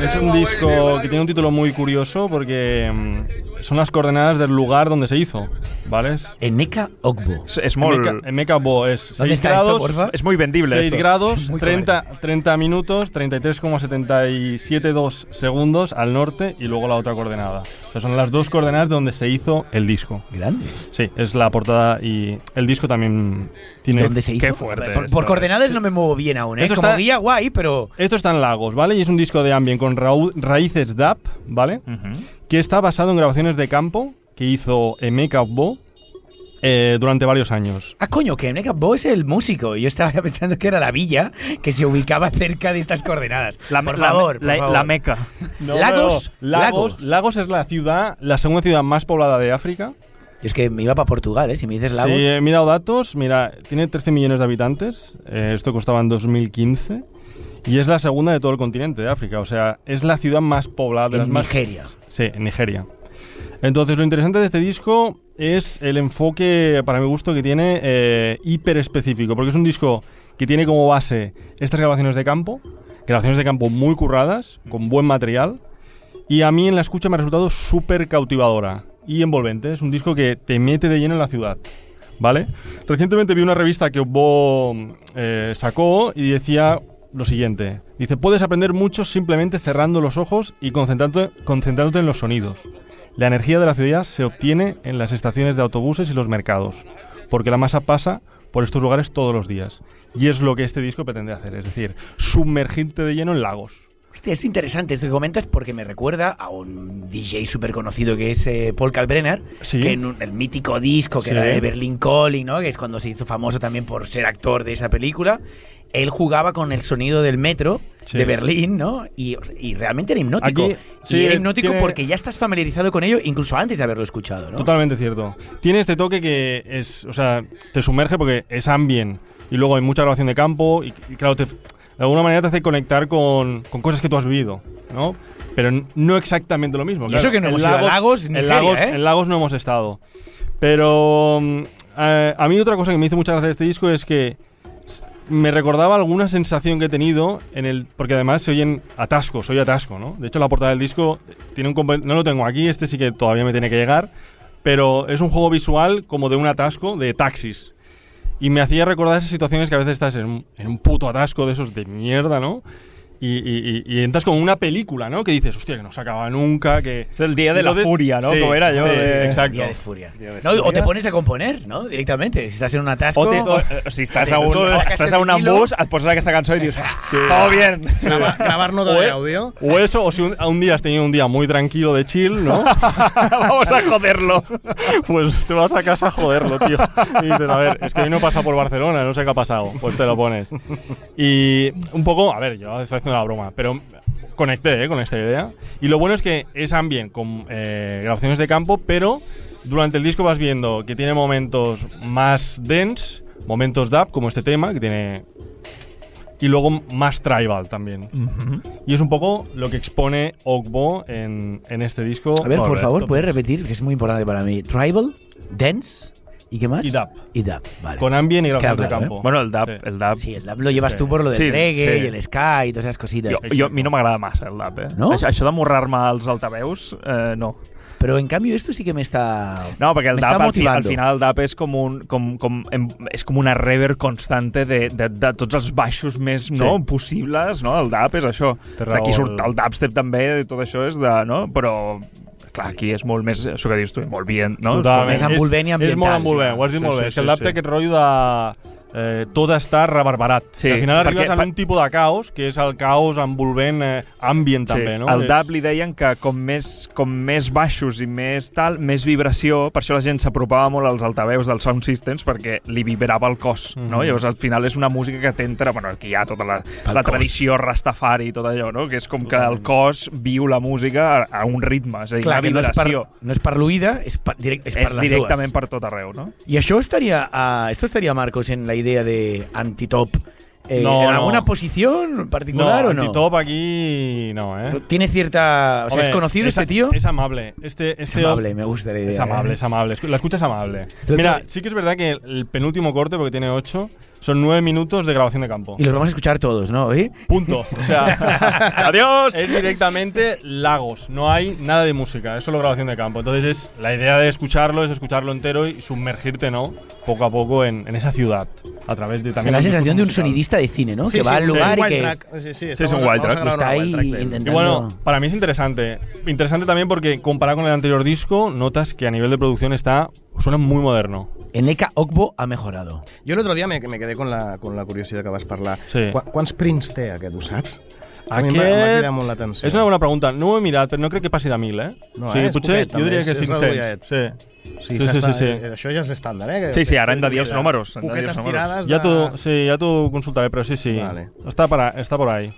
Es un disco que tiene un título muy curioso porque mm, son las coordenadas del lugar donde se hizo, ¿vale? Emeka Ogbo. Es, molt... Emeka, Okbo es 6 ¿Dónde está esto, grados, porfa? Es muy vendible 6 esto. grados, Muy 30, 30 minutos, 33,772 segundos al norte y luego la otra coordenada. Sea, son las dos coordenadas donde se hizo el disco. Grande. Sí, es la portada y el disco también tiene... ¿Dónde se hizo? Qué fuerte Por, por coordenadas no me muevo bien aún, ¿eh? Esto Como está- guía, guay, pero. Esto está en Lagos, ¿vale? Y es un disco de ambient con raíces DAP, ¿vale? Que está basado en grabaciones de campo que hizo Emeka Okbo eh, durante varios años. Ah, coño, que Emeka Bo es el músico. Yo estaba pensando que era la villa que se ubicaba cerca de estas coordenadas. La, por la- favor, por la, favor. la Meca. No, Lagos, no, Lagos, Lagos. Lagos es la ciudad, la segunda ciudad más poblada de África. Yo es que me iba para Portugal, ¿eh? Si me dices Lagos. Sí, he mirado datos. Mira, tiene 13 millones de habitantes. eh, esto costaba en 2015. Y es la segunda de todo el continente de África. O sea, es la ciudad más poblada de En las más. Nigeria. Sí, en Nigeria. Entonces, lo interesante de este disco es el enfoque, para mi gusto, que tiene eh, hiper específico. Porque es un disco que tiene como base estas grabaciones de campo. Grabaciones de campo muy curradas, con buen material. Y a mí en la escucha me ha resultado súper cautivadora y envolvente. Es un disco que te mete de lleno en la ciudad. ¿Vale? Recientemente vi una revista que Obbo eh, sacó y decía lo siguiente. Dice, puedes aprender mucho simplemente cerrando los ojos y concentrándote, concentrándote en los sonidos. La energía de la ciudad se obtiene en las estaciones de autobuses y los mercados, porque la masa pasa por estos lugares todos los días. Y es lo que este disco pretende hacer, es decir, sumergirte de lleno en lagos. Hostia, es interesante esto que comentas porque me recuerda a un DJ súper conocido que es eh, Paul Kalbrenner, Sí. que en un- el mítico disco que Sí. era de Berlin Calling, ¿no? que es cuando se hizo famoso también por ser actor de esa película, él jugaba con el sonido del metro Sí. de Berlín, ¿no? Y, y realmente era hipnótico. Aquí, y era hipnótico tiene- porque ya estás familiarizado con ello incluso antes de haberlo escuchado, ¿no? Totalmente cierto. Tiene este toque que es, o sea, te sumerge porque es ambient y luego hay mucha grabación de campo y, y claro, te- de alguna manera te hace conectar con, con cosas que tú has vivido, ¿no? Pero no exactamente lo mismo. Y claro. eso que no En hemos ido a Lagos, en Nigeria, Lagos, ¿eh? en Lagos no hemos estado. Pero mm, eh, a mí otra cosa que me hizo mucha gracia de este disco es que me recordaba alguna sensación que he tenido en el porque además se oyen atascos, soy atasco, ¿no? De hecho la portada del disco tiene un no lo tengo aquí, este sí que todavía me tiene que llegar, pero es un juego visual como de un atasco de taxis. Y me hacía recordar esas situaciones que a veces estás en en un puto atasco de esos de mierda, ¿no? Y, y- y- y entras como en una película, ¿no? Que dices, hostia, que no se acaba nunca, que... Es el día de la furia, ¿no? Sí, Como era yo. sí, de- exacto. Día de furia. Día de No, o te pones a componer, ¿no? Directamente. Si estás en un atasco. O, te, o, o si estàs a un, el a un embús, et poses aquesta cançó i dius, ah, todo bien. Grava- gravar nota de e- audio. O eso, o si un, un día has tenido un día muy tranquilo de chill, ¿no? Vamos a joderlo. pues te vas a casa a joderlo, tío. Y dices, a ver, es que hoy no he pasado por Barcelona, no sé qué ha pasado. Pues te lo pones. Y un poco, a ver, yo estoy haciendo la broma, pero conecté ¿eh? con esta idea. Y lo bueno es que es ambient, con eh, grabaciones de campo, pero durante el disco vas viendo que tiene momentos más dense, momentos dub, como este tema, que tiene... Y luego más tribal también. Y es un poco lo que expone Ogbo en, en este disco. A ver, por favor. ¿puedes repetir? Que es muy importante para mí. Tribal, Dance. ¿Y qué más? Y dub. Y dub, vale. Con ambient y de claro, campo. ¿eh? Bueno, el dub, Sí. el dub. Sí, el dub lo llevas Sí. tú por lo del Sí, reggae sí. y el ska y todas esas cositas. Jo, jo, a mi no m'agrada massa el dub, eh? No? Això, això de morrar-me als altaveus, eh, no. Pero en cambio esto sí que me está... No, perquè el está al, fi, al final, el dub és com, un, com, com, em, és com una reverb constante de, de, de tots els baixos més no, possibles, no? El dub és això. D'aquí surt el- el dubstep també, i tot això és de... No? Però, clar, aquí és molt més, això que dius tu, molt bien, no? Totalment. més envolvent i és, és molt ambiental, envolvent, sí. ho has dit Sí, molt sí, bé. és que el sí, sí. aquest rotllo de... Eh, tot està reverberat. Sí, I al final perquè- arribes a per- un tipus de caos, que és el caos envolvent eh, ambient també, no? El És- dub li deien que com més, com més baixos i més tal, més vibració, per això la gent s'apropava molt als altaveus dels sound systems perquè li vibrava el cos, no? Mhm. Llavors al final és una música que t'entra, bueno, aquí hi ha tota la, la cos. tradició rastafari i tot allò, no? Que és com que el cos viu la música a, a un ritme, és a dir, Clar, una que no és, per, vibració. no és per l'oïda, és, per, direct, és, per És les directament dues. per tot arreu, no? Y eso estaría, ah, esto estaría Marcos en la idea de antitop. eh, No, ¿En no. alguna posición particular no, o no? antitop aquí no, ¿eh? Tiene cierta, o sea, es conocido es- este tío. Es amable. Este, Es este amable, me gusta la idea. Es amable, ¿eh? es amable. La escucha es amable. Mira, sí que es verdad que el penúltimo corte, porque tiene ocho, son nueve minutos de grabación de campo. Y los vamos a escuchar todos, ¿no? ¿Eh? Punto. O sea, ¡Adiós! es directamente lagos. No hay nada de música, es solo grabación de campo. Entonces, es la idea de escucharlo es escucharlo entero y sumergirte, ¿no? Poco a poco en, en esa ciudad. A través de también. la sensación de un musical. sonidista de cine, ¿no? Sí, que sí, va al lugar y wild que track. Sí, sí, Sí, es un wild track. está ahí wild track de él. intentando... Y bueno, para mí es interesante. Interesante también porque comparado con el anterior disco, notas que a nivel de producción está suena muy moderno. Eneka Okbo ha mejorado. Jo l'altre dia me, me quedé con la, con la curiositat que vas parlar. Sí. Qua, quants prints té aquest, ho saps? A mi Aquest- m'ha cridat molt l'atenció. És una bona pregunta. No ho he mirat, però no crec que passi de 1.000, eh? No, o sigui, eh? Potser poquet, jo diria que és- és 500. reduïdet. Sí. Sí, Sí, ja sí, sí, sí. eh, Això ja és estàndard, eh? Sí, sí, ara hem de dir els números, Poquetes números. tirades Ja de... t'ho sí, ja consultaré, però sí, sí. Vale. Està, per, està por ahí.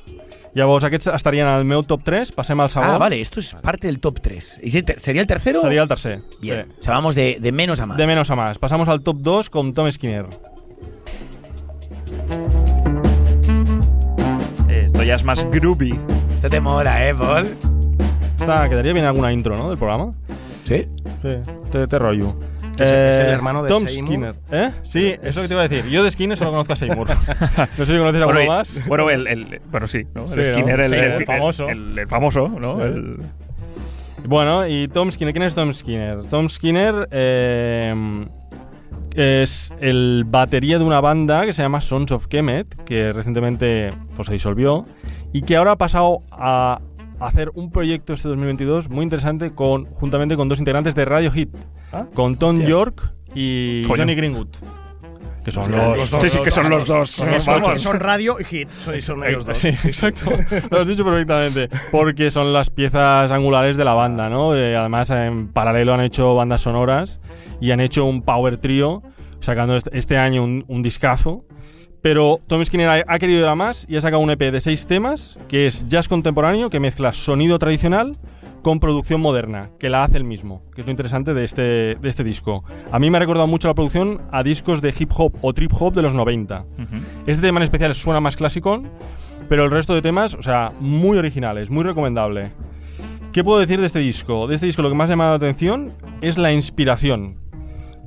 Llavors, aquests estarien al meu top 3, passem al segon. Ah, vale, esto es parte del top 3. ¿Y ese- ¿Sería el tercero? Sería el tercer. Bien. Sí. O sea, vamos de, de menos a más. De menos a más. Pasamos al top 2 con Tom Skinner. Esto ya es más groovy. Esto te mola, ¿eh, Paul? Esta, quedaría bien alguna intro, ¿no? Del programa. ¿Sí? Sí, te, te rollo. Que es- es el hermano de Tom Seymour. Skinner. ¿Eh? Sí, eso es lo que te iba a decir. Yo de Skinner solo conozco a Seymour. no sé si conoces a Bueno, alguno y- más. Bueno, el, el- bueno, sí, ¿no? El Sí, ¿no? Skinner, el, Sí, el- el el- famoso. El, el famoso, ¿no? Sí. El- Bueno, y Tom Skinner, ¿quién es Tom Skinner? Tom Skinner eh, es el batería de una banda que se llama Sons of Kemet, que recientemente pues, se disolvió y que ahora ha pasado a hacer un proyecto este 2022 muy interesante con juntamente con dos integrantes de Radio Hit, Ah, con Tom hostias. York y Coño. Johnny Greenwood. Que son Los los, dos, Sí, sí, que son los dos. Son, Vamos. son- son radio y hit. Son, son ellos dos. Sí, exacto. Lo has dicho perfectamente. Porque son las piezas angulares de la banda, ¿no? Eh, además, en paralelo han hecho bandas sonoras y han hecho un power trio, sacando este, este año un, un discazo. Pero Tom Skinner ha, ha querido ir a más y ha sacado un EP de seis temas, que es jazz contemporáneo, que mezcla sonido tradicional con producción moderna, que la hace él mismo, que es lo interesante de este, de este disco. A mí me ha recordado mucho la producción a discos de hip hop o trip hop de los 90. Este tema en especial suena más clásico, pero el resto de temas, o sea, muy originales, muy recomendable. ¿Qué puedo decir de este disco? De este disco lo que más ha llamado la atención es la inspiración.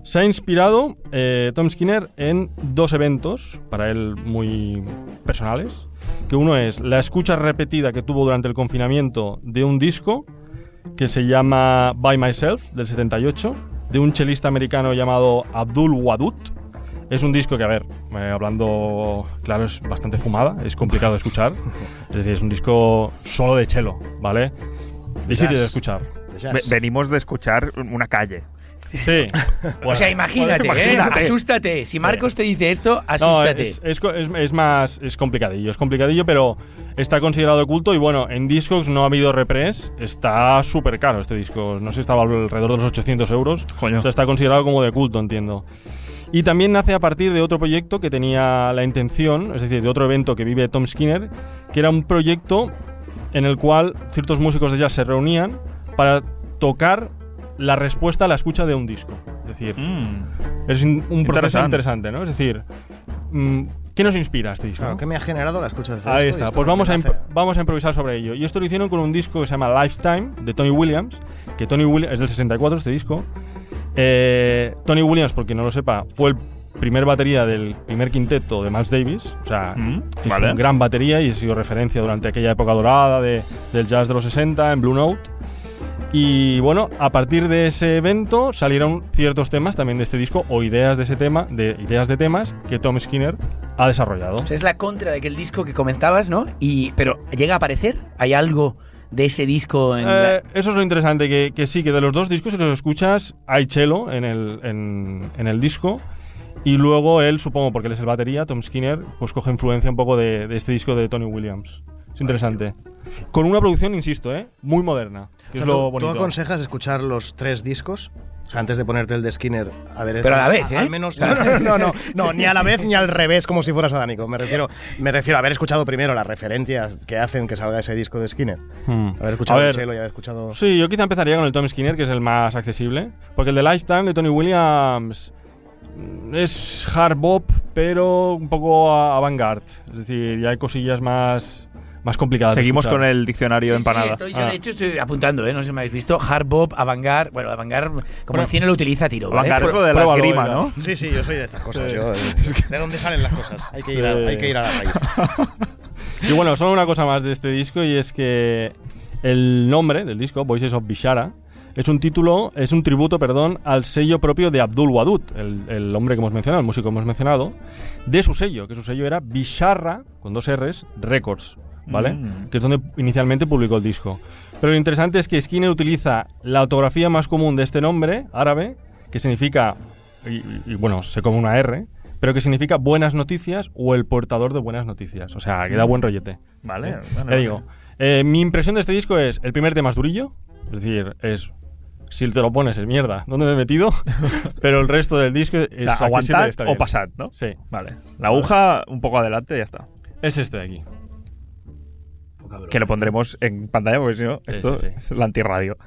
Se ha inspirado eh, Tom Skinner en dos eventos, para él muy personales, que uno es la escucha repetida que tuvo durante el confinamiento de un disco que se llama By Myself, del 78, de un chelista americano llamado Abdul Wadud. Es un disco que, a ver, eh, hablando claro, es bastante fumada, es complicado de escuchar. Es decir, es un disco solo de chelo, ¿vale? Difícil de escuchar. Ve- venimos de escuchar una calle. Sí. o sea, imagínate, ¿eh? Asústate. Si Marcos te dice esto, No, asústate. es, es co- es- es más. Es complicadillo, es complicadillo, pero está considerado de culto. Y bueno, en Discogs no ha habido repres. Está súper caro este disco. No sé, estaba alrededor de los 800 euros. Coño. O sea, está considerado como de culto, entiendo. Y también nace a partir de otro proyecto que tenía la intención, es decir, de otro evento que vive Tom Skinner, que era un proyecto en el cual ciertos músicos de jazz se reunían para tocar la respuesta a la escucha de un disco. Es decir, Mm. es un, proceso Interesante. interesante, ¿no? Es decir, mm, ¿qué nos inspira este disco? Claro, ¿qué me ha generado la escucha de este Ahí disco? Está, esto pues vamos a, vamos a improvisar sobre ello. Y esto lo hicieron con un disco que se llama Lifetime, de Tony Williams, que Tony Williams es del 64 este disco. Eh, Tony Williams, por quien no lo sepa, fue el primer batería del primer quinteto de Miles Davis, o sea, Mm, es vale. un gran batería y ha sido referencia durante aquella época dorada de- del jazz de los 60 en Blue Note. Y bueno, a partir de ese evento salieron ciertos temas también de este disco o ideas de ese tema, de ideas de temas que Tom Skinner ha desarrollado. O sea, es la contra de aquel disco que comentabas, ¿no? Y, pero llega a aparecer, hay algo de ese disco en la- Eh, Eso es lo interesante, que, que sí, que de los dos discos, si los escuchas, hay cello en el, en, en el disco. Y luego él, supongo, porque él es el batería, Tom Skinner, pues coge influencia un poco de, de este disco de Tony Williams. Es interesante. Con una producción, insisto, ¿eh? muy moderna. Que O sea, es lo ¿tú- ¿Tú bonito. aconsejas escuchar los tres discos? O sea, antes de ponerte el de Skinner, a ver... Pero a la vez, ¿eh? Al menos... No, no, no, no, no, ni a la vez ni al revés, como si fuera sadánico. Me refiero, me refiero a haber escuchado primero las referencias que hacen que salga ese disco de Skinner. Hmm. Haber escuchado A el ver, cello y haber escuchado... Sí, yo quizá empezaría con el Tom Skinner, que es el más accesible. Porque el de Lifetime de Tony Williams es hard bop, pero un poco a- avant-garde. Es decir, ya hay cosillas más, más complicadas. de Seguimos con el diccionario sí, empanada. estoy- yo Ah. de hecho estoy apuntando, ¿eh? No sé si me habéis visto. Hard bop, avant-garde. Bueno, avant-garde, como Bueno, el cine lo utiliza a tiro, ¿vale? Avant-garde es lo de la esgrima. ¿no? Sí, sí, yo soy de estas cosas. Sí. yo, eh, ¿De dónde salen las cosas? Hay que ir a, hay que ir a la raíz. Y bueno, solo una cosa más de este disco y es que el nombre del disco, Voices of Bishara, es un título, es un tributo, perdón, al sello propio de Abdul Wadud, el, el hombre que hemos mencionado, el músico que hemos mencionado, de su sello, que su sello era Bisharra, con dos R's, Records, ¿vale? Mm. Que es donde inicialmente publicó el disco. Pero lo interesante es que Skinner utiliza la ortografía más común de este nombre, árabe, que significa, y, bueno, se come una R, pero que significa buenas noticias o el portador de buenas noticias. O sea, que da buen rollete. Vale, ¿Eh? vale, vale. digo. eh, mi impresión de este disco es, el primer tema es durillo, es decir, es si te lo pones es mierda. ¿Dónde me he metido? Pero el resto del disco es O sea, aguantad o pasad, ¿no? Sí. Vale. La aguja un poco adelante y ya está. Es este de aquí. Que lo pondremos en pantalla porque si no, esto sí, sí. es la antirradio.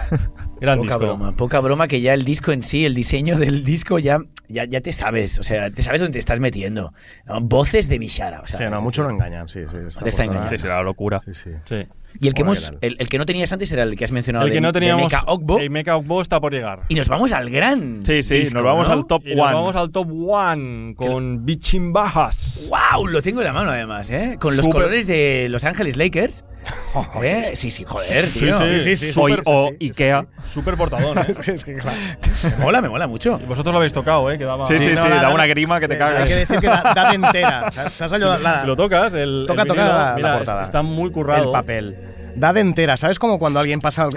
Gran poca disco. broma, poca broma que ya el disco en sí, el diseño del disco ya, ya, ya te sabes, o sea, te sabes dónde te estás metiendo. ¿no? Voces de Mishara, o sea, Sí, no, mucho no engañan, sí, sí. esta te está engañando. Sí, sí, la locura. Sí, sí. Y el que, hemos, el, el que no tenías antes era el que has mencionado El de, que no de teníamos. Mecha Ogbo. El Mecha Ogbo está por llegar. Y nos vamos al gran. Sí, sí, disco, nos vamos ¿no? al top Y nos one. vamos al top one con Bichimbajas. ¡Wow! Lo tengo en la mano además, ¿eh? Con los colores de Los Ángeles Lakers. ¿Eh? Sí, sí, joder, tío. sí, sí, sí, O, súper- o sí, sí, Ikea. Súper portadón, ¿eh? Sí, es que claro. Me mola, me mola mucho. Y vosotros lo habéis tocado, ¿eh? Que daba- Sí, sí, no, sí, la- da la- una grima que te eh, cagas. Hay que decir que da, da de entera. O sea, saps allò de la, Si lo tocas, el, Toca, el toca vinilo, la- la mira, portada. está muy currado. el papel. Da de entera. ¿Sabes como cuando alguien pasa el-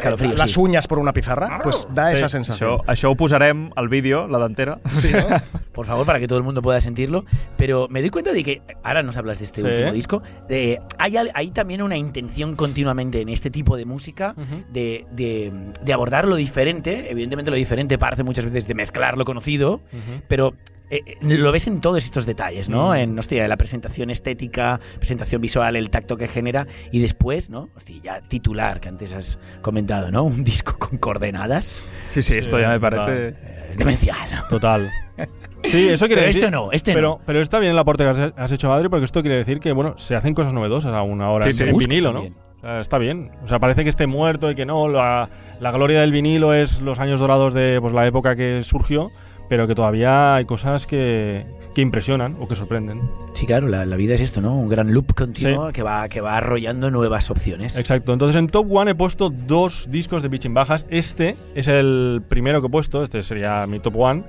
sí. uñas por una pizarra? Pues da Sí. esa sensación. Això, això ho posarem al vídeo, la dentera. Sí, ¿no? Por favor, para que todo el mundo pueda sentirlo. Pero me doy cuenta de que, ahora nos hablas de este Sí. último disco, de- hay, también una intención continuamente en este tipo de música de, de- de abordar lo diferente. Evidentemente lo diferente parte muchas veces de mezclar lo conocido, pero eh, eh, lo ves en todos estos detalles, ¿no? Mm. En, hostia, la presentación estética, presentación visual, el tacto que genera y después, ¿no? Hostia, ya titular, que antes has comentado, ¿no? Un disco con coordenadas. Sí, sí, esto ya me total. parece... Eh, Es demencial, ¿no? Total. Sí, eso quiere Pero decir. esto no, este pero, no. Pero está bien el aporte que has, has hecho, Adri, porque esto quiere decir que, bueno, se hacen cosas novedosas aún ahora Sí, en, sí. en vinilo, ¿no? también. O sea, está bien. O sea, parece que esté muerto y que no. La, la gloria del vinilo es los años dorados de pues, la época que surgió, pero que todavía hay cosas que, que impresionan o que sorprenden. Sí, claro, la, la vida es esto, ¿no? Un gran loop continuo Sí. que, va, que va arrollando nuevas opciones. Exacto. Entonces en Top One he puesto dos discos de Bitchin Bajas. Este es el primero que he puesto, este sería mi Top One.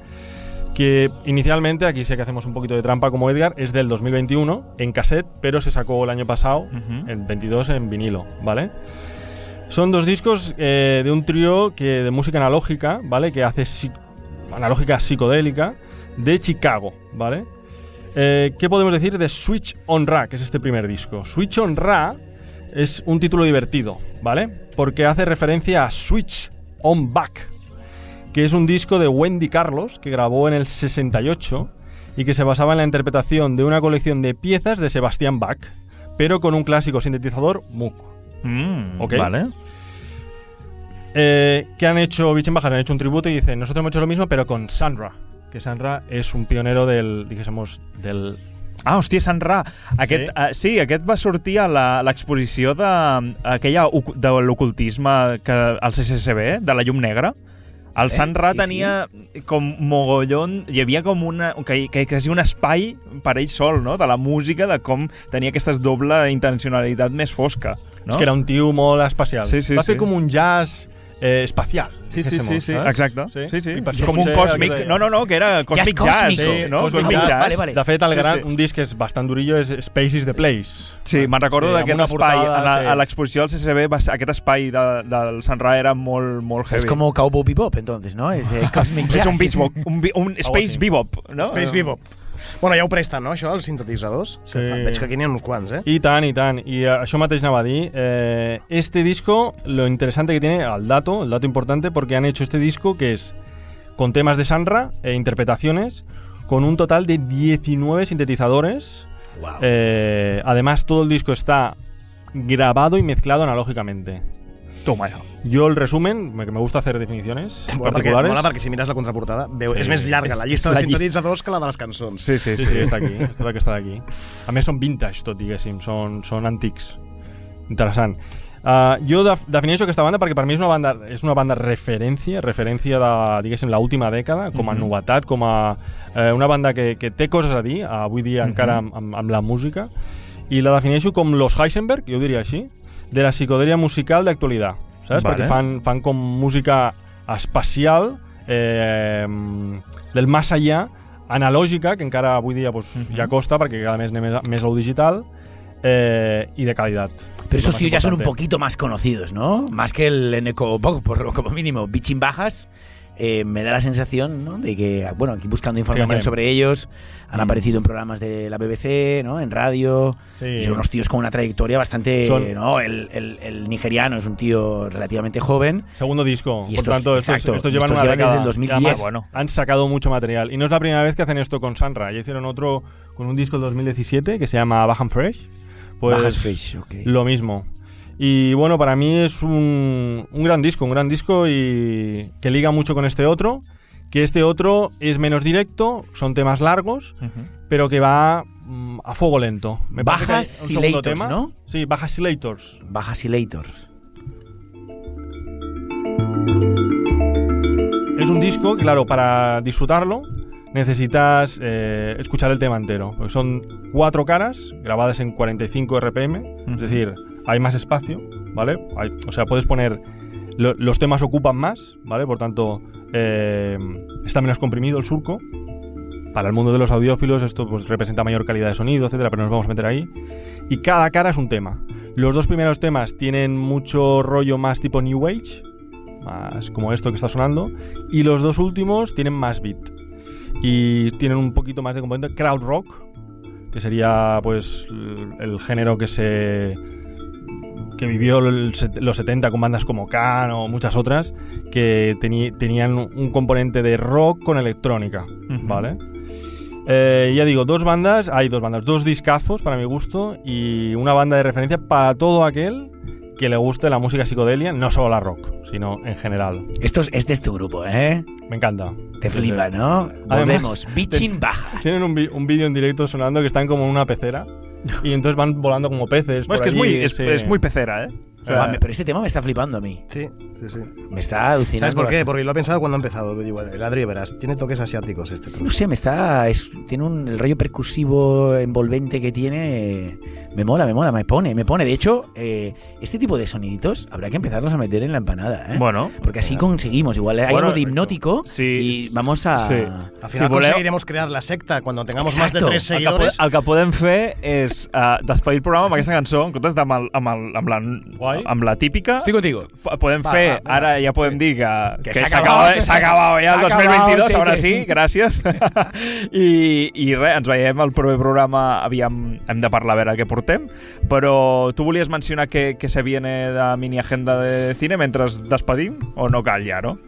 Que inicialmente, aquí sé que hacemos un poquito de trampa como Edgar, es del 2021 en cassette, pero se sacó el año pasado, en 22 en vinilo, ¿vale? Son dos discos eh, de un trío que, de música analógica, ¿vale? Que hace analógica psicodélica de Chicago, ¿vale? Eh, ¿Qué podemos decir de Switch on Ra, que es este primer disco? Switch on Ra es un título divertido, ¿vale? Porque hace referencia a Switch on Back, que es un disco de Wendy Carlos que grabó en el 68 y que se basaba en la interpretación de una colección de piezas de Sebastián Bach, pero con un clásico sintetizador Moog. Mm, Ok. Vale. Eh, ¿Qué han hecho Bitch Han hecho un tributo y dicen, nosotros hemos hecho lo mismo, pero con Sandra. Que Sandra es un pionero del, dijésemos, del... Ah, hòstia, Sant Ra. Aquest, Sí. sí, uh, sí aquest va sortir a la- l'exposició de, aquella oc- de l'ocultisme que al CCCB, de la llum negra. El Eh, Sant Ra sí, tenia com mogollon... Hi havia com una... Que, que, quasi un espai per ell sol, no?, de la música, de com tenia aquesta doble intencionalitat més fosca. No? Es que era un tío molt espacial. Sí, sí, Va fer sí. com un jazz eh, espacial. Sí, sí, sí, sí, exacte. Sí, sí. És això com un còsmic... No, no, no, que era còsmic Jazz sí, no? Cosmic Cosmic Jazz. Vale, vale. De fet, el Sí, gran, sí. un disc que és bastant durillo és Space is the Place. Sí, me'n recordo Sí, d'aquest espai. portada, a sí. l'exposició del CCB, va ser, aquest espai de, del Sant Ra era molt, molt heavy. Es como Cowboy Bebop, entonces, ¿no? Es eh, Cosmic És Jazz. un, beach bop, un, bi- un Space. Bebop, no? Space Bebop. Bueno, ja ho presten, no, això, els sintetitzadors? Sí. Veig que aquí n'hi ha uns quants, eh? I tant, i tant. I eh, això mateix anava a dir. eh, este disco, lo interesante que tiene, al dato, el dato importante, porque han hecho este disco que es con temas de Sanra e interpretaciones, con un total de 19 sintetizadores. Wow. Eh, además, todo el disco está grabado y mezclado analógicamente. Toma ja. Yo el resumen, me- que me gusta hacer definicions Mola perquè, particulares. mola perquè si mires la contraportada veu, Sí, és més llarga és- la llista de la llista. sintetitzadors que la de les cançons. Sí, sí, Sí, sí, està aquí. És tota aquesta d'aquí. A més, són vintage, tot, diguéssim. Són, són antics. Interessant. Uh, jo def defineixo aquesta banda perquè per mi és una banda, és una banda referència, referència de, diguéssim, l'última dècada, com a Mhm. novetat, com a eh, una banda que, que té coses a dir, avui dia Mhm. encara amb, amb, amb la música, i la defineixo com los Heisenberg, jo diria així, de la psicodèlia musical d'actualitat, saps? Vale. Perquè fan, fan com música espacial, eh, del més allà, analògica, que encara avui dia pues, Mhm. ja costa perquè cada mes anem més, més a lo digital, eh, i de qualitat. Pero estos tíos ya son un poquito más conocidos, ¿no? Más que el Eneco Bog, por lo como mínimo. Bichin Bajas, eh, me da la sensación ¿no? de que, bueno, aquí buscando información sobre ellos, han Mm. aparecido en programas de la BBC, ¿no? en radio, Sí. son unos tíos con una trayectoria bastante... Son- ¿no? el, el- el nigeriano es un tío relativamente joven. Segundo disco. Y Por estos- tanto, estos, exacto, estos llevan estos una llevan desde el 2010. Y además, han sacado mucho material. Y no es la primera vez que hacen esto con Sanra. Ya hicieron otro con un disco del 2017 que se llama Bajan Fresh. Pues Bajas Fresh, ok. Lo mismo. Y bueno, para mí es un, un gran disco, un gran disco y que liga mucho con este otro. Que este otro es menos directo, son temas largos, pero que va mm, a fuego lento. Me Bajas Silators. ¿no? Sí, Bajas Silators. Bajas Silators. Es un disco claro, para disfrutarlo necesitas eh, escuchar el tema entero. Porque son cuatro caras grabadas en 45 RPM, es decir, hay más espacio, ¿vale? O sea, puedes poner. lo- los temas ocupan más, ¿vale? Por tanto, eh, está menos comprimido el surco. Para el mundo de los audiófilos esto pues, representa mayor calidad de sonido, etcétera, pero nos vamos a meter ahí. Y cada cara es un tema. Los dos primeros temas tienen mucho rollo más tipo New Age, más como esto que está sonando, y los dos últimos tienen más beat. Y tienen un poquito más de componente crowd rock, que sería pues el género que se que vivió los 70 con bandas como Can o muchas otras que tenían un componente de rock con electrónica. ¿vale? Eh, ya digo, dos bandas, hay dos bandas, dos discazos para mi gusto y una banda de referencia para todo aquel que le guste la música psicodelia, no solo la rock, sino en general. Esto es, este es tu grupo, ¿eh? Me encanta. Te flipa, ¿no? Volvemos. Bitchin bajas. Tienen un, un vídeo en directo sonando que están como en una pecera y entonces van volando como peces. Es muy, es, sí. es muy pecera, ¿eh? O sea, pero este tema me está flipando a mí. Sí, sí, sí. Me está alucinando. ¿Sabes por qué? bastante. Porque lo he pensado cuando he empezado. Digo, el Adri, verás, tiene toques asiáticos este. No sé, me está. es- tiene un el rollo percusivo envolvente que tiene. Me mola, me mola, me pone, me pone. De hecho, eh, este tipo de soniditos habrá que empezarlos a meter en la empanada, ¿eh? Bueno. Porque así conseguimos. Igual hay Bueno, algo de hipnótico y vamos a. sí. Al final voleu- conseguiremos crear la secta cuando tengamos más de Exacto. tres El que, seguidores. el que podem fer és uh, despedir el programa amb aquesta cançó, en comptes amb, el, amb, el, amb, la, amb la típica... Estoy contigo. Podem Va, fer, va, vinga. ara ja podem dir que, Que que s'ha acabat. acabat, ja el S'ha acabat, 2022, ara sí, gràcies. I, I res, ens veiem al proper programa, aviam, hem de parlar a veure què portem, però tu volies mencionar que, que se viene de mini agenda de cine mentre despedim, o no cal ja, no?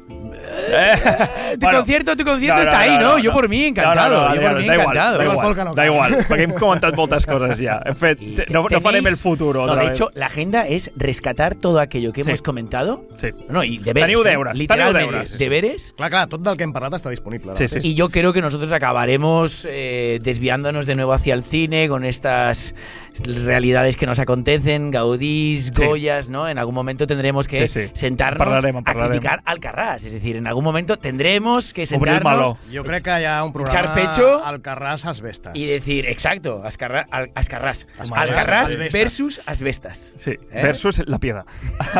Tu concierto, tu concierto está ahí, ¿no? Yo por mí encantado. No, no, no, yo por Adriano, mí da igual, encantado. Da igual, da igual, perquè hem comentat moltes coses ja. Hem fet, no, no farem el futuro. No, de hecho, la agenda es rescatar todo aquello que Sí. hemos comentado. Sí. No, y deberes. Teniu ¿eh? deures, teniu Literalmente, deures. deberes. Clar, clar, tot del que hem parlat està disponible. Sí, sí. Y yo creo que nosotros acabaremos eh, desviándonos de nuevo hacia el cine con estas realidades que nos acontecen, Gaudís, Sí. Goyas, ¿no? En algún momento tendremos que Sí, sí. sentarnos Parlarem, a criticar Alcarràs. Es decir, en algún momento tendremos que sentarnos. Jo crec que hi ha un programa Echar pecho Alcarràs Asbestas. y decir, exacto, Ascarra, al, Ascarràs. Ascarràs, Alcarràs versus Asbestas. Sí, ¿Eh? versus la piedra.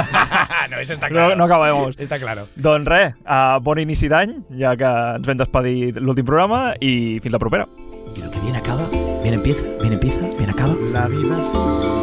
no, eso está No, no acabemos. Está claro. Doncs res, uh, bon inici d'any, ja que ens vam despedir de l'últim programa i fins la propera. Y lo que bien acaba, bien empieza, bien empieza, bien acaba. La vida es...